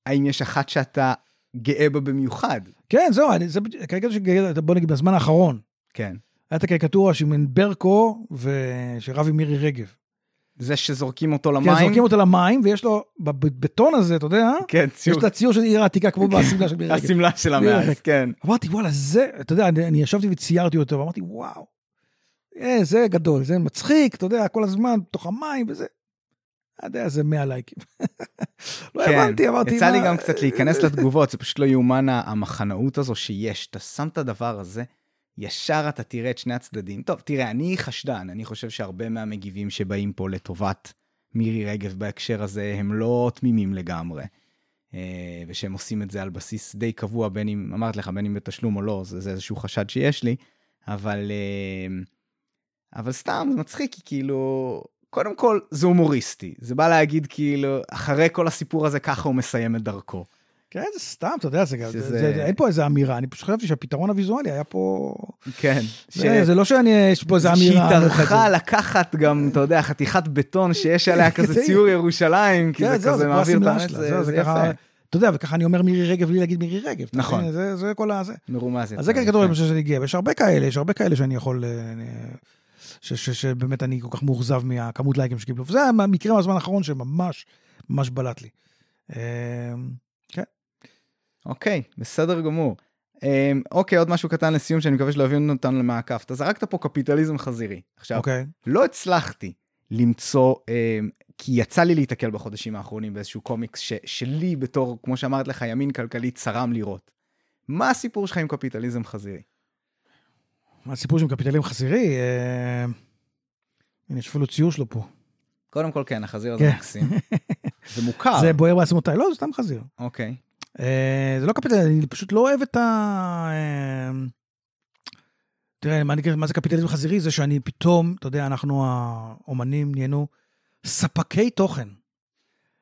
האם יש אחת שאתה גאה בה במיוחד? כן, זהו, אני- זה הקריקטורה שלי, בוא נגיד, בזמן האחרון, כן. הייתה הקריקטורה של מין ברקו, ושרב עם מירי רגב. זה שזורקים אותו כן, למים? זורקים אותו למים, ויש לו, בבטון הזה, אתה יודע, כן, יש ציור. את הציור של עיר העתיקה, כמו בשמלה של מירי רגב. השמלה של המאז. כן. אמרתי, וואלה, זה, אתה יודע, אני, אני ישבתי וציירתי אותו, ואמרתי, וואו, אה, זה גדול, זה מצחיק, אתה יודע, כל הזמן, בתוך המים וזה. אתה יודע, זה 100 לייקים. לא כן, הבנתי, אמרתי, יצא לי מה- גם קצת להיכנס לתגובות, זה פשוט לא יאומן המחנאות הזו שיש. אתה שם את הדבר הזה, ישר אתה תראה את שני הצדדים. טוב, תראה, אני חשדן, אני חושב שהרבה מהמגיבים שבאים פה לטובת מירי רגב בהקשר הזה, הם לא תמימים לגמרי. אה, ושהם עושים את זה על בסיס די קבוע, בין אם, אמרתי לך, בין אם בתשלום או לא, זה, זה איזשהו חשד שיש לי, אבל, אה, אבל סתם, זה מצחיק, כי כאילו, קודם כל, זה הומוריסטי. זה בא להגיד, כאילו, אחרי כל הסיפור הזה, ככה הוא מסיים את דרכו. כן, זה סתם, אתה יודע, זה, שזה- זה, זה, אין פה איזה אמירה, אני פשוט חשבתי שהפתרון הוויזואלי היה פה... כן. זה, זה לא שאני, יש פה איזה אמירה... שהיא. טרחה לקחת גם, אתה יודע, חתיכת בטון שיש עליה כזה זה- ציור ירושלים, כי כן, זה כזה מעביר את שלה, זה זה יפה. אתה יודע, וככה אני אומר מירי רגב בלי להגיד מירי רגב. נכון. זה, זה כל הזה. מרומז. אז זה יפה. למשל שאני הגיע, ויש הרבה כאלה, יש הרבה כאלה שאני יכול... שבאמת אני כל כך מאוכזב מהכמות לייקים שקיבלו. וזה המקרה מהזמן האחרון שממש, ממש בלט לי. אה, אוקיי, בסדר גמור. אמ, אוקיי, עוד משהו קטן לסיום שאני מקווה שלא יבינו אותנו למעקף. אתה זרקת פה קפיטליזם חזירי. עכשיו, אוקיי. לא הצלחתי למצוא, אמ, כי יצא לי להתקל בחודשים האחרונים באיזשהו קומיקס ש, שלי בתור, כמו שאמרת לך, ימין כלכלי צרם לראות. מה הסיפור שלך עם קפיטליזם חזירי? מה הסיפור של קפיטלים חזירי? אה, הנה, יש אפילו ציור שלו פה. קודם כל, כן, החזיר הזה כן. מקסים. זה מוכר. זה בוער בעצמותיי. לא, זה סתם חזיר. אוקיי. אה, זה לא קפיטליזם, אני פשוט לא אוהב את ה... אה, תראה, מה, אני- מה זה קפיטליזם חזירי? זה שאני פתאום, אתה יודע, אנחנו האומנים נהיינו ספקי תוכן.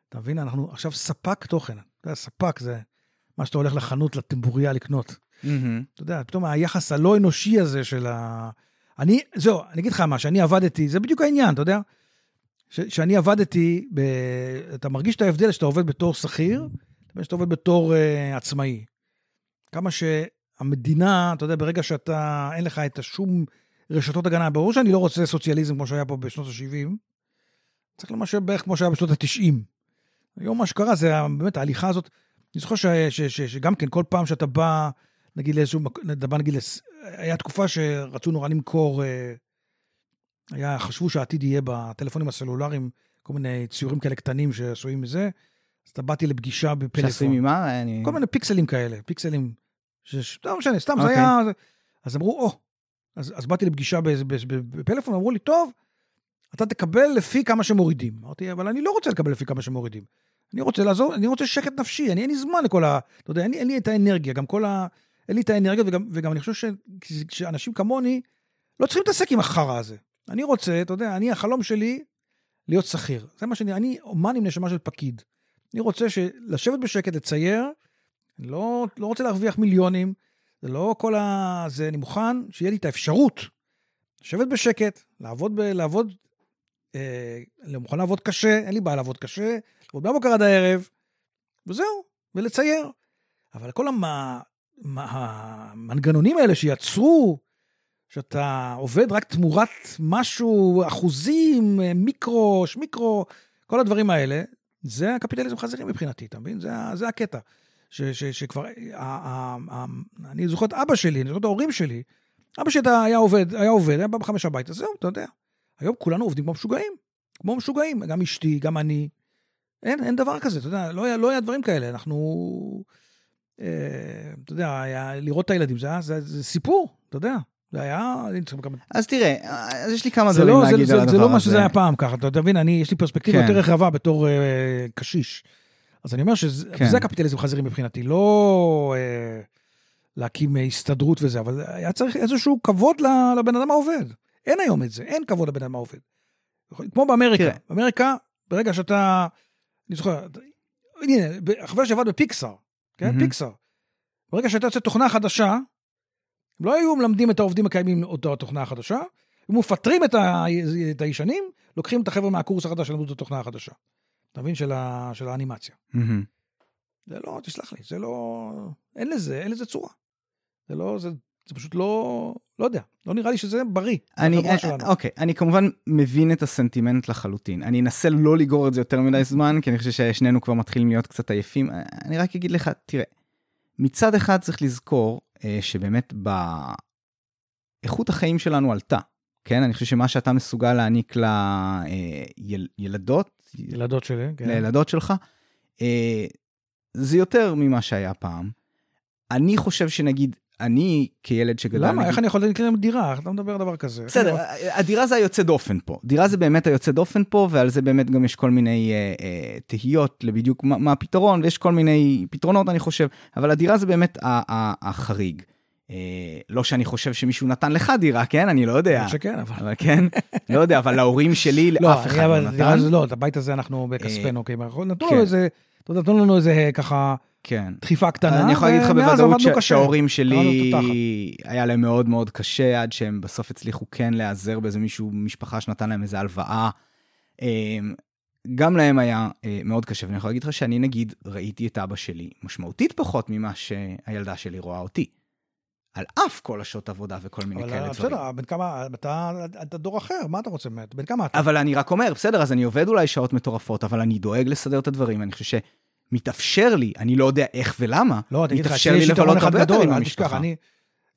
אתה מבין? אנחנו עכשיו ספק תוכן. אתה יודע, ספק זה מה שאתה הולך לחנות, לטמבוריה לקנות. מהמם. אתה יודע, פתאום היחס הלא אנושי הזה של ה... אני, זהו, אני אגיד לך מה, שאני עבדתי, זה בדיוק העניין, אתה יודע? שאני עבדתי, ב... אתה מרגיש את ההבדל שאתה עובד בתור שכיר, ושאתה עובד בתור uh, עצמאי. כמה שהמדינה, אתה יודע, ברגע שאתה, אין לך את השום רשתות הגנה, ברור שאני לא רוצה סוציאליזם כמו שהיה פה בשנות ה-70, צריך למשל בערך כמו שהיה בשנות ה-90. היום מה שקרה זה באמת ההליכה הזאת, אני זוכר שגם כן כל פעם שאתה בא, נגיד לאיזשהו, בא נגיד. היה תקופה שרצו נורא למכור, אה, היה, חשבו שהעתיד יהיה בטלפונים הסלולריים, כל מיני ציורים כאלה קטנים שעשויים מזה, אז אתה באתי לפגישה שעשויים בפלאפון. ממה? אני... כל מיני פיקסלים כאלה, פיקסלים, ש... לא משנה, סתם, זה אוקיי. היה... אז אמרו, או, אז, אז באתי לפגישה בפלאפון, אמרו לי, טוב, אתה תקבל לפי כמה שמורידים. אמרתי, אבל אני לא רוצה לקבל לפי כמה שמורידים. אני רוצה לעזור, אני רוצה שקט נפשי, אני אין לי זמן לכל ה... אתה יודע, אין לי, אין לי את האנרגיה, גם כל ה... אין לי את האנרגיה, וגם, וגם אני חושב שאנשים כמוני לא צריכים להתעסק עם החרא הזה. אני רוצה, אתה יודע, אני, החלום שלי, להיות שכיר. זה מה שאני, אני אומן עם נשמה של פקיד. אני רוצה לשבת בשקט, לצייר, אני לא, לא רוצה להרוויח מיליונים, זה לא כל ה... זה, אני מוכן שיהיה לי את האפשרות לשבת בשקט, לעבוד, ב, לעבוד, אה, אני מוכן לעבוד קשה, אין לי בעיה לעבוד קשה, לעבוד מהבוקר עד הערב, וזהו, ולצייר. אבל כל המ... המנגנונים האלה שיצרו, שאתה עובד רק תמורת משהו, אחוזים, אה, מיקרו, שמיקרו, כל הדברים האלה, זה הקפיטליזם חזירי מבחינתי, אתה מבין? זה, ה- זה הקטע. ש, ש, שכבר, ה, ה, ה, אני זוכר את אבא שלי, אני זוכר את ההורים שלי. אבא שלי היה עובד, היה עובד, היה בא בחמש הביתה, זהו, אתה יודע. היום כולנו עובדים כמו משוגעים. כמו משוגעים, גם אשתי, גם אני. אין, אין דבר כזה, אתה יודע, לא היה, לא היה דברים כאלה. אנחנו, אתה יודע, היה, לראות את הילדים, זה, היה, זה, זה סיפור, אתה יודע. זה היה. אז תראה, אז יש לי כמה זה דברים לא, זה, להגיד זה, על הדבר זה הזה. לא מה שזה היה פעם ככה, אתה מבין, אני, יש לי פרספקטיבה כן. יותר רחבה בתור אה, קשיש. אז אני אומר שזה כן. זה הקפיטליזם חזירי מבחינתי, לא אה, להקים אה, הסתדרות וזה, אבל היה צריך איזשהו כבוד לבן אדם העובד. אין היום את זה, אין כבוד לבן אדם העובד. כמו באמריקה, תראה. באמריקה, ברגע שאתה, אני זוכר, הנה, החבר שעבד בפיקסאר, כן, מהמם. פיקסאר. ברגע שהייתה יוצאת תוכנה חדשה, הם לא היו מלמדים את העובדים הקיימים אותה התוכנה החדשה, הם מפטרים את, ה... את הישנים, לוקחים את החבר'ה מהקורס החדש שלמדו את התוכנה החדשה. אתה מבין? של, ה... של האנימציה. מהמם. זה לא, תסלח לי, זה לא... אין לזה, אין לזה צורה. זה לא, זה, זה פשוט לא, לא יודע, לא נראה לי שזה בריא. אני, אה. אוקיי, אני כמובן מבין את הסנטימנט לחלוטין. אני אנסה לא לגרור את זה יותר מדי זמן, כי אני חושב ששנינו כבר מתחילים להיות קצת עייפים. אה, אני רק אגיד לך, תראה, מצד אחד צריך לזכור אה, שבאמת באיכות החיים שלנו עלתה. כן, אני חושב שמה שאתה מסוגל להעניק לילדות, ילדות שלי, כן. לילדות שלך, אה, זה יותר ממה שהיה פעם. אני חושב שנגיד, אני, כילד שגדל... למה? איך אני יכול לקנות דירה? איך אתה מדבר על דבר כזה? בסדר, הדירה זה היוצא דופן פה. דירה זה באמת היוצא דופן פה, ועל זה באמת גם יש כל מיני אה, אה, תהיות לבדיוק מה, מה הפתרון, ויש כל מיני פתרונות, אני חושב, אבל הדירה זה באמת החריג. אה, לא שאני חושב שמישהו נתן לך דירה, כן? אני לא יודע. אני חושב שכן, אבל... אבל כן, לא יודע, אבל להורים שלי, לא, לאף אחד לא נתן. לא, את הבית הזה אנחנו בכספנו, אוקיי? נתנו כן. לנו איזה, נתנו לנו איזה ככה כן. דחיפה קטנה, אני יכול להגיד לך בוודאות. שההורים שלי, היה להם מאוד מאוד קשה, עד שהם בסוף הצליחו כן להיעזר באיזה מישהו, משפחה שנתן להם איזה הלוואה. אמ, גם להם היה אה, מאוד קשה, ואני יכול להגיד לך שאני נגיד ראיתי את אבא שלי משמעותית פחות ממה שהילדה שלי רואה אותי. על אף כל השעות עבודה וכל מיני כאלה אה, דברים. בסדר, בן כמה, אתה אתה דור אחר, מה אתה רוצה באמת? בן כמה אתה? אבל אני רק אומר, בסדר, אז אני עובד אולי שעות מטורפות, אבל אני דואג לסדר את הדברים, אני חושב שמתאפשר לי, אני לא יודע איך ולמה, לא, אני מתאפשר לי לבלות הרבה יותר עם המשפחה. אני...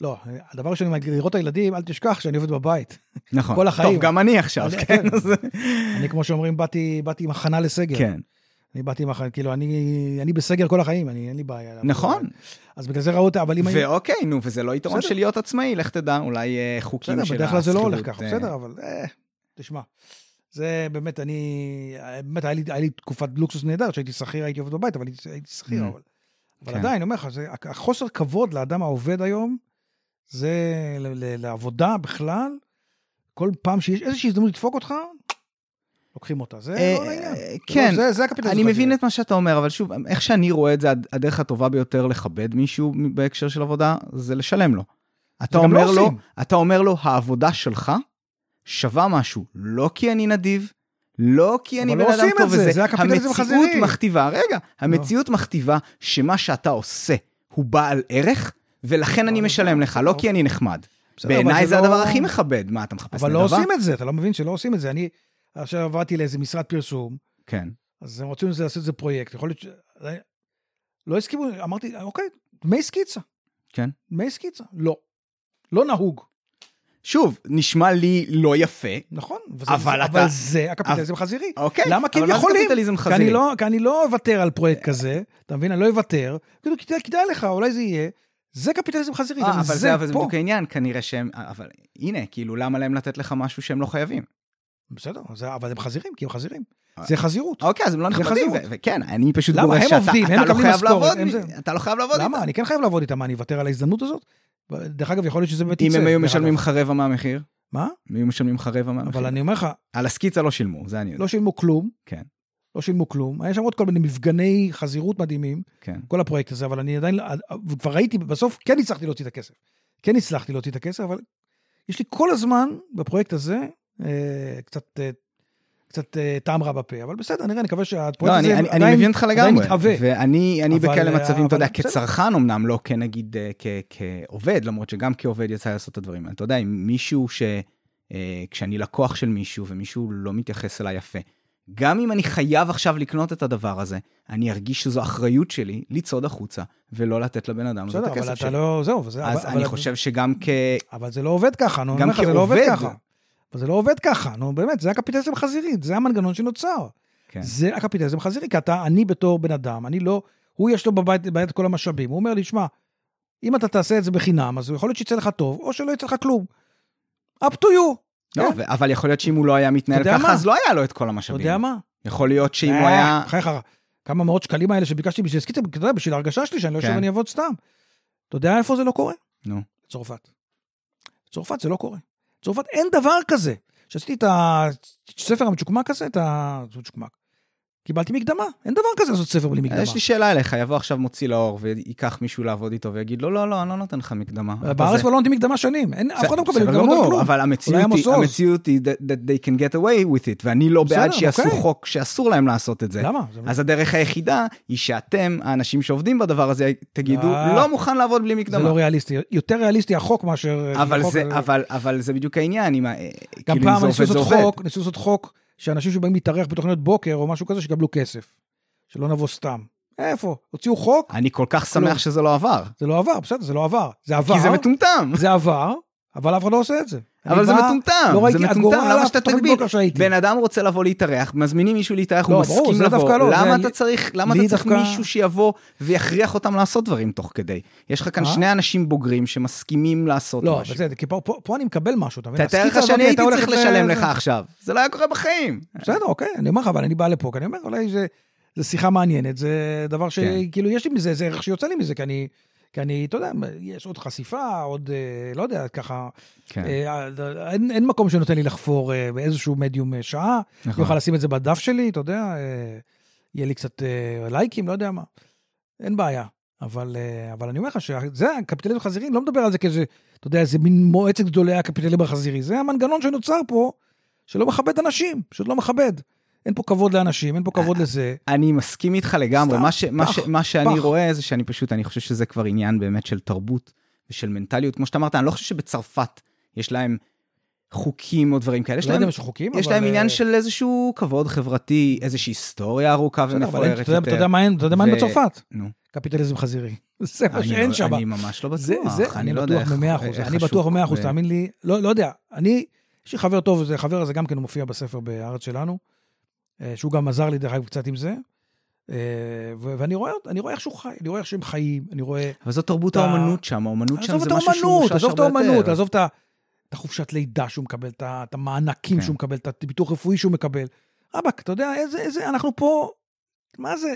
לא, הדבר ראשון, לראות את הילדים, אל תשכח שאני עובד בבית. נכון. כל החיים. טוב, גם אני עכשיו, אני- כן? כן. אני, כמו שאומרים, באתי באתי עם הכנה לסגר. כן, אני באתי עם הכנה, כאילו, אני אני בסגר כל החיים, אני, אין לי בעיה. נכון. אז בגלל זה ראו אותה, אבל אם... אני- ואוקיי, נו, וזה לא יתרון בסדר. של להיות עצמאי, לך תדע, אולי אה, חוקים בסדר, של בדרך כלל זה לא הולך ככה, אה, בסדר, אבל אה, תשמע, זה באמת, אני, באמת, היה לי, היה לי תקופת לוקסוס נהדר, כשהייתי שכיר הייתי עובד בבית, אבל הייתי, הייתי שכיר, Mm. אבל, אבל כן. עדיין, אני אומר לך, החוסר כבוד לאדם העובד היום, זה ל, ל, לעבודה בכלל, כל פעם שיש איזושהי הזדמנות לדפוק אותך, לוקחים אותה, זה אה, לא לעניין. אה, זה כן, לא- זה, זה הקפיטליזם. אני מבין. את מה שאתה אומר, אבל שוב, איך שאני רואה את זה, הד- הדרך הטובה ביותר לכבד מישהו בהקשר של עבודה, זה לשלם לו. אתה גם לא אומר לו. אתה אומר לו, העבודה שלך שווה משהו, לא כי אני נדיב, לא כי אני בן לא אדם טוב זה, וזה, זה המציאות החזירי. לא. מכתיבה, רגע, המציאות מכתיבה שמה שאתה עושה הוא בעל ערך, ולכן אני אבל משלם זה- לך, לא כי אני נחמד. בעיניי זה לא- הדבר הכי מכבד, מה, אתה מחפש אבל לא נדבה? עושים את זה, אתה לא מבין שלא עושים את זה. אני עכשיו עברתי לאיזה משרד פרסום, כן. אז הם רוצים לעשות איזה פרויקט, יכול להיות ש... לא הסכימו, אמרתי, אוקיי, דמי סקיצה. כן. דמי סקיצה. לא. לא נהוג, שוב, נשמע לי לא יפה, נכון? וזה, אבל זה, אתה- אבל זה הקפיטליזם החזירי. אוקיי, למה? כי אבל הם מה זה יכולים. קפיטליזם כי חזירי? אני, לא, כי אני לא אוותר על פרויקט כזה, אתה מבין? אני לא אוותר. כאילו, כדאי, כדאי לך, אולי זה יהיה. זה קפיטליזם חזירי, אה, גם אבל זה זה, אבל זה. בדיוק העניין, כנראה שהם, אבל הנה, כאילו, למה להם לתת לך משהו שהם לא חייבים? בסדר, זה, אבל הם חזירים, כי הם חזירים. אה. זה חזירות. אוקיי, אז הם לא זה. ו- וכן, אני פשוט הם שאתה לא חייב לעבוד, זה. אתה לא חייב לעבוד איתם. למה? אני כן חייב לעבוד איתם, מה, אני אוותר על ההזדמנות הזאת? דרך אגב, יכול להיות שזה באמת אם יצא. הם היו משלמים. לך רבע מהמחיר, מה? הם היו משלמים לך רבע מהמחיר. אבל אני אומר לך, על הסקיצה לא שילמו, זה אני יודע. לא שילמו כלום. כן. לא שילמו כלום. היה שם עוד כל מיני מפגני חזירות מדהימים, כן. כל הפרויקט הזה, אבל אני עדיין, וכבר ראיתי, בסוף כן הצלחתי להוציא את הכסף. כן הצלחתי להוציא את הכסף, אבל יש לי כל הזמן בפרויקט הזה אה, קצת, אה, קצת אה, טעם רע בפה, אבל בסדר, נראה, נקווה שהפרויקט לא, הזה אני, אני, עדיין, אני מבין אותך לגמרי. מתהווה. ואני אני בכאלה אה, מצבים, אתה יודע, בסדר. כצרכן אמנם, לא כנגיד אה, כעובד, למרות שגם כעובד יצא לעשות את הדברים האלה. אתה יודע, אם מישהו ש... כשאני לקוח של מישהו ומישהו לא מתייחס אליי יפה, גם אם אני חייב עכשיו לקנות את הדבר הזה, אני ארגיש שזו אחריות שלי לצעוד החוצה ולא לתת לבן אדם את בסדר, הכסף אבל אתה שלי. לא, זהו, וזה, אז אני חושב שגם כ... אבל זה לא עובד ככה, נו, אני אומר לך, זה לא עובד. ככה. אבל זה לא עובד ככה, נו, באמת, זה הקפיטליזם החזירי, זה המנגנון שנוצר. כן. זה הקפיטליזם החזירי, כי אתה, אני בתור בן אדם, אני לא, הוא יש לו בבית, בבית כל המשאבים, הוא אומר לי, שמע, אם אתה תעשה את זה בחינם, אז יכול להיות שיצא לך טוב, או שלא יצא לך כלום. up to you. לא, כן. אבל יכול להיות שאם הוא לא היה מתנהל אתה ככה, מה? אז לא היה לו את כל אתה המשאבים. יודע מה? יכול להיות שאם הוא אה, היה... בחייך, כמה מאות שקלים האלה שביקשתי בשביל סקיצה, אתה יודע, בשביל ההרגשה שלי, שאני לא יושב כן. ואני אעבוד סתם. אתה יודע איפה זה לא קורה? נו. צרפת. צרפת זה לא קורה. צרפת אין דבר כזה. כשעשיתי את הספר המצ'וקמק הזה, את המצ'וקמק, קיבלתי מקדמה. אין דבר כזה לעשות ספר בלי מקדמה. יש לי שאלה אליך, יבוא עכשיו מוציא לאור וייקח מישהו לעבוד איתו ויגיד לו, לא, לא, אני לא נותן לך מקדמה. בארץ זה." כבר לא נותנים מקדמה שנים. אף אחד לא מקבל מקדמות על גמור, כלום. אבל המציאות היא, that, they can get away with it, ואני לא בעד שיעשו אוקיי. חוק שאסור להם לעשות את זה. למה? זה- אז הדרך היחידה היא שאתם, האנשים שעובדים בדבר הזה, תגידו, אה. לא מוכן לעבוד בלי זה מקדמה. לא ריאליסטי. יותר ריאליסטי החוק מאשר... אבל זה, הזה. אבל, זה בדיוק העניין, אם, ה- גם כאילו אם זה עובד, זה עובד. שאנשים שבאים להתארח בתוכניות בוקר או משהו כזה, שיקבלו כסף. שלא נבוא סתם. איפה? הוציאו חוק, אני כל כך. שמח שזה לא עבר. זה לא עבר, בסדר, זה לא עבר. זה עבר. כי זה מטומטם. זה עבר, אבל אף אחד לא עושה את זה. אבל זה מטומטם, לא זה מטומטם, למה שאתה תגביל? בן אדם רוצה לבוא להתארח, מזמינים מישהו להתארח, לא, הוא מסכים לבוא, לא, למה אתה צריך, למה אתה צריך דווקא- מישהו שיבוא ויכריח אותם לעשות דברים תוך כדי? יש לך כאן אה? שני אנשים בוגרים שמסכימים לעשות לא, משהו. בסדר, כי פה- פה פה אני מקבל משהו, אתה מבין? תתאר לך שאני הייתי צריך לשלם לך עכשיו, זה לא היה קורה בחיים. בסדר, אוקיי, אני אומר לך, אבל אני בא לפה, כי אני אומר, אולי זה, זה שיחה מעניינת, זה דבר כן. שכאילו יש לי מזה, זה ערך שיוצא לי מזה, כי אני, כי אני, אתה יודע, יש עוד חשיפה, עוד, אה, לא יודע, ככה, כן, אה, אין, אין מקום שנותן לי לחפור אה, באיזשהו מדיום אה, שעה, אני נכון. אוכל לשים את זה בדף שלי, אתה יודע, אה, יהיה לי קצת אה, לייקים, לא יודע מה, אין בעיה. אבל, אה, אבל אני אומר לך שזה הקפיטליזם החזירי, אני לא מדבר על זה כאיזה, אתה יודע, איזה מין מועצת גדולי הקפיטליזם החזירי, זה המנגנון שנוצר פה, שלא מכבד אנשים, פשוט לא מכבד. אין פה כבוד לאנשים, אין פה כבוד לזה. אני מסכים איתך לגמרי, סתם, מה, ש, מה, פח, ש, מה שאני פח. רואה זה שאני פשוט, אני חושב שזה כבר עניין באמת של תרבות ושל מנטליות. כמו שאתה אמרת, אני לא חושב שבצרפת יש להם חוקים או דברים כאלה, יש לא להם, חוקים, יש אבל, להם עניין אה, של איזשהו כבוד חברתי, איזושהי היסטוריה ארוכה ומפוארת יותר. אתה יודע מה אין מה בצרפת? נו, קפיטליזם חזירי. זה מה אני שאין לא- שם. אני ממש לא בטוח, זה, זה, אני לא יודע בטוח איך- במאה אחוז, אני בטוח במאה אחוז, תאמין לי, לא, לא יודע, אני, יש לי חבר טוב, זה חבר הזה גם כן, מופיע בספר בארץ שלנו, אה, שהוא גם עזר לי דרך אגב קצת עם זה, אה, ואני רואה, אני רואה איך שהוא חי, אני רואה איך שהם חיים, אני רואה, אבל זאת תרבות האומנות שם, האומנות שם זה משהו שהוא מושרש עזוב את האומנות. עזוב את החופשת לידה שהוא מקבל, את המענקים כן. שהוא מקבל, את הביטוח רפואי שהוא מקבל. רבאק, אתה יודע, איזה, איזה, אנחנו פה, מה זה?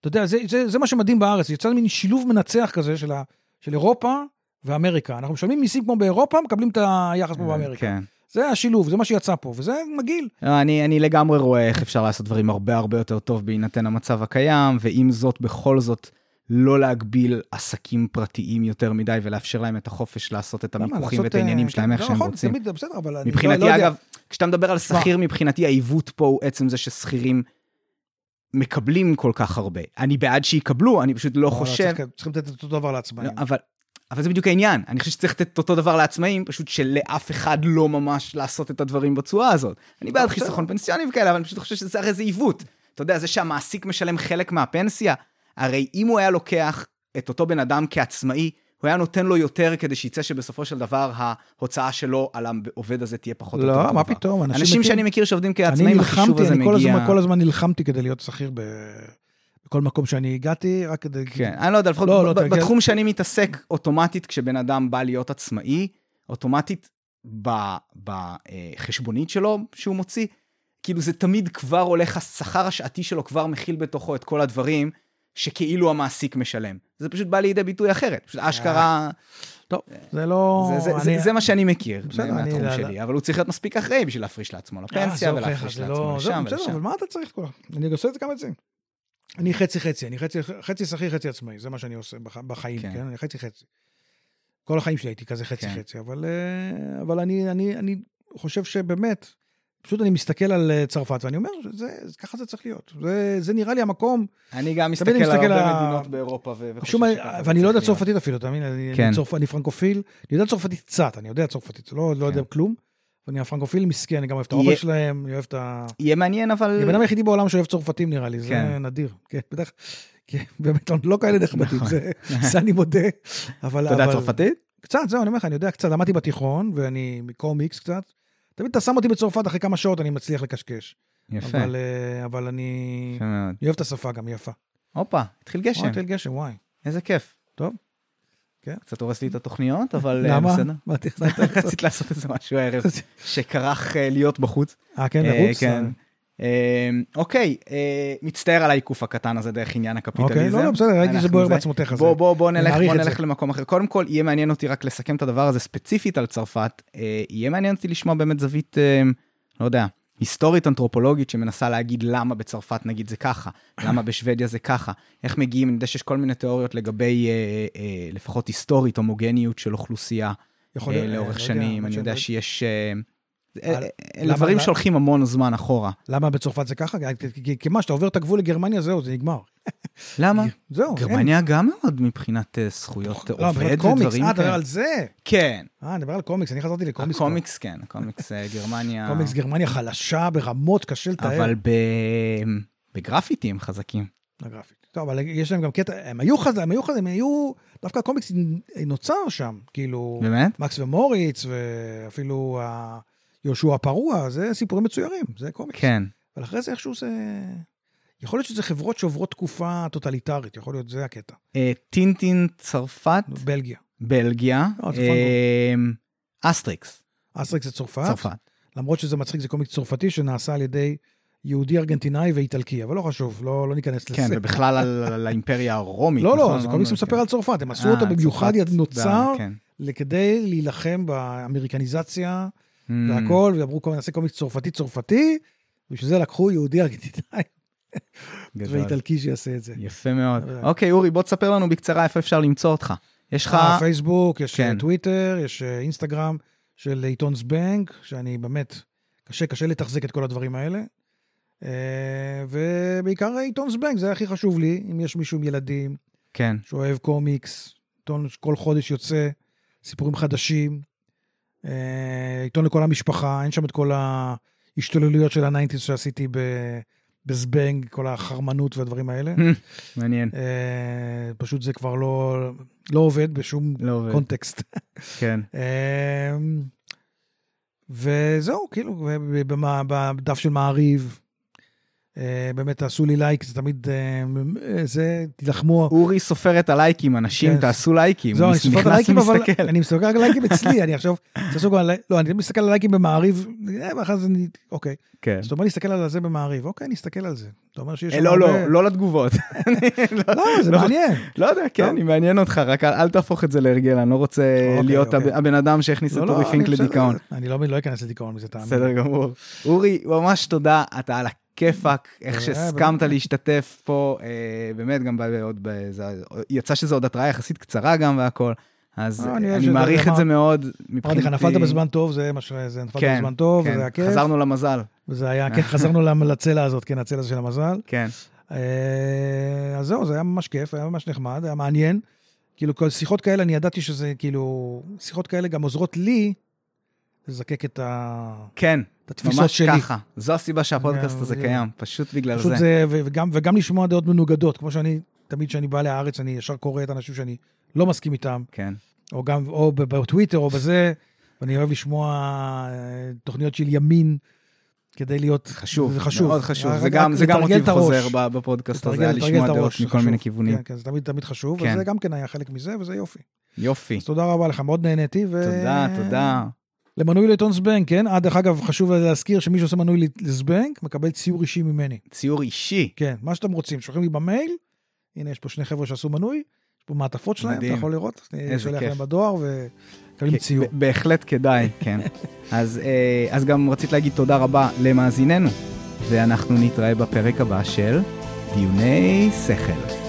אתה יודע, זה, זה, זה מה שמדהים בארץ, יצא מין שילוב מנצח כזה של, ה, של אירופה ואמריקה. אנחנו משלמים מיסים כמו באירופה, מקבלים את היחס פה באמריקה. כן. זה השילוב, זה מה שיצא פה, וזה מגעיל. לא, אני, אני לגמרי רואה איך אפשר לעשות דברים הרבה הרבה יותר טוב בהינתן המצב הקיים, ועם זאת, בכל זאת, לא להגביל עסקים פרטיים יותר מדי ולאפשר להם את החופש לעשות את? המיקוחים ואת העניינים אה, שלהם כן, איך לא שהם נכון, רוצים. תמיד, בסדר, אבל אני מבחינתי, לא, לא יודע. אגב, כשאתה מדבר על שכיר, מבחינתי העיוות פה הוא עצם זה ששכירים מקבלים כל כך הרבה. אני בעד שיקבלו, אני פשוט לא חושב... צריכים לתת את אותו דבר לעצמאים. לא, אבל, אבל זה בדיוק העניין. אני חושב שצריך לתת אותו דבר לעצמאים, פשוט שלאף אחד לא ממש לעשות את הדברים בצורה הזאת. אני בעד בסדר. חיסכון פנסיוני וכאלה, אבל אני פשוט חושב שזה הרי זה עיוות. אתה יודע, זה שהמעסיק משלם חלק מהפנסיה, הרי אם הוא היה לוקח את אותו בן אדם כעצמאי, הוא היה נותן לו יותר כדי שיצא שבסופו של דבר ההוצאה שלו על העובד הזה תהיה פחות או יותר לא, מה טובה. פתאום, אנשים אנשים מתים. שאני מכיר שעובדים אני כעצמאים, החישוב נלחמתי, הזה אני כל מגיע... הזמן, כל הזמן נלחמתי כדי להיות שכיר ב... בכל מקום שאני הגעתי, רק כדי... כן, אני לא יודע, לפחות לא, לא, בתחום שאני מתעסק, אוטומטית כשבן אדם בא להיות עצמאי, אוטומטית בחשבונית שלו שהוא מוציא, כאילו זה תמיד כבר הולך, השכר השעתי שלו כבר מכיל בתוכו את כל הדברים שכאילו המעסיק משלם. זה פשוט בא לידי ביטוי אחרת, פשוט אשכרה, טוב, זה לא... זה, זה, אני- זה, זה מה שאני מכיר אני- מהתחום לא- שלי, אבל הוא צריך להיות מספיק אחראי בשביל להפריש לעצמו אה, לפנסיה עזוב, ולהפריש זה לעצמו לא- לשם זהו, בסדר, ולשם. אבל מה אתה צריך כל... אני עושה את זה את זה. אני חצי חצי, אני חצי, חצי שכיר, חצי עצמאי, זה מה שאני עושה בח, בחיים, כן. כן. אני חצי חצי. כל החיים שלי הייתי כזה חצי כן. חצי, אבל, אה, אבל אני, אני, אני חושב שבאמת, פשוט אני מסתכל על אה, צרפת ואני אומר, זה, ככה זה צריך להיות. זה, זה נראה לי המקום, אני גם מסתכל אני על מסתכל הרבה על- מדינות באירופה ו- זה ואני לא יודע. צרפתית אפילו, תאמין, אני, כן. אני, צרפ, אני פרנקופיל, אני יודע צרפתית קצת, אני יודע צרפתית, לא, לא יודע כן. כלום. אני הפרנקופיל מסכן, אני גם אוהב את האוכל שלהם, אני אוהב את ה... יהיה מעניין, אבל... אני הבן אדם היחידי בעולם שאוהב צרפתים נראה לי, זה כן. נדיר. כן, בטח, כן, באמת לא- לא כאלה נחמדים, נכון. זה אני מודה. אבל... אתה יודע צרפתית? קצת, זהו, אני אומר לך, אני יודע קצת, למדתי בתיכון, ואני מקומיקס קצת. תמיד אתה שם אותי בצרפת, אחרי כמה שעות אני מצליח לקשקש. יפה. אבל, אה, אבל אני... אוהב את השפה גם, היא יפה. הופה, התחיל גשם. תל גשם, וואי. איזה כיף. טוב. כן. קצת הורס לי את התוכניות, אבל אה, למה? בסדר. מה, תכננת לעשות? רצית לעשות איזה משהו הערב, שכרך אה, להיות בחוץ. אה, כן, לרוץ? כן. אה, אוקיי, אה, מצטער על העיקוף הקטן הזה דרך עניין הקפיטליזם. אוקיי, לא, לא, בסדר, ראיתי שזה בוער בעצמותיך. בוא, בוא, בוא נלך, בוא נלך. למקום אחר. קודם כל, יהיה מעניין אותי רק לסכם את הדבר הזה ספציפית על צרפת. יהיה מעניין אותי לשמוע באמת זווית, לא יודע, היסטורית אנתרופולוגית שמנסה להגיד למה בצרפת נגיד זה ככה, למה בשוודיה זה ככה, איך מגיעים, אני יודע שיש כל מיני תיאוריות לגבי אה, אה, לפחות היסטורית, הומוגניות של אוכלוסייה יכול אה, להיות, אה, לאורך לא שנים, אני יודע שיש... אה, אלה למה- דברים למה- שהולכים המון זמן אחורה. למה בצרפת זה ככה? כי- מה, שאתה עובר את הגבול לגרמניה, זהו, זה נגמר. למה? זהו, אין. גרמניה גם מאוד מבחינת אה, זכויות לא, עובד אבל קומיקס, ודברים אה, אתה מדבר כאלה. על זה? כן, אה, אני מדבר על קומיקס, אני חזרתי לקומיקס. כבר. הקומיקס כן, הקומיקס אה, גרמניה, קומיקס גרמניה חלשה ברמות, קשה לתאר. אבל בגרפיטי הם חזקים. הגרפית. טוב, אבל יש להם גם קטע, הם היו חזקים, הם היו חזקים, הם היו, דווקא הקומיקס נוצר שם, כאילו, באמת? מקס ומוריץ, ואפילו יהושע פרוע, זה סיפורים מצוירים, זה קומיקס. כן. אבל אחרי זה איכשהו זה... יכול להיות שזה חברות שעוברות תקופה טוטליטרית, יכול להיות, זה הקטע. אה, טינטין צרפת, בלגיה. בלגיה, אה, צרפת אה, אסטריקס, אסטריקס זה צרפת, צרפת. למרות שזה מצחיק, זה קומיקס צרפתי שנעשה על ידי יהודי ארגנטינאי ואיטלקי, אבל לא חשוב, לא, לא ניכנס לזה. כן, ובכלל על האימפריה הרומית. לא, לא, נכון? זה קומיקס שמספר על צרפת, הם עשו אה, אותו במיוחד, נוצר כן. כדי להילחם באמריקניזציה Mm, והכל, ואמרו, "קודם נעשה קומיקס צרפתי-צרפתי, בשביל זה לקחו יהודי ארגנטינאי. ואיטלקי שיעשה את זה. יפה מאוד. אוקיי, אורי, בוא תספר לנו בקצרה איפה אפשר למצוא אותך. יש לך... אה, פייסבוק, יש כן. אה, טוויטר, יש אה, אינסטגרם של עיתון זבנג, שאני באמת, קשה, קשה לתחזק את כל הדברים האלה. ובעיקר עיתון זבנג, זה הכי חשוב לי, אם יש מישהו עם ילדים, כן, שאוהב קומיקס, עיתון שכל חודש יוצא, סיפורים חדשים, עיתון לכל המשפחה, אין שם את כל ההשתוללויות של ה nineties שעשיתי ב- בזבנג, כל החרמנות והדברים האלה. מעניין. אה, פשוט זה כבר לא, לא עובד בשום לא עובד. קונטקסט. כן. אה, וזהו, כאילו, בדף של מעריב, אה, באמת תעשו לי לייק, זה תמיד, אה, זה, תילחמו. אורי סופר את הלייקים, אנשים כן. תעשו לייקים. זהו, אני סופר את הלייקים, אבל. אני מסתכל על לייקים אצלי, אני עכשיו, לא, אני מסתכל על לייקים במעריב, אה, ואחרי זה אני, אוקיי. כן. אז אתה אומר להסתכל על זה במעריב, אוקיי, נסתכל על זה. אתה אומר שיש אה, לא, לא, לא לתגובות. לא, זה לא. מעניין. לא יודע, כן, טוב. אני מעניין אותך, רק אל- תהפוך את זה להרגל, אני לא רוצה אוקיי, להיות אוקיי. הב- הבן אדם שהכניס את לא, לא, אורי פינק לדיכאון. אני לא לא אכנס לדיכאון מזה, תאמין. בסדר גמור. אורי, ממש תודה, אתה על הכיפאק, איך אה, שהסכמת. להשתתף פה, אה, באמת, גם עוד, זה- יצא שזו עוד התראה יחסית קצרה גם והכל, אז אה, אני אני מעריך את זה מאוד, אמרתי לך, נפלת בזמן טוב, זה מה ש... זה נפלת כן, בזמן טוב, כן, וזה היה כיף. חזרנו למזל, וזה היה, כן, חזרנו לצלע הזאת, כן, הצלע של המזל. כן, אה, אז זהו, זה היה ממש כיף, היה ממש נחמד, היה מעניין. כאילו, כל שיחות כאלה, אני ידעתי שזה, כאילו, שיחות כאלה גם עוזרות לי לזקק את ה- כן, את התפיסות ממש שלי. ככה. זו הסיבה שהפודקאסט הזה זה- קיים, פשוט בגלל פשוט זה. זה, וגם, וגם לשמוע דעות מנוגדות, כמו שאני, תמיד כשאני בא לארץ, אני ישר קורא את האנשים שאני לא מסכים איתם, כן, או גם, או בטוויטר או בזה, ואני אוהב לשמוע אה, תוכניות של ימין, כדי להיות... חשוב, זה חשוב. מאוד חשוב. זה גם זה גם מוטיב. חוזר בפודקאסט הזה, היה לשמוע דעות מכל מיני. כיוונים. כן, כן, זה תמיד תמיד חשוב, כן. וזה גם כן היה חלק מזה, וזה יופי. יופי. אז תודה רבה לך, מאוד נהניתי. ו... תודה, תודה. למנוי לעיתון זבנג, כן? אה, דרך אגב, חשוב להזכיר שמי שעושה מנוי לזבנג, מקבל ציור אישי ממני. ציור אישי. כן, מה שאתם רוצים, שולחים לי במייל, הנה, יש פה שני חבר'ה שעשו מנוי, יש פה מעטפות שלהם, מדהים. אתה יכול לראות, אני איזה שולח. להם בדואר ומקבלים ציור. ב- בהחלט כדאי, כן. אז, אה, אז גם רציתי להגיד תודה רבה למאזיננו, ואנחנו נתראה בפרק הבא של דיוני שכל.